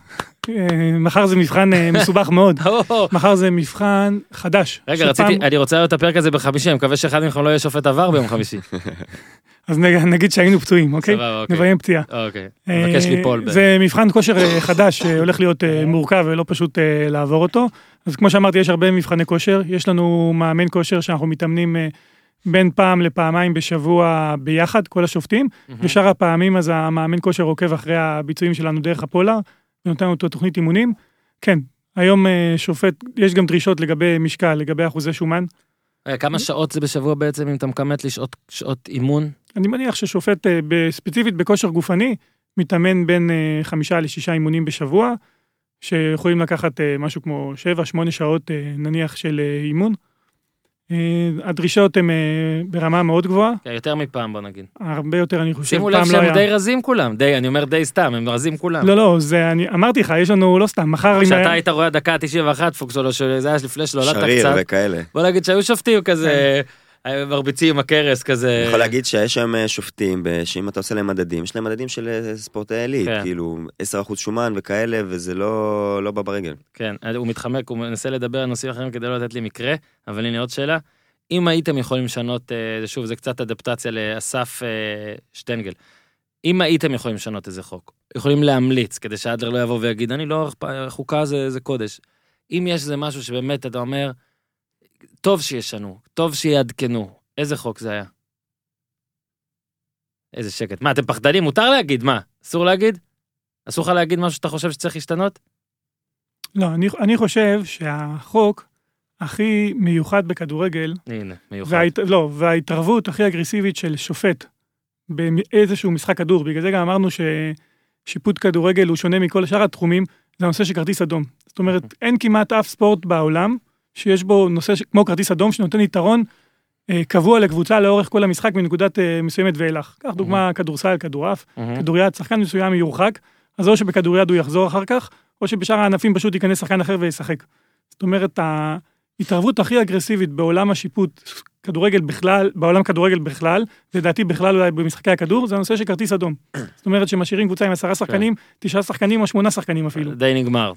אה, מחר זה מבחן אה, מסובך מאוד. או, מחר זה מבחן חדש. רגע, רציתי, אני רוצה לראות את הפרק הזה בחמישי, אני מקווה שאחד מכם לא יהיה שופט עבר ביום חמישי. אז נג- נגיד שהיינו פצועים, אוקיי? סבבה, אוקיי. נביים פציעה. אוקיי, מבקש אה, ליפול. זה מבחן כושר אה, חדש שהולך להיות אה, מורכב ולא פשוט אה, לעבור אותו. אז כמו שאמרתי, יש הרבה מבחני כושר. יש לנו מאמן כושר שאנחנו מתאמנים אה, בין פעם לפעמיים בשבוע ביחד, כל השופטים. מהמם. ושאר הפעמים אז המאמן כושר עוקב אחרי הביצועים שלנו דרך הפולר, ונותן לנו את התוכנית אימונים. כן, היום אה, שופט, יש גם דרישות לגבי משקל, לגבי אחוזי שומן. רגע, כמה שעות זה בשבוע בעצם, אם אתה מכמת לי שעות- אימון? אני מניח ששופט אה, ספציפית בכושר גופני, מתאמן בין אה, חמישה לשישה אימונים בשבוע, שיכולים לקחת אה, משהו כמו שבע, שמונה שעות אה, נניח של אה, אימון. אה, הדרישות הן אה, ברמה מאוד גבוהה, כן, יותר מפעם בוא נגיד. הרבה יותר אני חושב, שימו לב פעם לא שהם היה. די רזים כולם, די, אני אומר די סתם, הם רזים כולם. לא, לא, זה, אני אמרתי לך, יש לנו, לא סתם, מחר... כשאתה היה- היית רואה דקה 91 פוקס או לא, שזה היה לפני שלולדת שריר קצת, וכאלה. בוא נגיד שהיו שופטים כזה, אה, מרביצים עם הכרס כזה. אני יכול להגיד שיש היום אה, שופטים, שאם אתה עושה להם מדדים, יש להם מדדים של אה, ספורטאי עילית, כן. כאילו 10% שומן וכאלה, וזה לא לא בא ברגל. כן, הוא מתחמק, הוא מנסה לדבר על נושאים אחרים כדי לא לתת לי מקרה, אבל הנה עוד שאלה. אם הייתם יכולים לשנות, אה, שוב, זה קצת אדפטציה לאסף אה, שטנגל. אם הייתם יכולים לשנות איזה חוק, יכולים להמליץ כדי שאדלר לא יבוא ויגיד, אני לא, חוקה זה, זה קודש. אם יש איזה משהו שבאמת אתה אומר, טוב שישנו, טוב שיעדכנו, איזה חוק זה היה? איזה שקט. מה, אתם פחדנים? מותר להגיד, מה? אסור להגיד? אסור לך להגיד משהו שאתה חושב שצריך להשתנות? לא, אני, אני חושב שהחוק הכי מיוחד בכדורגל, הנה, מיוחד. וההת... לא, וההתערבות הכי אגרסיבית של שופט באיזשהו משחק כדור, בגלל זה גם אמרנו ששיפוט כדורגל הוא שונה מכל שאר התחומים, זה הנושא של כרטיס אדום. זאת אומרת, אין כמעט אף ספורט בעולם שיש בו נושא ש- כמו כרטיס אדום שנותן יתרון אה, קבוע לקבוצה לאורך כל המשחק מנקודת אה, מסוימת ואילך. קח דוגמה כדורסל, כדורעף, מהמם. כדוריד, שחקן מסוים יורחק, אז או שבכדוריד הוא יחזור אחר כך, או שבשאר הענפים פשוט ייכנס שחקן אחר וישחק. זאת אומרת, ההתערבות הכי אגרסיבית בעולם השיפוט, כדורגל בכלל, בעולם כדורגל בכלל, לדעתי בכלל אולי במשחקי הכדור, זה הנושא של כרטיס אדום. זאת אומרת שמשאירים קבוצה עם עשרה שחקנים, תשעה שחקנים או שמונה שחקנים אפילו. די נגמר.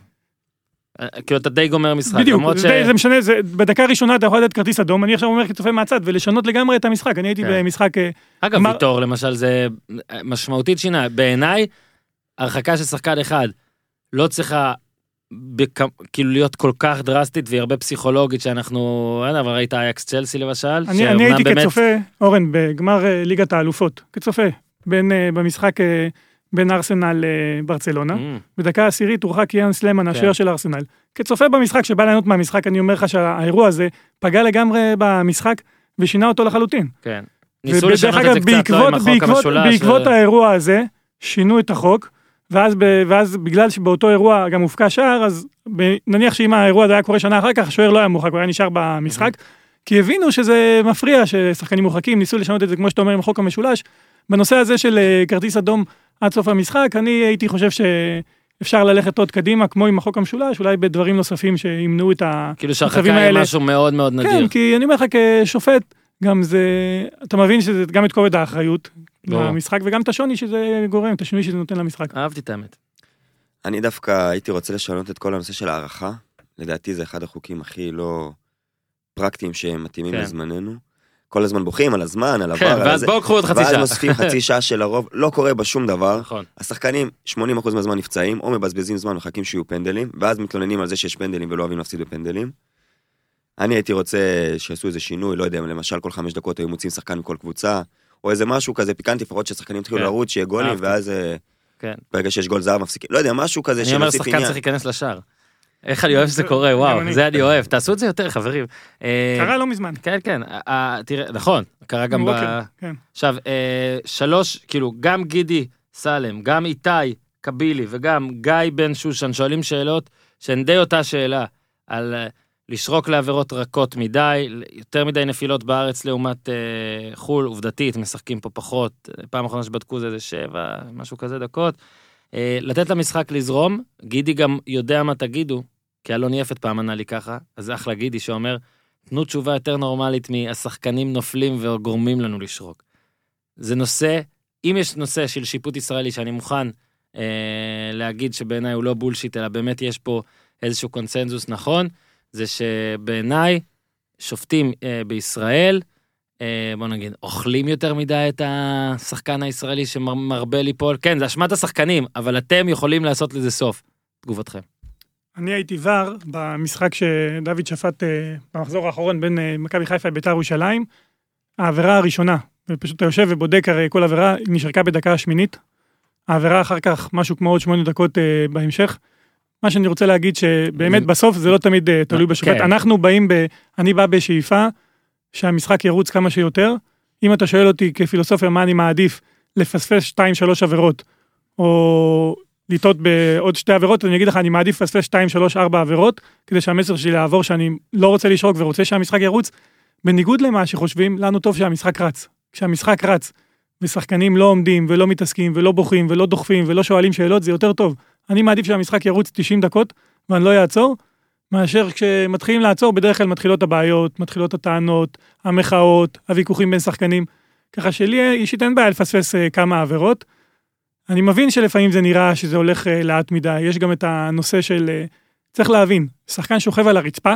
אה, כאילו אתה די גומר משחק, בדיוק, למרות ש... זה, זה משנה, זה, בדקה הראשונה אתה יכול לתת כרטיס אדום, אני עכשיו אומר כצופה מהצד, ולשנות לגמרי את המשחק, אני הייתי כן. במשחק, אה, אגב, אמר- ויטור למשל זה משמעותית שינה. בעיניי, הרחקה של שחקן אחד לא צריכה בכ... כאילו להיות כל כך דרסטית והיא הרבה פסיכולוגית שאנחנו, אין, אבל ראית אייקס צ'לסי למשל, אני, אני הייתי באמת- כצופה, אורן, בגמר אה, ליגת האלופות, כצופה, בין, אה, במשחק אה, בין ארסנל לברצלונה, Mm, בדקה העשירית הורחק יאן סלמן, השוער כן. של ארסנל. כצופה במשחק שבא ליהנות מהמשחק, אני אומר לך שהאירוע הזה פגע לגמרי במשחק ושינה אותו לחלוטין. כן. ניסו לשנות את זה קצת, לא עם החוק המשולש. בעקבות ו- האירוע הזה, שינו את החוק, ואז, ב, ואז בגלל שבאותו אירוע גם הופקע שער, אז ב, נניח שאם האירוע הזה היה קורה שנה אחר כך, השוער לא היה מורחק, הוא היה נשאר במשחק, כי הבינו שזה מפריע ששחקנים מורחקים, ניסו לשנות את זה כמו שאתה אומר עם החוק המשולש. בנושא הזה של אה, כרטיס אדום עד סוף המשחק, אני הייתי חושב שאפשר ללכת עוד קדימה, כמו עם החוק המשולש, אולי בדברים נוספים שימנעו את ה... כאילו שהרחקה המצבים היא האלה- משהו מאוד מאוד נדיר. כן, כי אני אומר לך כשופט, גם זה, אתה מבין שזה גם את כובד האחריות. למשחק, וגם את השוני שזה גורם, את השינוי שזה נותן למשחק. אהבתי את האמת. אני דווקא הייתי רוצה לשנות את כל הנושא של הערכה. לדעתי זה אחד החוקים הכי לא פרקטיים שמתאימים כן. לזמננו. כל הזמן בוכים על הזמן, על כן, עבר, על ואז. בואו קחו עוד חצי ואז שעה. מוסיפים חצי שעה שלרוב לא קורה בה שום דבר. נכון. השחקנים 80% מהזמן נפצעים, או מבזבזים זמן מחכים שיהיו פנדלים, ואז מתלוננים על זה שיש פנדלים ולא אוהבים להפסיד בפנדלים. אני הייתי רוצה שיעשו איזה שינוי, לא יודע, למשל כל חמש דקות היו מוצאים שחקן מכל קבוצה, או איזה משהו כזה פיקנטי, לפחות ששחקנים יתחילו כן. לרוץ, שיהיה גולים. ואז אה, כן. ברגע שיש גול זר מפסיקים, לא יודע, משהו כזה אני אומר, שחקן. צריך להיכנס לשער. איך אני אוהב שזה קורה, וואו. זה אני אוהב. תעשו את זה יותר, חברים. אה, קרה לא מזמן. כן, כן, אה, אה, תראה, נכון, קרה גם ב... כן. עכשיו, שלוש, כאילו, גם גידי סלם, גם איתי קבילי וגם גיא בן שושן שואלים שאלות שהן די אותה שאלה, על לשרוק לעבירות רכות מדי, יותר מדי נפילות בארץ לעומת חו"ל, עובדתית, משחקים פה פחות, פעם אחרונה שבדקו זה איזה שבע, משהו כזה דקות. לתת למשחק לזרום, גידי גם יודע מה תגידו, כי אלון יפת פעם ענה לי ככה, אז אחלה גידי שאומר, תנו תשובה יותר נורמלית מהשחקנים נופלים וגורמים לנו לשרוק. זה נושא, אם יש נושא של שיפוט ישראלי שאני מוכן אה, להגיד שבעיניי הוא לא בולשיט, אלא באמת יש פה איזשהו קונצנזוס נכון, זה שבעיניי שופטים אה, בישראל, אה, בוא נגיד, אוכלים יותר מדי את השחקן הישראלי שמרבה ליפול. כן, זה אשמת השחקנים, אבל אתם יכולים לעשות לזה סוף. תגובתכם. אני הייתי ור במשחק שדוד שפט אה, במחזור האחרון בין אה, מכבי חיפה לביתר ירושלים. העבירה הראשונה, ופשוט אתה יושב ובודק הרי כל עבירה, היא נשרקה בדקה השמינית. העבירה אחר כך, משהו כמו עוד שמונה דקות אה, בהמשך. מה שאני רוצה להגיד שבאמת בסוף זה לא תמיד תלוי בשופט. כן. אנחנו באים ב... אני בא בשאיפה שהמשחק ירוץ כמה שיותר. אם אתה שואל אותי כפילוסופיה מה אני מעדיף, לפספס 2-3 עבירות, או לטעות בעוד שתי עבירות, אני אגיד לך, אני מעדיף לפספס 2, 3, 4 עבירות, כדי שהמסר שלי יעבור שאני לא רוצה לשרוק ורוצה שהמשחק ירוץ. בניגוד למה שחושבים, לנו טוב שהמשחק רץ. כשהמשחק רץ, ושחקנים לא עומדים ולא מתעסקים ולא בוכים ולא דוחפים ולא שואלים שאלות, זה יותר טוב. אני מעדיף שהמשחק ירוץ 90 דקות ואני לא אעצור, מאשר כשמתחילים לעצור, בדרך כלל מתחילות הבעיות, מתחילות הטענות, המחאות, הוויכוחים בין שחקנים. ככה שלי אישית אין בעיה לפספס אה, כמה עבירות. אני מבין שלפעמים זה נראה שזה הולך אה, לאט מדי, יש גם את הנושא של... אה, צריך להבין, שחקן שוכב על הרצפה,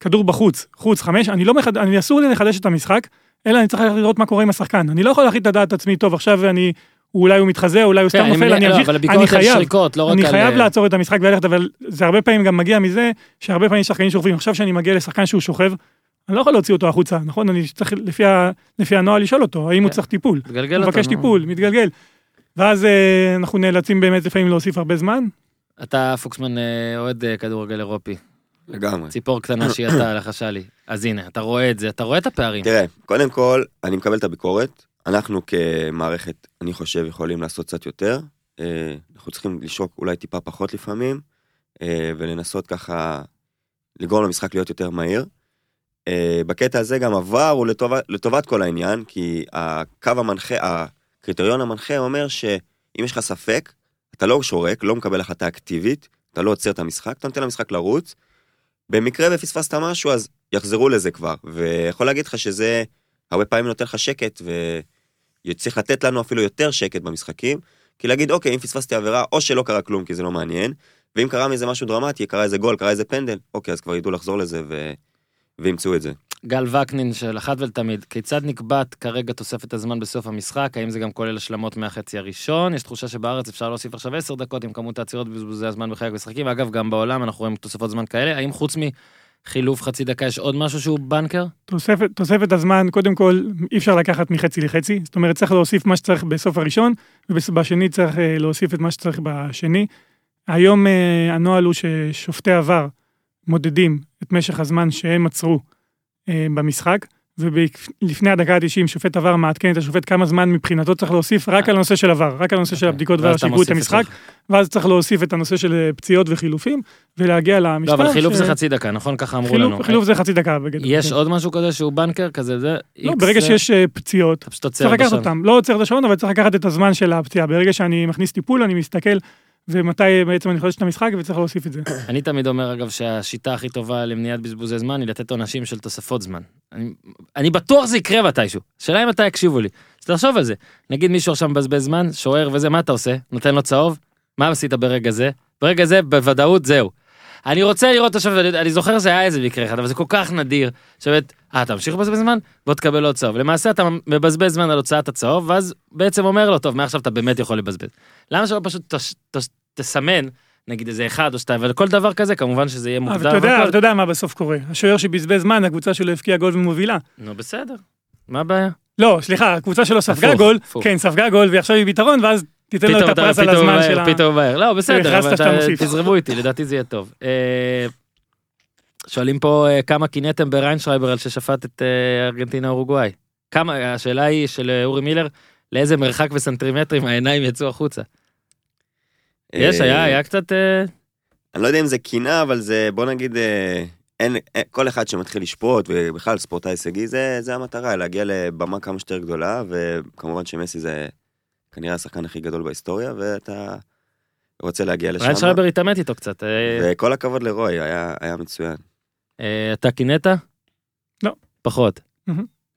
כדור בחוץ, חוץ חמש, אני לא מחד... אני אסור לי לחדש את המשחק, אלא אני צריך לראות מה קורה עם השחקן. אני לא יכול להחליט את הדעת עצמי, טוב, עכשיו אני... אולי הוא מתחזה, אולי הוא סתם כן, נופל, אני לא, אמשיך, אני על חייב, שריקות, לא אני על... חייב אה, לעצור את המשחק וללכת, אבל זה הרבה פעמים גם מגיע מזה שהרבה פעמים שחקנים שוכבים. עכשיו שאני מגיע לשחקן שהוא שוכב, אני לא יכול להוציא אותו החוצה, נכון? אני צריך לפי, ה... לפי הנוהל לשאול אותו, האם הוא כן. צריך טיפול. תגלגל הוא. מבקש. טיפול, מתגלגל. ואז אה, אנחנו נאלצים באמת לפעמים להוסיף הרבה זמן. אתה, פוקסמן, אה, אוהד אה, כדורגל אירופי. לגמרי. ציפור קטנה שהייתה לחשה לי. אז הנה, אתה רואה את זה, אתה רואה את הפערים. תראה, קודם כל, אני מקבל את הביקורת. אנחנו כמערכת, אני חושב, יכולים לעשות קצת יותר. אנחנו צריכים לשרוק אולי טיפה פחות לפעמים, ולנסות ככה לגרום למשחק להיות יותר מהיר. בקטע הזה גם עבר הוא לטובת, לטובת כל העניין, כי הקו המנחה, הקריטריון המנחה אומר שאם יש לך ספק, אתה לא שורק, לא מקבל החלטה אקטיבית, אתה לא עוצר את המשחק, אתה נותן למשחק לרוץ. במקרה ופספסת משהו, אז יחזרו לזה כבר. ויכול להגיד לך שזה הרבה פעמים נותן לך שקט, וצריך לתת לנו אפילו יותר שקט במשחקים, כי להגיד, אוקיי, אם פספסתי עבירה, או שלא קרה כלום, כי זה לא מעניין, ואם קרה מזה משהו דרמטי, קרה איזה גול, קרה איזה פנדל, אוקיי, אז כבר ידעו לחזור לזה ו... וימצאו את זה. גל וקנין של אחת ולתמיד, כיצד נקבעת כרגע תוספת הזמן בסוף המשחק? האם זה גם כולל השלמות מהחצי הראשון? יש תחושה שבארץ אפשר להוסיף עכשיו 10 דקות עם כמות העצירות ובזבוזי הזמן בחלק משחקים, ואגב, גם בעולם אנחנו רואים תוספות זמן כאלה. האם חוץ מחילוף חצי דקה יש עוד משהו שהוא בנקר? תוספת, תוספת הזמן, קודם כל, אי אפשר לקחת מחצי לחצי, זאת אומרת, צריך להוסיף מה שצריך בסוף הראשון, ובשני צריך אה, להוסיף את מה שצריך בשני. היום אה, הנוהל הוא ששופטי עבר מודדים את משך הזמן שהם עצרו במשחק, ולפני הדקה ה-90 שופט עבר מעדכן את השופט כמה זמן מבחינתו צריך להוסיף רק על הנושא של עבר, רק על הנושא של אוקיי. הבדיקות ואז אתה והשיגעו את המשחק, ואז צריך להוסיף את הנושא של אה, פציעות וחילופים, ולהגיע לא, למשפט. אבל חילוף זה חצי דקה, נכון? ככה אמרו חילוף- לנו. חילוף זה חצי דקה בגדול. יש כן. עוד משהו כזה שהוא בנקר כזה, זה... לא, ברגע זה- שיש אה, פציעות, צריך לקחת. אותם. לא עוצר את השעון, אבל צריך לקחת את הזמן של הפציעה. ברגע שאני מכניס טיפול, אני מסתכל, ומתי בעצם אני חודש את המשחק, וצריך להוסיף את זה. אני תמיד אומר, אגב, שהשיטה הכי טובה למניעת בזבוזי זמן היא לתת עונשים של תוספות זמן. אני, אני בטוח זה יקרה מתישהו. השאלה אם מתי יקשיבו לי. אז תחשוב על זה. נגיד מישהו עכשיו מבזבז זמן, שוער וזה, מה אתה עושה? נותן לו צהוב? מה עשית ברגע זה? ברגע זה, בוודאות, זהו. אני רוצה לראות עכשיו, אני, אני זוכר שהיה איזה מקרה אחד, אבל זה כל כך נדיר, שבאמת, אה, אתה ממשיך לבזבז זמן? בוא תקבל עוד צהוב. למעשה אתה מבזבז זמן על הוצאת הצהוב, ואז בעצם אומר לו, טוב, מעכשיו אתה באמת יכול לבזבז. למה שלא פשוט תש, תש, תסמן, נגיד איזה אחד או שתיים, ולכל דבר כזה, כמובן שזה יהיה אבל מוגדר. אתה. אבל אתה יודע מה בסוף קורה. השוער שבזבז זמן, הקבוצה שלו הבקיעה גול ומובילה. נו, בסדר. מה הבעיה? לא, סליחה, הקבוצה שלו ספגה גול. כן, ספגה גול, ועכשיו היא ביתרון, ואז תיתן לו את הפרס על הזמן מהר, של ה... פתאום מהר. לא, בסדר. תזרמו איתי, לדעתי זה יהיה טוב. אה, שואלים פה אה, כמה קינאתם בריינשרייבר על ששפט את אה, ארגנטינה אורוגוואי. כמה, השאלה היא של אורי מילר, לאיזה מרחק וסנטימטרים העיניים יצאו החוצה. יש, היה, היה קצת... אני לא יודע אם זה קנאה, אבל זה, בוא נגיד, אין, כל אחד שמתחיל לשפוט, ובכלל ספורטאי הישגי, זה, זה המטרה, להגיע לבמה כמה שיותר גדולה, וכמובן שמסי זה כנראה השחקן הכי גדול בהיסטוריה, ואתה רוצה להגיע לשם. ריינשרייבר התעמת איתו קצת. אה, וכל הכבוד לרוי, היה, היה מצוין. אה, אתה קינאת? לא. פחות.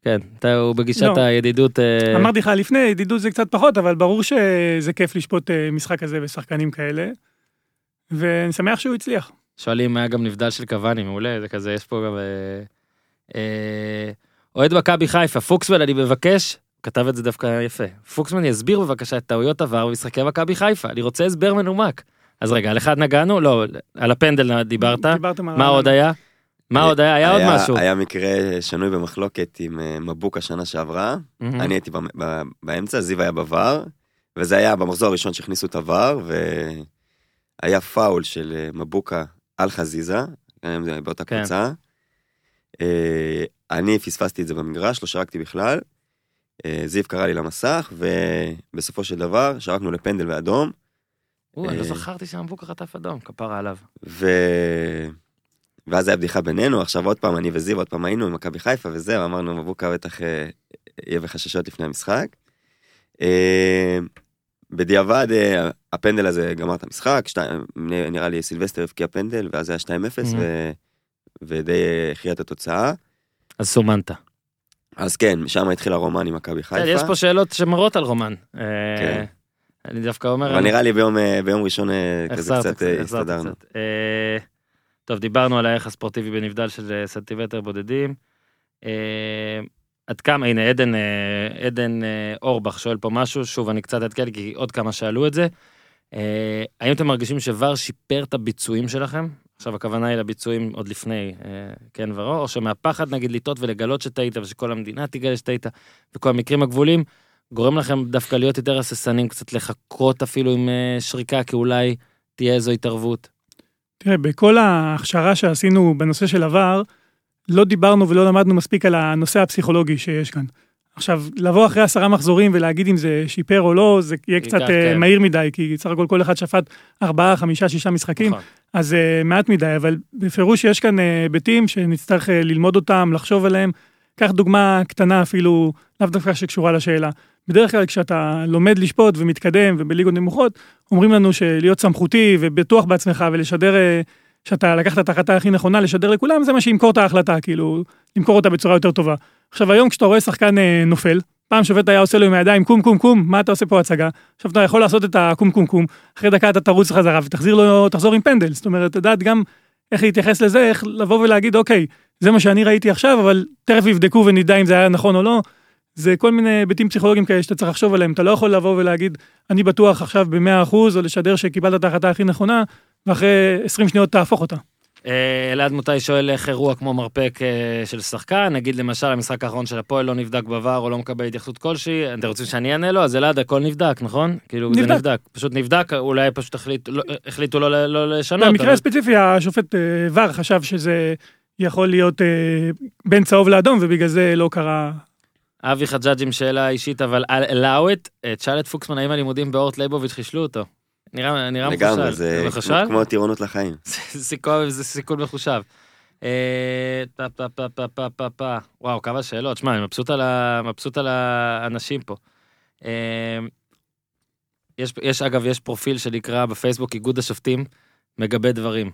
כן, אתה, הוא בגישת לא. הידידות... אה, אמרתי לך לפני, ידידות זה קצת פחות, אבל ברור שזה כיף לשפוט משחק כזה ושחקנים כאלה. ואני שמח שהוא הצליח. שואלים מה היה גם נבדל של קוואני, מעולה, זה כזה, יש פה גם... אוהד מכבי חיפה, פוקסמן, אני מבקש, כתב את זה דווקא יפה, פוקסמן יסביר בבקשה את טעויות עבר במשחקי מכבי חיפה, אני רוצה הסבר מנומק. אז רגע, על אחד נגענו? לא, על הפנדל דיברת, דיברתם על... מה עוד היה? מה עוד היה? היה עוד משהו. היה מקרה שנוי במחלוקת עם אה, מבוק השנה שעברה. אני הייתי באמצע, זיו היה בVAR, וזה היה במחזור הראשון שהכניסו את הVAR, והיה פאול של אה, מבוקה על חזיזה, זה באותה כן. קבוצה. אה, אני פספסתי את זה במגרש, לא שרקתי בכלל. אה, זיו קרא לי למסך, ובסופו של דבר שרקנו לפנדל ואדום, או, אני לא אה, זכרתי שהמבוקה חטף אדום, כפרה עליו. ו... ואז היה בדיחה בינינו, עכשיו עוד פעם אני וזיו עוד פעם היינו עם מכבי חיפה וזהו, אמרנו מבוקה בטח אה, יהיה בחששות לפני המשחק. בדיעבד הפנדל הזה גמר את המשחק, שתיים, נראה לי סילבסטר הבקיע פנדל ואז היה 2-0 ו... ודי הכריע את התוצאה. אז סומנת. אז כן, משם התחיל הרומן עם מכבי חיפה. כן, יש פה שאלות שמראות על רומן. אה, כן. אני דווקא אומר... אבל נראה לי ביום, אה, ביום ראשון אה, כזה קצת הסתדרנו. קצת. טוב, דיברנו על הערך הספורטיבי בנבדל של סנטימטר בודדים. עד כמה, הנה עדן, עדן אורבך שואל פה משהו, שוב אני קצת אעדכן כי עוד כמה שאלו את זה. האם אתם מרגישים שוואר שיפר את הביצועים שלכם? עכשיו הכוונה היא לביצועים עוד לפני אה, כן ורו, או שמהפחד נגיד לטעות ולגלות שטעית ושכל המדינה תגלה שטעית וכל המקרים הגבולים, גורם לכם דווקא להיות יותר הססנים, קצת לחכות אפילו עם אה, שריקה, כי אולי תהיה איזו התערבות. תראה, בכל ההכשרה שעשינו בנושא של עבר, לא דיברנו ולא למדנו מספיק על הנושא הפסיכולוגי שיש כאן. עכשיו, לבוא אחרי עשרה מחזורים ולהגיד אם זה שיפר או לא, זה יהיה קצת אה, כן. מהיר מדי, כי סך הכל כל אחד שפט ארבעה, חמישה, שישה משחקים, נכון. אז אה, מעט מדי, אבל בפירוש יש כאן היבטים שנצטרך אה, ללמוד אותם, לחשוב עליהם. קח דוגמה קטנה אפילו, לאו דווקא שקשורה לשאלה. בדרך כלל כשאתה לומד לשפוט ומתקדם ובליגות נמוכות, אומרים לנו שלהיות סמכותי ובטוח בעצמך ולשדר שאתה לקחת את ההחלטה הכי נכונה, לשדר לכולם, זה מה שימכור את ההחלטה, כאילו, למכור אותה בצורה יותר טובה. עכשיו היום כשאתה רואה שחקן אה, נופל, פעם שופט היה עושה לו עם הידיים קום קום קום, מה אתה עושה פה הצגה? עכשיו אתה יכול לעשות את הקום קום קום, אחרי דקה אתה תרוץ חזרה ותחזיר לו, תחזור עם פנדל, זאת אומרת, לדעת גם איך להתייחס לזה, איך לבוא ולהגיד, אוקיי, זה מה שאני ראיתי עכשיו, אבל תכף יבדקו ונדע אם זה היה נכון או לא. זה כל מיני היבטים פסיכולוגיים כאלה שאתה צריך לחשוב עליהם, אתה לא יכול לבוא ולהגיד, אני בטוח עכשיו ב-100% או לשדר שקיבלת את ההחלטה הכי נכונה, ואחרי 20 שניות תהפוך אותה. אה, אלעד מוטי שואל איך אירוע כמו מרפק אה, של שחקן, נגיד למשל המשחק האחרון של הפועל לא נבדק בVAR או לא מקבל התייחסות כלשהי, אתם רוצים שאני אענה לו? אז אלעד הכל נבדק, נכון? כאילו זה נבדק. פשוט נבדק, אולי פשוט החליט- לא- החליטו לא לא לשנות. במקרה אבל- הספציפי השופט אה, VAR חשב שזה יכול להיות בין צהוב לאדום, ובגלל זה לא קרה... אבי חג'אג' עם שאלה אישית, אבל על לאווט, תשאל את פוקסמן האם הלימודים באורט לייבוביץ' חישלו אותו. נראה נראה מחושל. לגמרי, זה מחושל? כמו טירונות לחיים. זה סיכון, זה סיכון מחושב. אה, פה פה פה פה פה פה פה. וואו, כמה שאלות. שמע, אני מבסוט על ה- מבסוט על האנשים פה. אה, יש, יש, אגב, יש פרופיל שנקרא בפייסבוק איגוד השופטים מגבה דברים.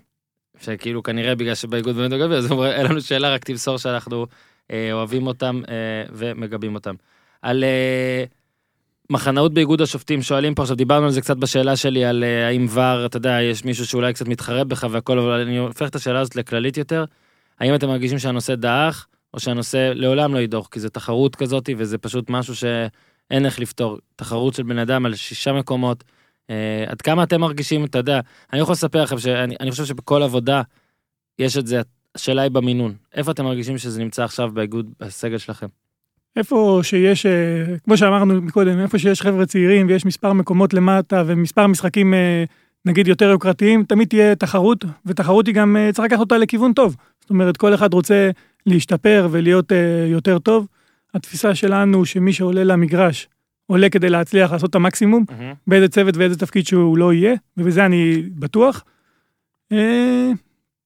שכאילו כנראה בגלל שבאיגוד באמת מגבה, אז אומר, אין לנו שאלה, רק תמסור שאנחנו אה, אוהבים אותם אה, ומגבים אותם. על אה, מחנאות באיגוד השופטים, שואלים פה, עכשיו דיברנו על זה קצת בשאלה שלי, על אה, האם ור, אתה יודע, יש מישהו שאולי קצת מתחרה בך והכל, אבל אני הופך את השאלה הזאת לכללית יותר. האם אתם מרגישים שהנושא דעך, או שהנושא לעולם לא ידוך, כי זה תחרות כזאת, וזה פשוט משהו שאין איך לפתור. תחרות של בן אדם על שישה מקומות. אה, עד כמה אתם מרגישים, אתה יודע, אני יכול לספר לכם שאני אני חושב שבכל עבודה יש את זה, השאלה היא במינון. איפה אתם מרגישים שזה נמצא עכשיו באיגוד, בסגל שלכם? איפה שיש, אה, כמו שאמרנו מקודם, איפה שיש חבר'ה צעירים ויש מספר מקומות למטה ומספר משחקים אה, נגיד יותר יוקרתיים, תמיד תהיה תחרות, ותחרות היא גם, אה, צריך לקחת אותה לכיוון טוב. זאת אומרת, כל אחד רוצה להשתפר ולהיות יותר טוב. התפיסה שלנו שמי שעולה למגרש, עולה כדי להצליח לעשות את המקסימום, באיזה צוות ואיזה תפקיד שהוא לא יהיה, ובזה אני בטוח.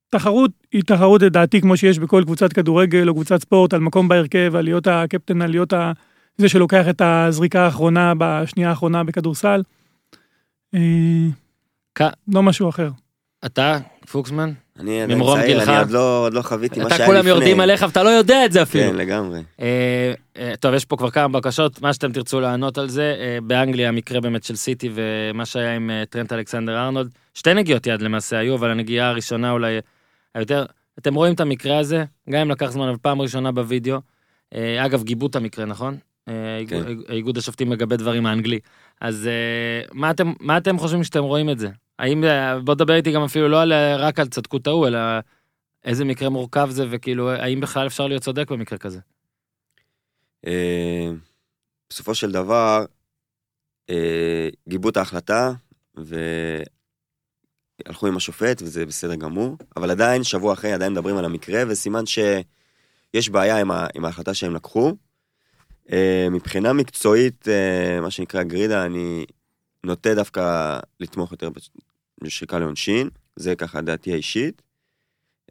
תחרות היא תחרות לדעתי כמו שיש בכל קבוצת כדורגל או קבוצת ספורט על מקום בהרכב, על להיות הקפטן, על להיות ה... זה שלוקח את הזריקה האחרונה בשנייה האחרונה בכדורסל. אה, כ- לא משהו אחר. אתה, פוקסמן? אני ממרום גילך? אני עוד לא- עוד לא חוויתי מה אתה שהיה כולם לפני. יורדים עליך ואתה לא יודע את זה אפילו. כן, לגמרי. אה, אה, טוב, יש פה כבר כמה בקשות, מה שאתם תרצו לענות על זה. אה, באנגליה המקרה באמת של סיטי ומה שהיה עם אה, טרנט אלכסנדר ארנולד. שתי נגיעות יד למעשה היו, אבל הנגיעה הראשונה אולי היותר... אתם רואים את המקרה הזה, גם אם לקח זמן, אבל פעם ראשונה בווידאו. אה, אגב, גיבו את המקרה, נכון? אה, כן. איגוד השופטים מגבה דברים האנגלי. אז אה, מה אתם, מה אתם חושבים שאתם רואים את זה? האם, בוא דבר איתי גם אפילו לא על, רק על צדקות ההוא, אלא איזה מקרה מורכב זה, וכאילו, האם בכלל אפשר להיות צודק במקרה כזה? בסופו של דבר, גיבו את ההחלטה, והלכו עם השופט, וזה בסדר גמור, אבל עדיין, שבוע אחרי, עדיין מדברים על המקרה, וסימן שיש בעיה עם, ה, עם ההחלטה שהם לקחו. אה, מבחינה מקצועית, אה, מה שנקרא גרידה, אני נוטה דווקא לתמוך יותר בשריקה לעונשין, זה ככה דעתי האישית.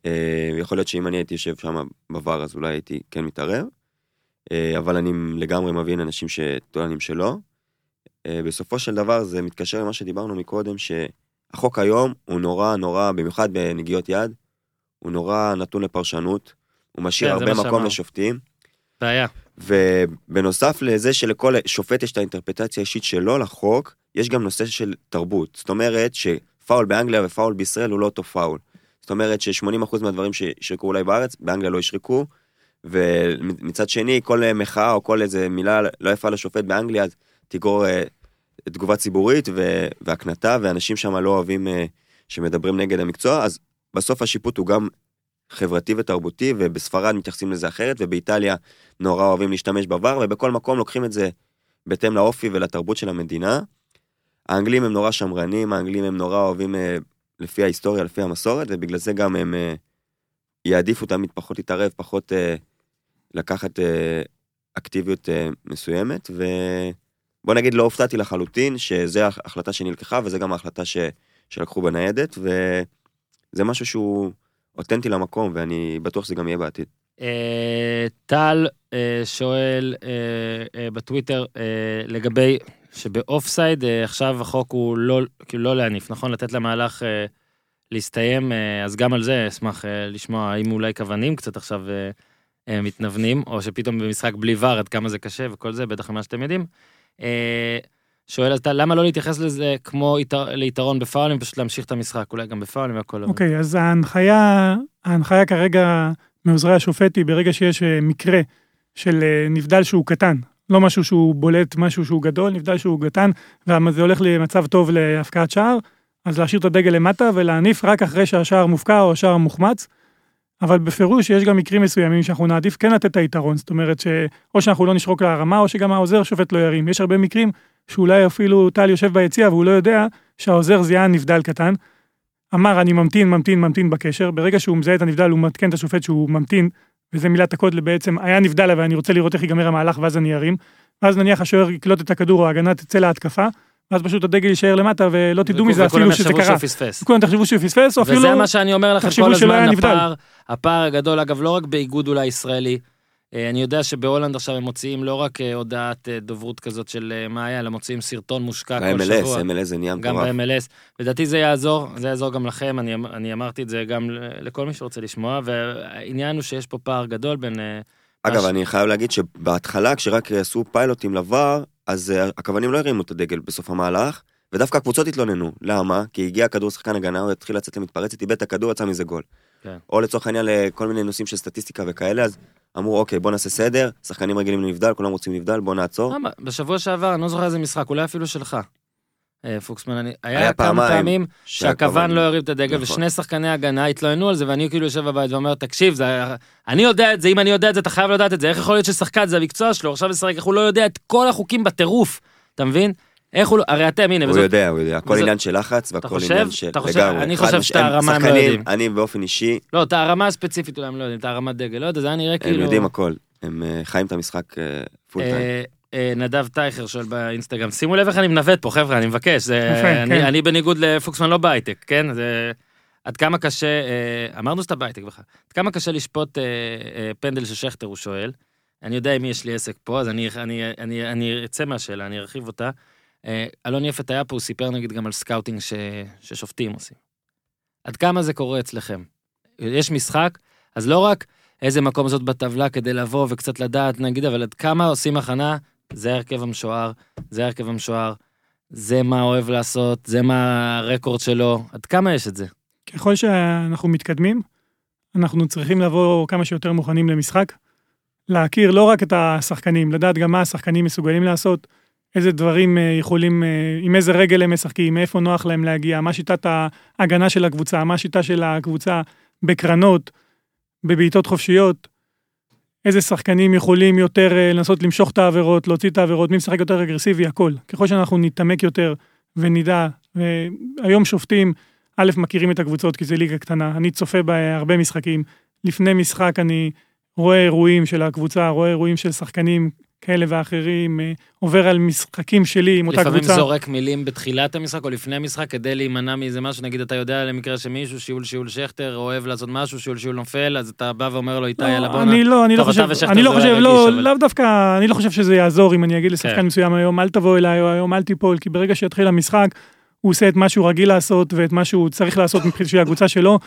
אה, יכול להיות שאם אני הייתי יושב שם בVAR, אז אולי הייתי כן מתערב. אבל אני לגמרי מבין אנשים שטוענים שלא. בסופו של דבר זה מתקשר למה שדיברנו מקודם, שהחוק היום הוא נורא נורא, במיוחד בנגיעות יד, הוא נורא נתון לפרשנות, הוא משאיר כן, הרבה מקום שאמרנו. לשופטים, בעיה. ובנוסף לזה שלכל שופט יש את האינטרפטציה האישית שלו לחוק, יש גם נושא של תרבות. זאת אומרת שפאול באנגליה ופאול בישראל הוא לא אותו פאול. זאת אומרת ש-80% מהדברים שישרקו אולי בארץ, באנגליה לא ישרקו, ומצד שני, כל אה, מחאה או כל איזה מילה לא יפה לשופט באנגליה, תגרור אה, תגובה ציבורית ו- והקנטה, ואנשים שם לא אוהבים אה, שמדברים נגד המקצוע, אז בסוף השיפוט הוא גם חברתי ותרבותי, ובספרד מתייחסים לזה אחרת, ובאיטליה נורא אוהבים להשתמש בעבר, ובכל מקום לוקחים את זה בהתאם לאופי ולתרבות של המדינה. האנגלים הם נורא שמרנים, האנגלים הם נורא אוהבים אה, לפי ההיסטוריה, לפי המסורת, ובגלל זה גם הם אה, יעדיפו תמיד פחות להתערב, פחות אה, לקחת אה, אקטיביות אה, מסוימת, ובוא נגיד לא הופתעתי לחלוטין שזו ההחלטה שנלקחה, וזה גם ההחלטה ש... שלקחו בניידת, וזה משהו שהוא אותנטי למקום, ואני בטוח שזה גם יהיה בעתיד. אה, טל אה, שואל אה, בטוויטר לגבי שבאוף סייד אה, עכשיו החוק הוא לא, כאילו לא להניף, נכון? לתת למהלך להסתיים, אז גם על זה אשמח לשמוע האם אולי כוונים קצת עכשיו מתנוונים, או שפתאום במשחק בלי ור עד כמה זה קשה וכל זה, בטח ממה שאתם יודעים. אה, שואל אז למה לא להתייחס לזה כמו יתר, ליתרון בפאולים, פשוט להמשיך את המשחק, אולי גם בפאולים והכל. אוקיי, אז ההנחיה, ההנחיה כרגע מעוזרי השופט היא ברגע שיש אה, מקרה של אה, נבדל שהוא קטן, לא משהו שהוא בולט, משהו שהוא גדול, נבדל שהוא קטן, וזה הולך למצב טוב להפקעת שער, אז להשאיר את הדגל למטה ולהניף רק אחרי שהשער מופקע או השער מוחמץ. אבל בפירוש יש גם מקרים מסוימים שאנחנו נעדיף כן לתת את היתרון, זאת אומרת שאו שאנחנו לא נשרוק להרמה או שגם העוזר שופט לא ירים. יש הרבה מקרים שאולי אפילו טל יושב ביציע והוא לא יודע שהעוזר זיהה נבדל קטן. אמר אני ממתין, ממתין, ממתין בקשר, ברגע שהוא מזהה את הנבדל הוא מעדכן את השופט שהוא ממתין, וזה מילת הקוד לבעצם היה נבדל אבל אני רוצה לראות איך ייגמר המהלך ואז אני ארים. ואז נניח השוער יקלוט את הכדור או ההגנה תצא להתקפה, ואז פשוט הדגל יישאר למטה ולא תדעו מזה אפילו שזה וכולם קרה. יחשבו שהוא פספס. כולם תחשבו שהוא פספס או אפילו וזה מה שאני אומר לכם כל הזמן. הפער, הפער הגדול, אגב, לא רק באיגוד אולי ישראלי, אה, אני יודע שבהולנד עכשיו הם מוציאים לא רק אה, הודעת אה, דוברות כזאת של מה היה, אלא מוציאים סרטון מושקע כל ב-MLS, שבוע. MLS זה נהיה גם מטורף. ב-MLS. לדעתי זה יעזור, זה יעזור גם לכם, אני, אמ- אני אמרתי את זה גם לכל מי שרוצה לשמוע, והעניין הוא שיש פה פער גדול בין... אה, אגב, מש- אני חייב להגיד שבהתחלה, כשרק עשו פיילוטים לבר, אז אה, הכוונים לא הרימו את הדגל בסוף המהלך, ודווקא הקבוצות התלוננו. למה? כי הגיע כדור שחקן הגנה, הוא התחיל לצאת למתפרצת, איבד את הכדור, יצא מזה גול. כן. או לצורך העניין לכל מיני נושאים של סטטיסטיקה וכאלה, אז אמרו, אוקיי, בוא נעשה סדר, שחקנים רגילים לנבדל, כולם רוצים נבדל, בוא נעצור. למה? בשבוע שעבר, אני לא זוכר איזה משחק, אולי אפילו שלך. אה, פוקסמן, אני, היה, היה כמה פעמיים פעמים שהכוון לא הרים את הדגל, נכון. ושני שחקני הגנה התלוננו על זה, ואני כאילו יושב בבית ואומר, תקשיב, זה, היה- אני יודע את זה, אם אני יודע את זה, אתה חייב לדעת את זה, איך יכול להיות ששחקן זה המקצוע שלו, עכשיו לשחק, איך הוא לא יודע את כל החוקים בטירוף, אתה מבין? איך הוא לא, הרי אתם, הנה, הוא וזאת, יודע, הוא יודע, הכל וזאת- עניין של לחץ והכל? עניין של... אתה חושב? לגמרי, אני חושב שאת הרמה הם לא יודעים. אני באופן אישי, לא, את הרמה הספציפית אולי הם לא יודעים, את הרמת דגל, לא יודע, זה היה נראה הם כאילו... יודעים הכל, הם אה, חיים את המשחק full time. אה, נדב טייכר שואל באינסטגרם, שימו לב איך אני מנווט פה, חבר'ה, אני מבקש, זה- יפה, אני- כן. אני בניגוד לפוקסמן לא בהייטק, כן? זה... עד כמה קשה, אה, אמרנו שאתה בהייטק בכלל, עד כמה קשה לשפוט אה, פנדל של שכטר, הוא שואל. אני יודע עם מי יש לי עסק פה, אז אני, אני, אני, אני אצא מהשאלה, אני ארחיב אותה. אלון יפת היה פה, הוא סיפר נגיד גם על scouting ש, ששופטים עושים. עד כמה זה קורה אצלכם? יש משחק, אז לא רק איזה מקום זאת בטבלה כדי לבוא וקצת לדעת, נגיד, אבל עד כמה עושים הכנה, זה ההרכב המשוער, זה ההרכב המשוער, זה מה אוהב לעשות, זה מה הרקורד שלו, עד כמה יש את זה? ככל שאנחנו מתקדמים, אנחנו צריכים לבוא כמה שיותר מוכנים למשחק, להכיר לא רק את השחקנים, לדעת גם מה השחקנים מסוגלים לעשות, איזה דברים אה, יכולים, אה, עם איזה רגל הם משחקים, מאיפה נוח להם להגיע, מה שיטת ההגנה של הקבוצה, מה השיטה של הקבוצה בקרנות, בבעיטות חופשיות, איזה שחקנים יכולים יותר אה, לנסות למשוך את העבירות, להוציא את העבירות, מי משחק יותר אגרסיבי, הכל. ככל שאנחנו נתעמק יותר ונדע, והיום שופטים, א', מכירים את הקבוצות כי זה ליגה קטנה, אני צופה בהרבה משחקים. לפני משחק אני רואה אירועים של הקבוצה, רואה אירועים של שחקנים כאלה ואחרים, אה, עובר על משחקים שלי עם אותה לפעמים קבוצה. זורק מילים בתחילת המשחק או לפני המשחק כדי להימנע מאיזה משהו, נגיד אתה יודע למקרה שמישהו, שיעול שיעול שכטר, אוהב לעשות משהו, שיעול שיעול נופל, אז אתה בא ואומר לו, איתי, לא, יאללה בואנה. אני לא, אני לא חושב, אני לא זה חושב, לא, לאו דווקא, אני לא חושב שזה יעזור אם אני אגיד לשחקן כן. מסוים היום, אל תבוא אליי, או היום אל תיפול, כי ברגע שיתחיל המשחק, הוא עושה את מה שהוא רגיל לעשות ואת מה שהוא צריך לעשות מבחינת הקבוצה שלו,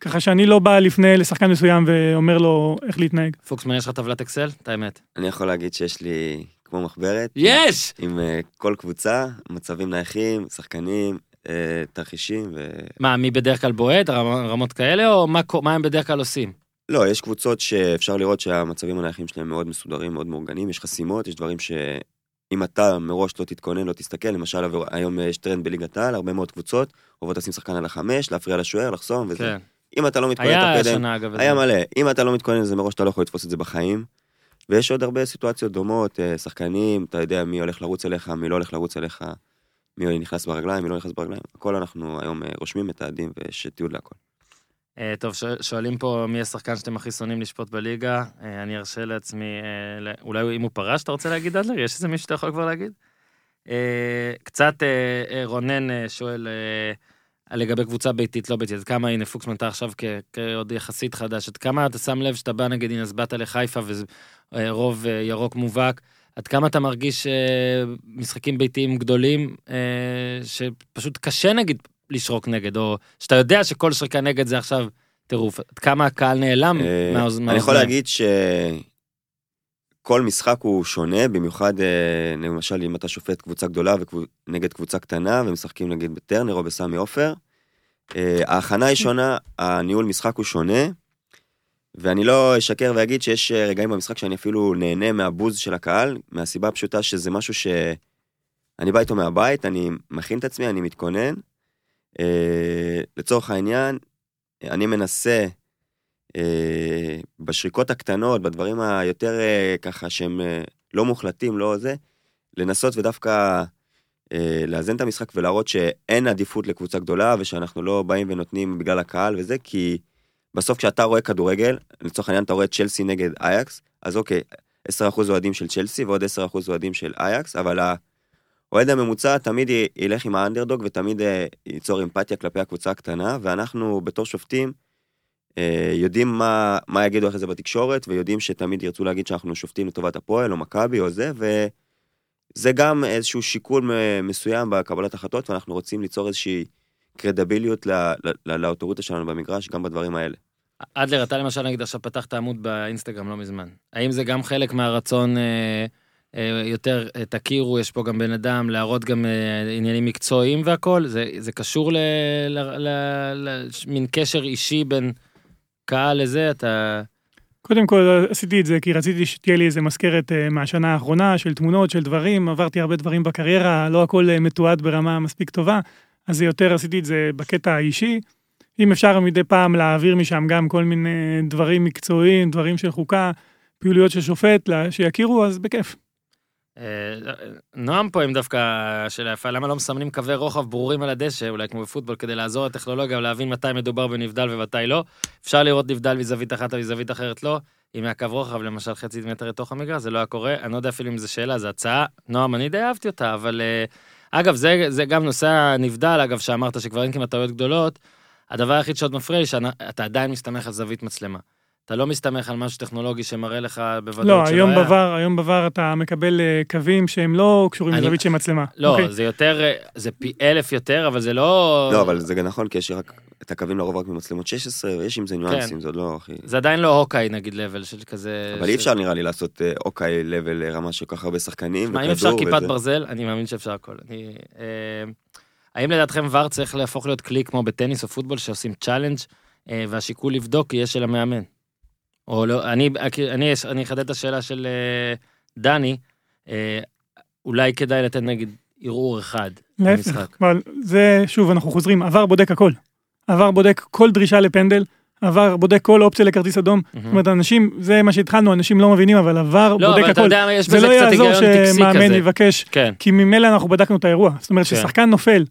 ככה שאני לא בא לפני לשחקן מסוים ואומר לו איך להתנהג. פוקסמן, יש לך טבלת אקסל? את האמת. אני יכול להגיד שיש לי כמו מחברת, יש! עם אה, כל קבוצה, מצבים נייחים, שחקנים, אה, תרחישים, ו... מה, מי בדרך כלל בועט, רמ- רמות כאלה, או מה הם בדרך כלל עושים? לא, יש קבוצות שאפשר לראות שהמצבים הנייחים שלהם מאוד מסודרים, מאוד מאורגנים, יש חסימות, יש דברים שאם אתה מראש לא תתכונן, לא תסתכל, למשל היום יש טרנד בליגת העל, הרבה מאוד קבוצות, אוהבות לשים שחקן על החמש, להפריע לשוער, לחסום וזה. כן. אם אתה לא מתכונן היה כדי, השנה, אגב. היה. מלא, אם אתה לא מתכונן לזה מראש אתה לא יכול לתפוס את זה בחיים. ויש עוד הרבה סיטואציות דומות, אה, שחקנים, אתה יודע מי הולך לרוץ אליך, מי לא הולך לרוץ אליך, מי נכנס ברגליים, מי לא נכנס ברגליים, הכל אנחנו היום אה, רושמים, מתעדים ויש תיעוד להכל. אה, טוב, שואלים פה מי השחקן שאתם הכי שונאים לשפוט בליגה. אני ארשה לעצמי, אולי אם הוא פרש, אתה רוצה להגיד, אדלר? יש איזה מישהו שאתה יכול כבר להגיד? קצת רונן שואל לגבי קבוצה ביתית, לא ביתית, עד כמה, הנה פוקסמן אתה עכשיו כ- כעוד יחסית חדש, עד כמה אתה שם לב שאתה בא נגיד, הנה אז באת לחיפה וזה אה, רוב אה, ירוק מובהק, עד כמה אתה מרגיש אה, משחקים ביתיים גדולים, שפשוט קשה נגיד לשרוק נגד, או שאתה יודע שכל שריקה נגד זה עכשיו טירוף, עד כמה הקהל נעלם אה, מהאוז- אני יכול מהאוזניים. להגיד שכל משחק הוא שונה, במיוחד אה, למשל אם אתה שופט קבוצה גדולה נגד קבוצה קטנה ומשחקים נגיד בטרנר או בסמי עופר. אה, ההכנה היא שונה, הניהול משחק הוא שונה. ואני לא אשקר ואגיד שיש אה, רגעים במשחק שאני אפילו נהנה מהבוז של הקהל, מהסיבה הפשוטה שזה משהו שאני בא איתו מהבית, אני מכין את עצמי, אני מתכונן. לצורך העניין, אני מנסה בשריקות הקטנות, בדברים היותר אה, ככה שהם אה, לא מוחלטים, לא זה, לנסות ודווקא אה, לאזן את המשחק ולהראות שאין עדיפות לקבוצה גדולה ושאנחנו לא באים ונותנים בגלל הקהל וזה, כי בסוף כשאתה רואה כדורגל, לצורך העניין אתה רואה צ'לסי נגד אייקס, אז אוקיי, 10% אוהדים של צ'לסי ועוד 10% אוהדים של אייקס, אבל האוהד הממוצע תמיד ילך עם האנדרדוג ותמיד אה, ייצור אמפתיה כלפי הקבוצה הקטנה, ואנחנו בתור שופטים אה, יודעים מה, מה יגידו אחרי זה בתקשורת, ויודעים שתמיד ירצו להגיד שאנחנו שופטים לטובת הפועל או מכבי או זה, וזה גם איזשהו שיקול מסוים בקבלת החלטות, ואנחנו רוצים ליצור איזושהי קרדביליות ל- ל- ל- לאוטוריטה שלנו במגרש, גם בדברים האלה. אדלר, אתה למשל נגיד עכשיו פתחת עמוד באינסטגרם לא מזמן. האם זה גם חלק מהרצון אה, אה, יותר, אה, תכירו, יש פה גם בן אדם, להראות גם אה, עניינים מקצועיים והכל? זה, זה קשור למין קשר אישי בין קהל לזה? אתה... קודם כל עשיתי את זה כי רציתי שתהיה לי איזה מזכרת אה, מהשנה האחרונה של תמונות, של דברים, עברתי הרבה דברים בקריירה, לא הכל אה, מתועד ברמה מספיק טובה, אז זה יותר עשיתי את זה בקטע האישי. אם אפשר מדי פעם להעביר משם גם כל מיני דברים מקצועיים, דברים של חוקה, פעילויות של שופט, שיכירו, אז בכיף. אה, נועם פה עם דווקא שאלה יפה, למה לא מסמנים קווי רוחב ברורים על הדשא, אולי כמו בפוטבול, כדי לעזור לטכנולוגיה ולהבין מתי מדובר בנבדל ומתי לא. אפשר לראות נבדל מזווית אחת ומזווית אחרת לא. אם היה קו רוחב, למשל חצי מטר לתוך המגרש, זה לא היה קורה. אני לא יודע אפילו אם זו שאלה, זו הצעה. נועם, אני די אהבתי אותה, אבל... אה, אגב, זה, זה גם נושא הנבדל, אגב, שאמרת שכבר אין כמעט טעויות גדולות. הדבר היחיד שעוד מפריע לי, שאתה עדיין מסתמך על זווית מצלמה. אתה לא מסתמך על משהו טכנולוגי שמראה לך בוודאות לא, שלא היום היה. ב VAR, היום ב VAR אתה מקבל אה, קווים שהם לא קשורים אני- לזווית של מצלמה. לא, אוקיי? זה יותר, אה, זה פי אלף יותר, אבל זה לא... לא, אבל זה גם נכון, כי יש רק את הקווים לרוב רק ממצלמות 16, ויש עם זה ניואנסים, זה עוד לא הכי... זה עדיין לא Hawk-Eye נגיד level של כזה... אבל של- אי אפשר נראה לי לעשות אה, אוקיי level רמה של כל כך הרבה שחקנים, מה, אם אפשר כיפת וזה. ברזל, אני מאמין שאפשר הכל. אני, אה, האם לדעתכם VAR צריך להפוך להיות כלי כמו בטניס או פוטבול שעושים challenge אה, והשיקול לבדוק יהיה של המאמן? או לא, אני, אני, אני אחדד את השאלה של אה, דני, אה, אולי כדאי לתת נגיד ערעור אחד במשחק. אבל זה, שוב, אנחנו חוזרים, עבר בודק הכל. עבר בודק כל דרישה לפנדל, עבר בודק כל אופציה לכרטיס אדום. זאת אומרת, אנשים, זה מה שהתחלנו, אנשים לא מבינים, אבל עבר לא, בודק אבל אתה הכל. יודע, יש זה בזה לא קצת יעזור היגיון שמאמן כזה. יבקש, כן. כי ממילא אנחנו בדקנו את האירוע. זאת אומרת, כן. ששחקן נופל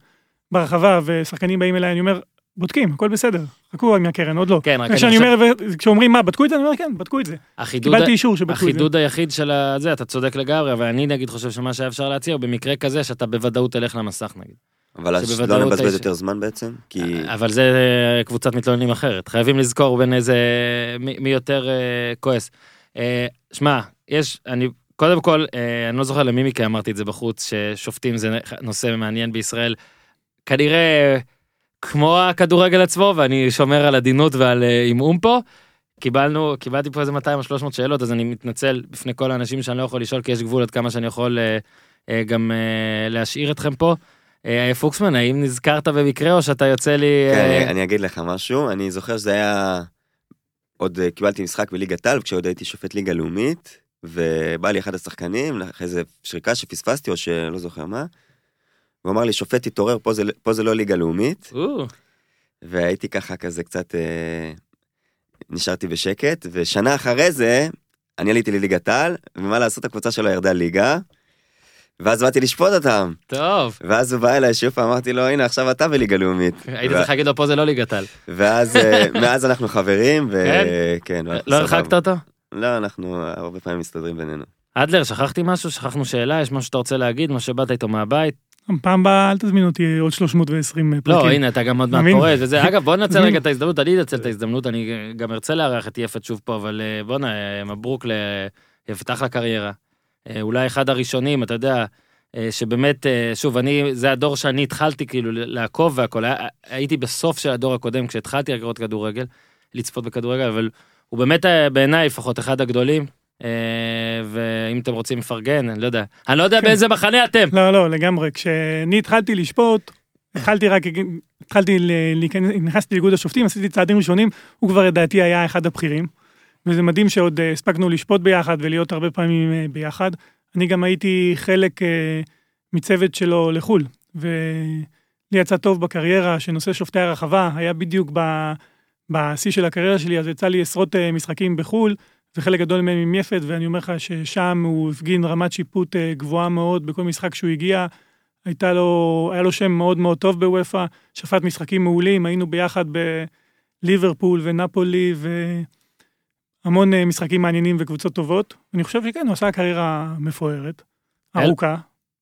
ברחבה ושחקנים באים אליי, אני אומר, בודקים, הכל בסדר, חכו עם הקרן, עוד לא. כן, רק אני חושב, אומר, כשאומרים מה, בדקו את זה? אני אומר, כן, בדקו את זה. החידוד, קיבלתי אישור שבדקו את זה. החידוד היחיד של זה, אתה צודק לגמרי, אבל אני נגיד חושב שמה שהיה אפשר להציע, הוא במקרה כזה שאתה בוודאות תלך למסך נגיד. אבל אז לא נבזבז יותר זמן בעצם, כי... אבל זה אה, קבוצת מתלוננים אחרת, חייבים לזכור בין איזה, מי, יותר אה, כועס. אה, שמע, יש, אני, קודם כל, אה, אני לא זוכר למי מכם אמרתי את זה בחוץ, ששופטים זה נושא מעניין בישראל. כנראה כמו הכדורגל עצמו, ואני שומר על עדינות ועל אה, עמעום פה. קיבלנו, קיבלתי פה איזה 200 או 300 שאלות, אז אני מתנצל בפני כל האנשים שאני לא יכול לשאול, כי יש גבול עד כמה שאני יכול אה, אה, גם להשאיר אתכם פה. פוקסמן, האם נזכרת במקרה או שאתה יוצא לי... כן, אני- אני אגיד לך משהו, אני זוכר שזה היה... עוד קיבלתי משחק בליגת העל, כשעוד הייתי שופט ליגה לאומית, ובא לי אחד השחקנים, אחרי איזה שריקה שפספסתי או שלא זוכר מה, הוא אמר לי, שופט תתעורר, פה זה- פה זה לא ליגה לאומית, או, והייתי ככה כזה קצת... אה, נשארתי בשקט, ושנה אחרי זה, אני עליתי לליגת העל, ומה לעשות, הקבוצה שלו ירדה ליגה, ואז באתי לשפוט אותם. טוב. ואז הוא בא אליי שוב פעם, אמרתי לו, הנה, עכשיו אתה בליגה לאומית. הייתי צריך להגיד לו, פה זה לא ליגת על. ואז אה, מאז אנחנו חברים, כן? וכן. לא הרחקת אותו? לא, אנחנו הרבה פעמים מסתדרים בינינו. אדלר, שכחתי משהו? שכחנו שאלה? יש משהו שאתה רוצה להגיד? מה שבאת איתו מהבית? פעם הבאה אל תזמין אותי עוד 320 פרקים. לא, הנה, אתה גם עוד מעט? פורש וזה. אגב, בוא ננצל. רגע את ההזדמנות, אני אנצל את ההזדמנות, אני גם ארצה לארח את יפת שוב פה, אבל אה, בואנה, אה, מברוק ליפת, אחלה קריירה. אה, אולי אחד הראשונים, אתה יודע, אה, שבאמת, אה, שוב, אני, זה הדור שאני התחלתי כאילו לעקוב והכל, הייתי בסוף של הדור הקודם, כשהתחלתי לראות כדורגל, לצפות בכדורגל, אבל הוא באמת אה, בעיניי לפחות אחד הגדולים. אה, ואם אתם רוצים לפרגן, אני לא יודע. אני לא יודע כן. באיזה מחנה אתם. לא, לא, לגמרי. כשאני התחלתי לשפוט, התחלתי רק, התחלתי להיכנס, נכנסתי לאיגוד השופטים, עשיתי צעדים ראשונים, הוא כבר לדעתי היה אחד הבכירים. וזה מדהים שעוד אה, הספקנו לשפוט ביחד ולהיות הרבה פעמים אה, ביחד. אני גם הייתי חלק מצוות שלו לחו"ל, ולי יצא טוב בקריירה שנושא שופטי הרחבה היה בדיוק בשיא של הקריירה שלי, אז יצא לי עשרות משחקים בחו"ל, וחלק גדול מהם עם יפת, ואני אומר לך ששם הוא הפגין רמת שיפוט אה, גבוהה מאוד בכל משחק שהוא הגיע. הייתה לו, היה לו שם מאוד מאוד טוב בוופא, שפט משחקים מעולים, היינו ביחד בליברפול ונפולי והמון אה, משחקים מעניינים וקבוצות טובות. אני חושב שכן, הוא עשה קריירה מפוארת, אל- ארוכה.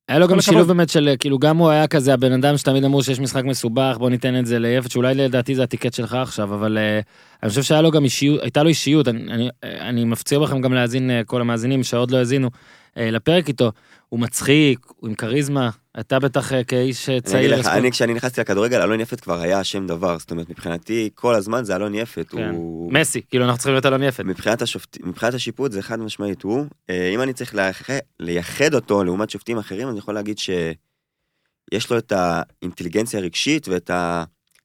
היה לו גם הכבוד. שילוב באמת של כאילו גם הוא היה כזה הבן אדם שתמיד אמרו שיש משחק מסובך בוא ניתן את זה ליפת שאולי לדעתי זה הטיקט שלך עכשיו אבל אה, אני חושב שהיה לו גם אישיות הייתה לו אישיות אני, אני, אני מפציר בכם גם להאזין אה, כל המאזינים שעוד לא האזינו אה, לפרק איתו הוא מצחיק הוא עם כריזמה אתה בטח אה, כאיש אה, אני צעיר. אגיד לך. אני כשאני נכנסתי לכדורגל, אלון יפת כבר היה שם דבר, זאת אומרת, מבחינתי, כל הזמן זה אלון יפת, כן. הוא... מסי כאילו אנחנו צריכים להיות אלון יפת. מבחינת, השופט... מבחינת השיפוט זה חד משמעית הוא. אה, אם אני צריך לייח... לייחד אותו לעומת שופטים אחרים, אני יכול להגיד שיש לו את האינטליגנציה הרגשית ואת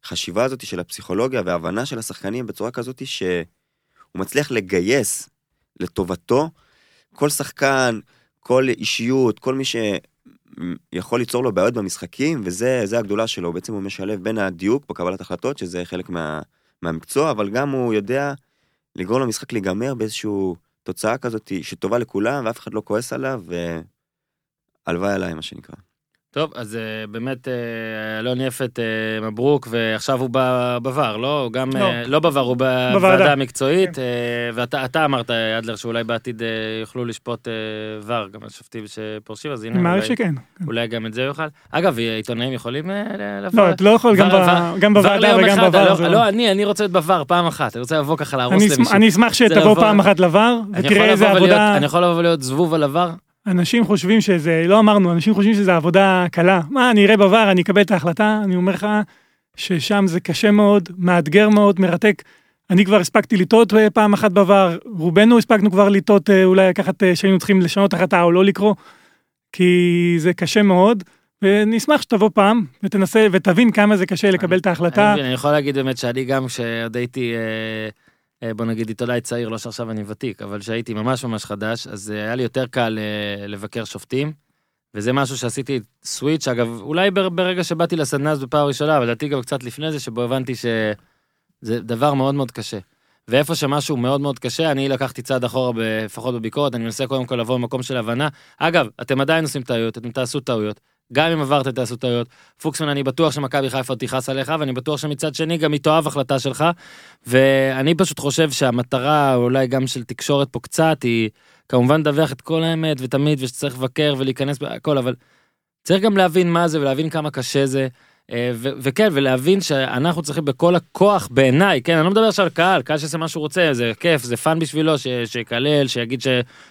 החשיבה הזאת של הפסיכולוגיה וההבנה של השחקנים בצורה כזאת שהוא מצליח לגייס לטובתו כל שחקן, כל אישיות, כל מי שיכול ליצור לו בעיות במשחקים, וזה זה הגדולה שלו, בעצם הוא משלב בין הדיוק בקבלת החלטות, שזה חלק מה, מהמקצוע, אבל גם הוא יודע לגרום למשחק להיגמר באיזושהי תוצאה כזאת שטובה לכולם, ואף אחד לא כועס עליו, והלוואי עליי, מה שנקרא. טוב אז אה, באמת אה, אלון יפת אה, מברוק ועכשיו הוא בVAR לא הוא גם לא. לא בVAR הוא בוועדה. המקצועית כן. ואתה אתה אמרת אדלר שאולי בעתיד יוכלו לשפוט VAR גם השופטים שפורשים אז הנה מעריך אולי- שכן. אולי גם את זה יוכל אגב עיתונאים יכולים. לא, אתה לא יכול גם בוועדה ליום וגם בוועדה. לא- לא אני אני רוצה להיות בVAR פעם אחת אני רוצה לבוא ככה להרוס למישהו. אני אשמח שתבוא פעם אחת יכול ותראה איזה עבודה... אני יכול לבוא ולהיות זבוב על עבר אנשים חושבים שזה, לא אמרנו, אנשים חושבים שזה עבודה קלה. מה, אני אראה בVAR, אני אקבל את ההחלטה, אני אומר לך ששם זה קשה מאוד, מאתגר מאוד, מרתק. אני כבר הספקתי לטעות אה, פעם אחת בVAR, רובנו הספקנו כבר לטעות, אה, אולי לקחת, אה, שהיינו צריכים לשנות החלטה או לא לקרוא, כי זה קשה מאוד, ונשמח שתבוא פעם ותנסה ותבין כמה זה קשה לקבל את ההחלטה. אני, יכול להגיד באמת שאני גם כשעוד הייתי, אה, בוא נגיד עיתונאי צעיר, לא שעכשיו אני ותיק, אבל כשהייתי ממש ממש חדש, אז אה, היה לי יותר קל אה, לבקר שופטים, וזה משהו שעשיתי סוויץ', אגב, אולי בר- ברגע שבאתי לסדנה הזאת בפעם הראשונה, אבל לדעתי גם קצת לפני זה, שבו הבנתי שזה דבר מאוד מאוד קשה. ואיפה שמשהו מאוד מאוד קשה, אני לקחתי צעד אחורה, לפחות בביקורת, אני מנסה קודם כל לבוא ממקום של הבנה. אגב, אתם עדיין עושים טעויות, אתם תעשו טעויות. גם אם עברתם תעשו טעויות. פוקסמן, אני בטוח שמכבי חיפה תכעס עליך, ואני בטוח שמצד שני גם היא תאהב החלטה שלך. ואני פשוט חושב שהמטרה, אולי גם של תקשורת פה קצת, היא כמובן לדווח את כל האמת, ותמיד, ושצריך לבקר ולהיכנס בהכל, אבל צריך גם להבין מה זה ולהבין כמה קשה זה. אה, ו- וכן, ולהבין שאנחנו צריכים בכל הכוח, בעיניי, כן, אני לא מדבר עכשיו על קהל, קהל שיעשה מה שהוא רוצה, זה כיף, זה fun בשבילו, ש- שיקלל, שיגיד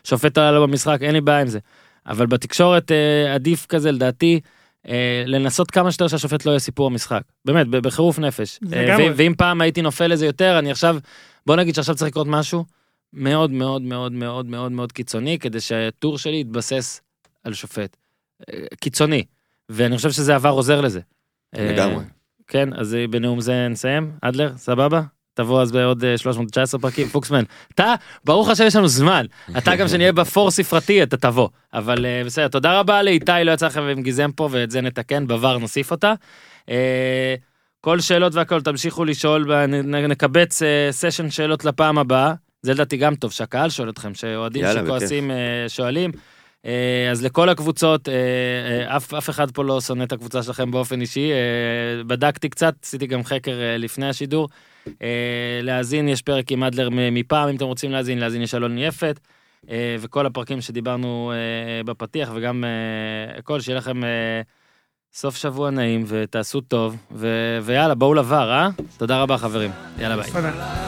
ששופט עלה לו במשחק, אין לי בעיה עם זה. אבל בתקשורת אה, עדיף כזה, לדעתי, אה, לנסות כמה שיותר שהשופט לא יהיה סיפור המשחק. באמת, בחירוף נפש. אה. ו- ואם פעם הייתי נופל לזה יותר, אני עכשיו, בוא נגיד שעכשיו צריך לקרות משהו מאוד מאוד מאוד מאוד מאוד מאוד קיצוני, כדי שהטור שלי יתבסס על שופט. אה, קיצוני. ואני חושב שזה עבר עוזר לזה. אה, לגמרי. כן, אז אה, בנאום זה נסיים. אדלר, סבבה? תבוא אז בעוד אה, 319 פרקים, פוקסמן. אתה, ברוך השם יש לנו זמן. אתה גם שנהיה בפור ספרתי, אתה תבוא. אבל אה, בסדר, תודה רבה לאיתי, לא יצא לכם עם גיזם פה, ואת זה נתקן, בVAR נוסיף אותה. אה, כל שאלות והכל תמשיכו לשאול, נקבץ אה, סשן שאלות לפעם הבאה. זה לדעתי גם טוב שהקהל שואל אתכם, שאוהדים שכועסים אה, שואלים. אה, אז לכל הקבוצות, אה, אה, אף, אף אחד פה לא שונא את הקבוצה שלכם באופן אישי. אה, בדקתי קצת, עשיתי גם חקר אה, לפני השידור. אה, להאזין, יש פרק עם אדלר מפעם, אם אתם רוצים להאזין, להאזין יש אלון יפת. אה, וכל הפרקים שדיברנו אה, בפתיח, וגם הכל, שיהיה לכם סוף שבוע נעים, ותעשו טוב, ו- ויאללה, בואו לבר, אה? תודה רבה, חברים. יאללה, ביי. תודה.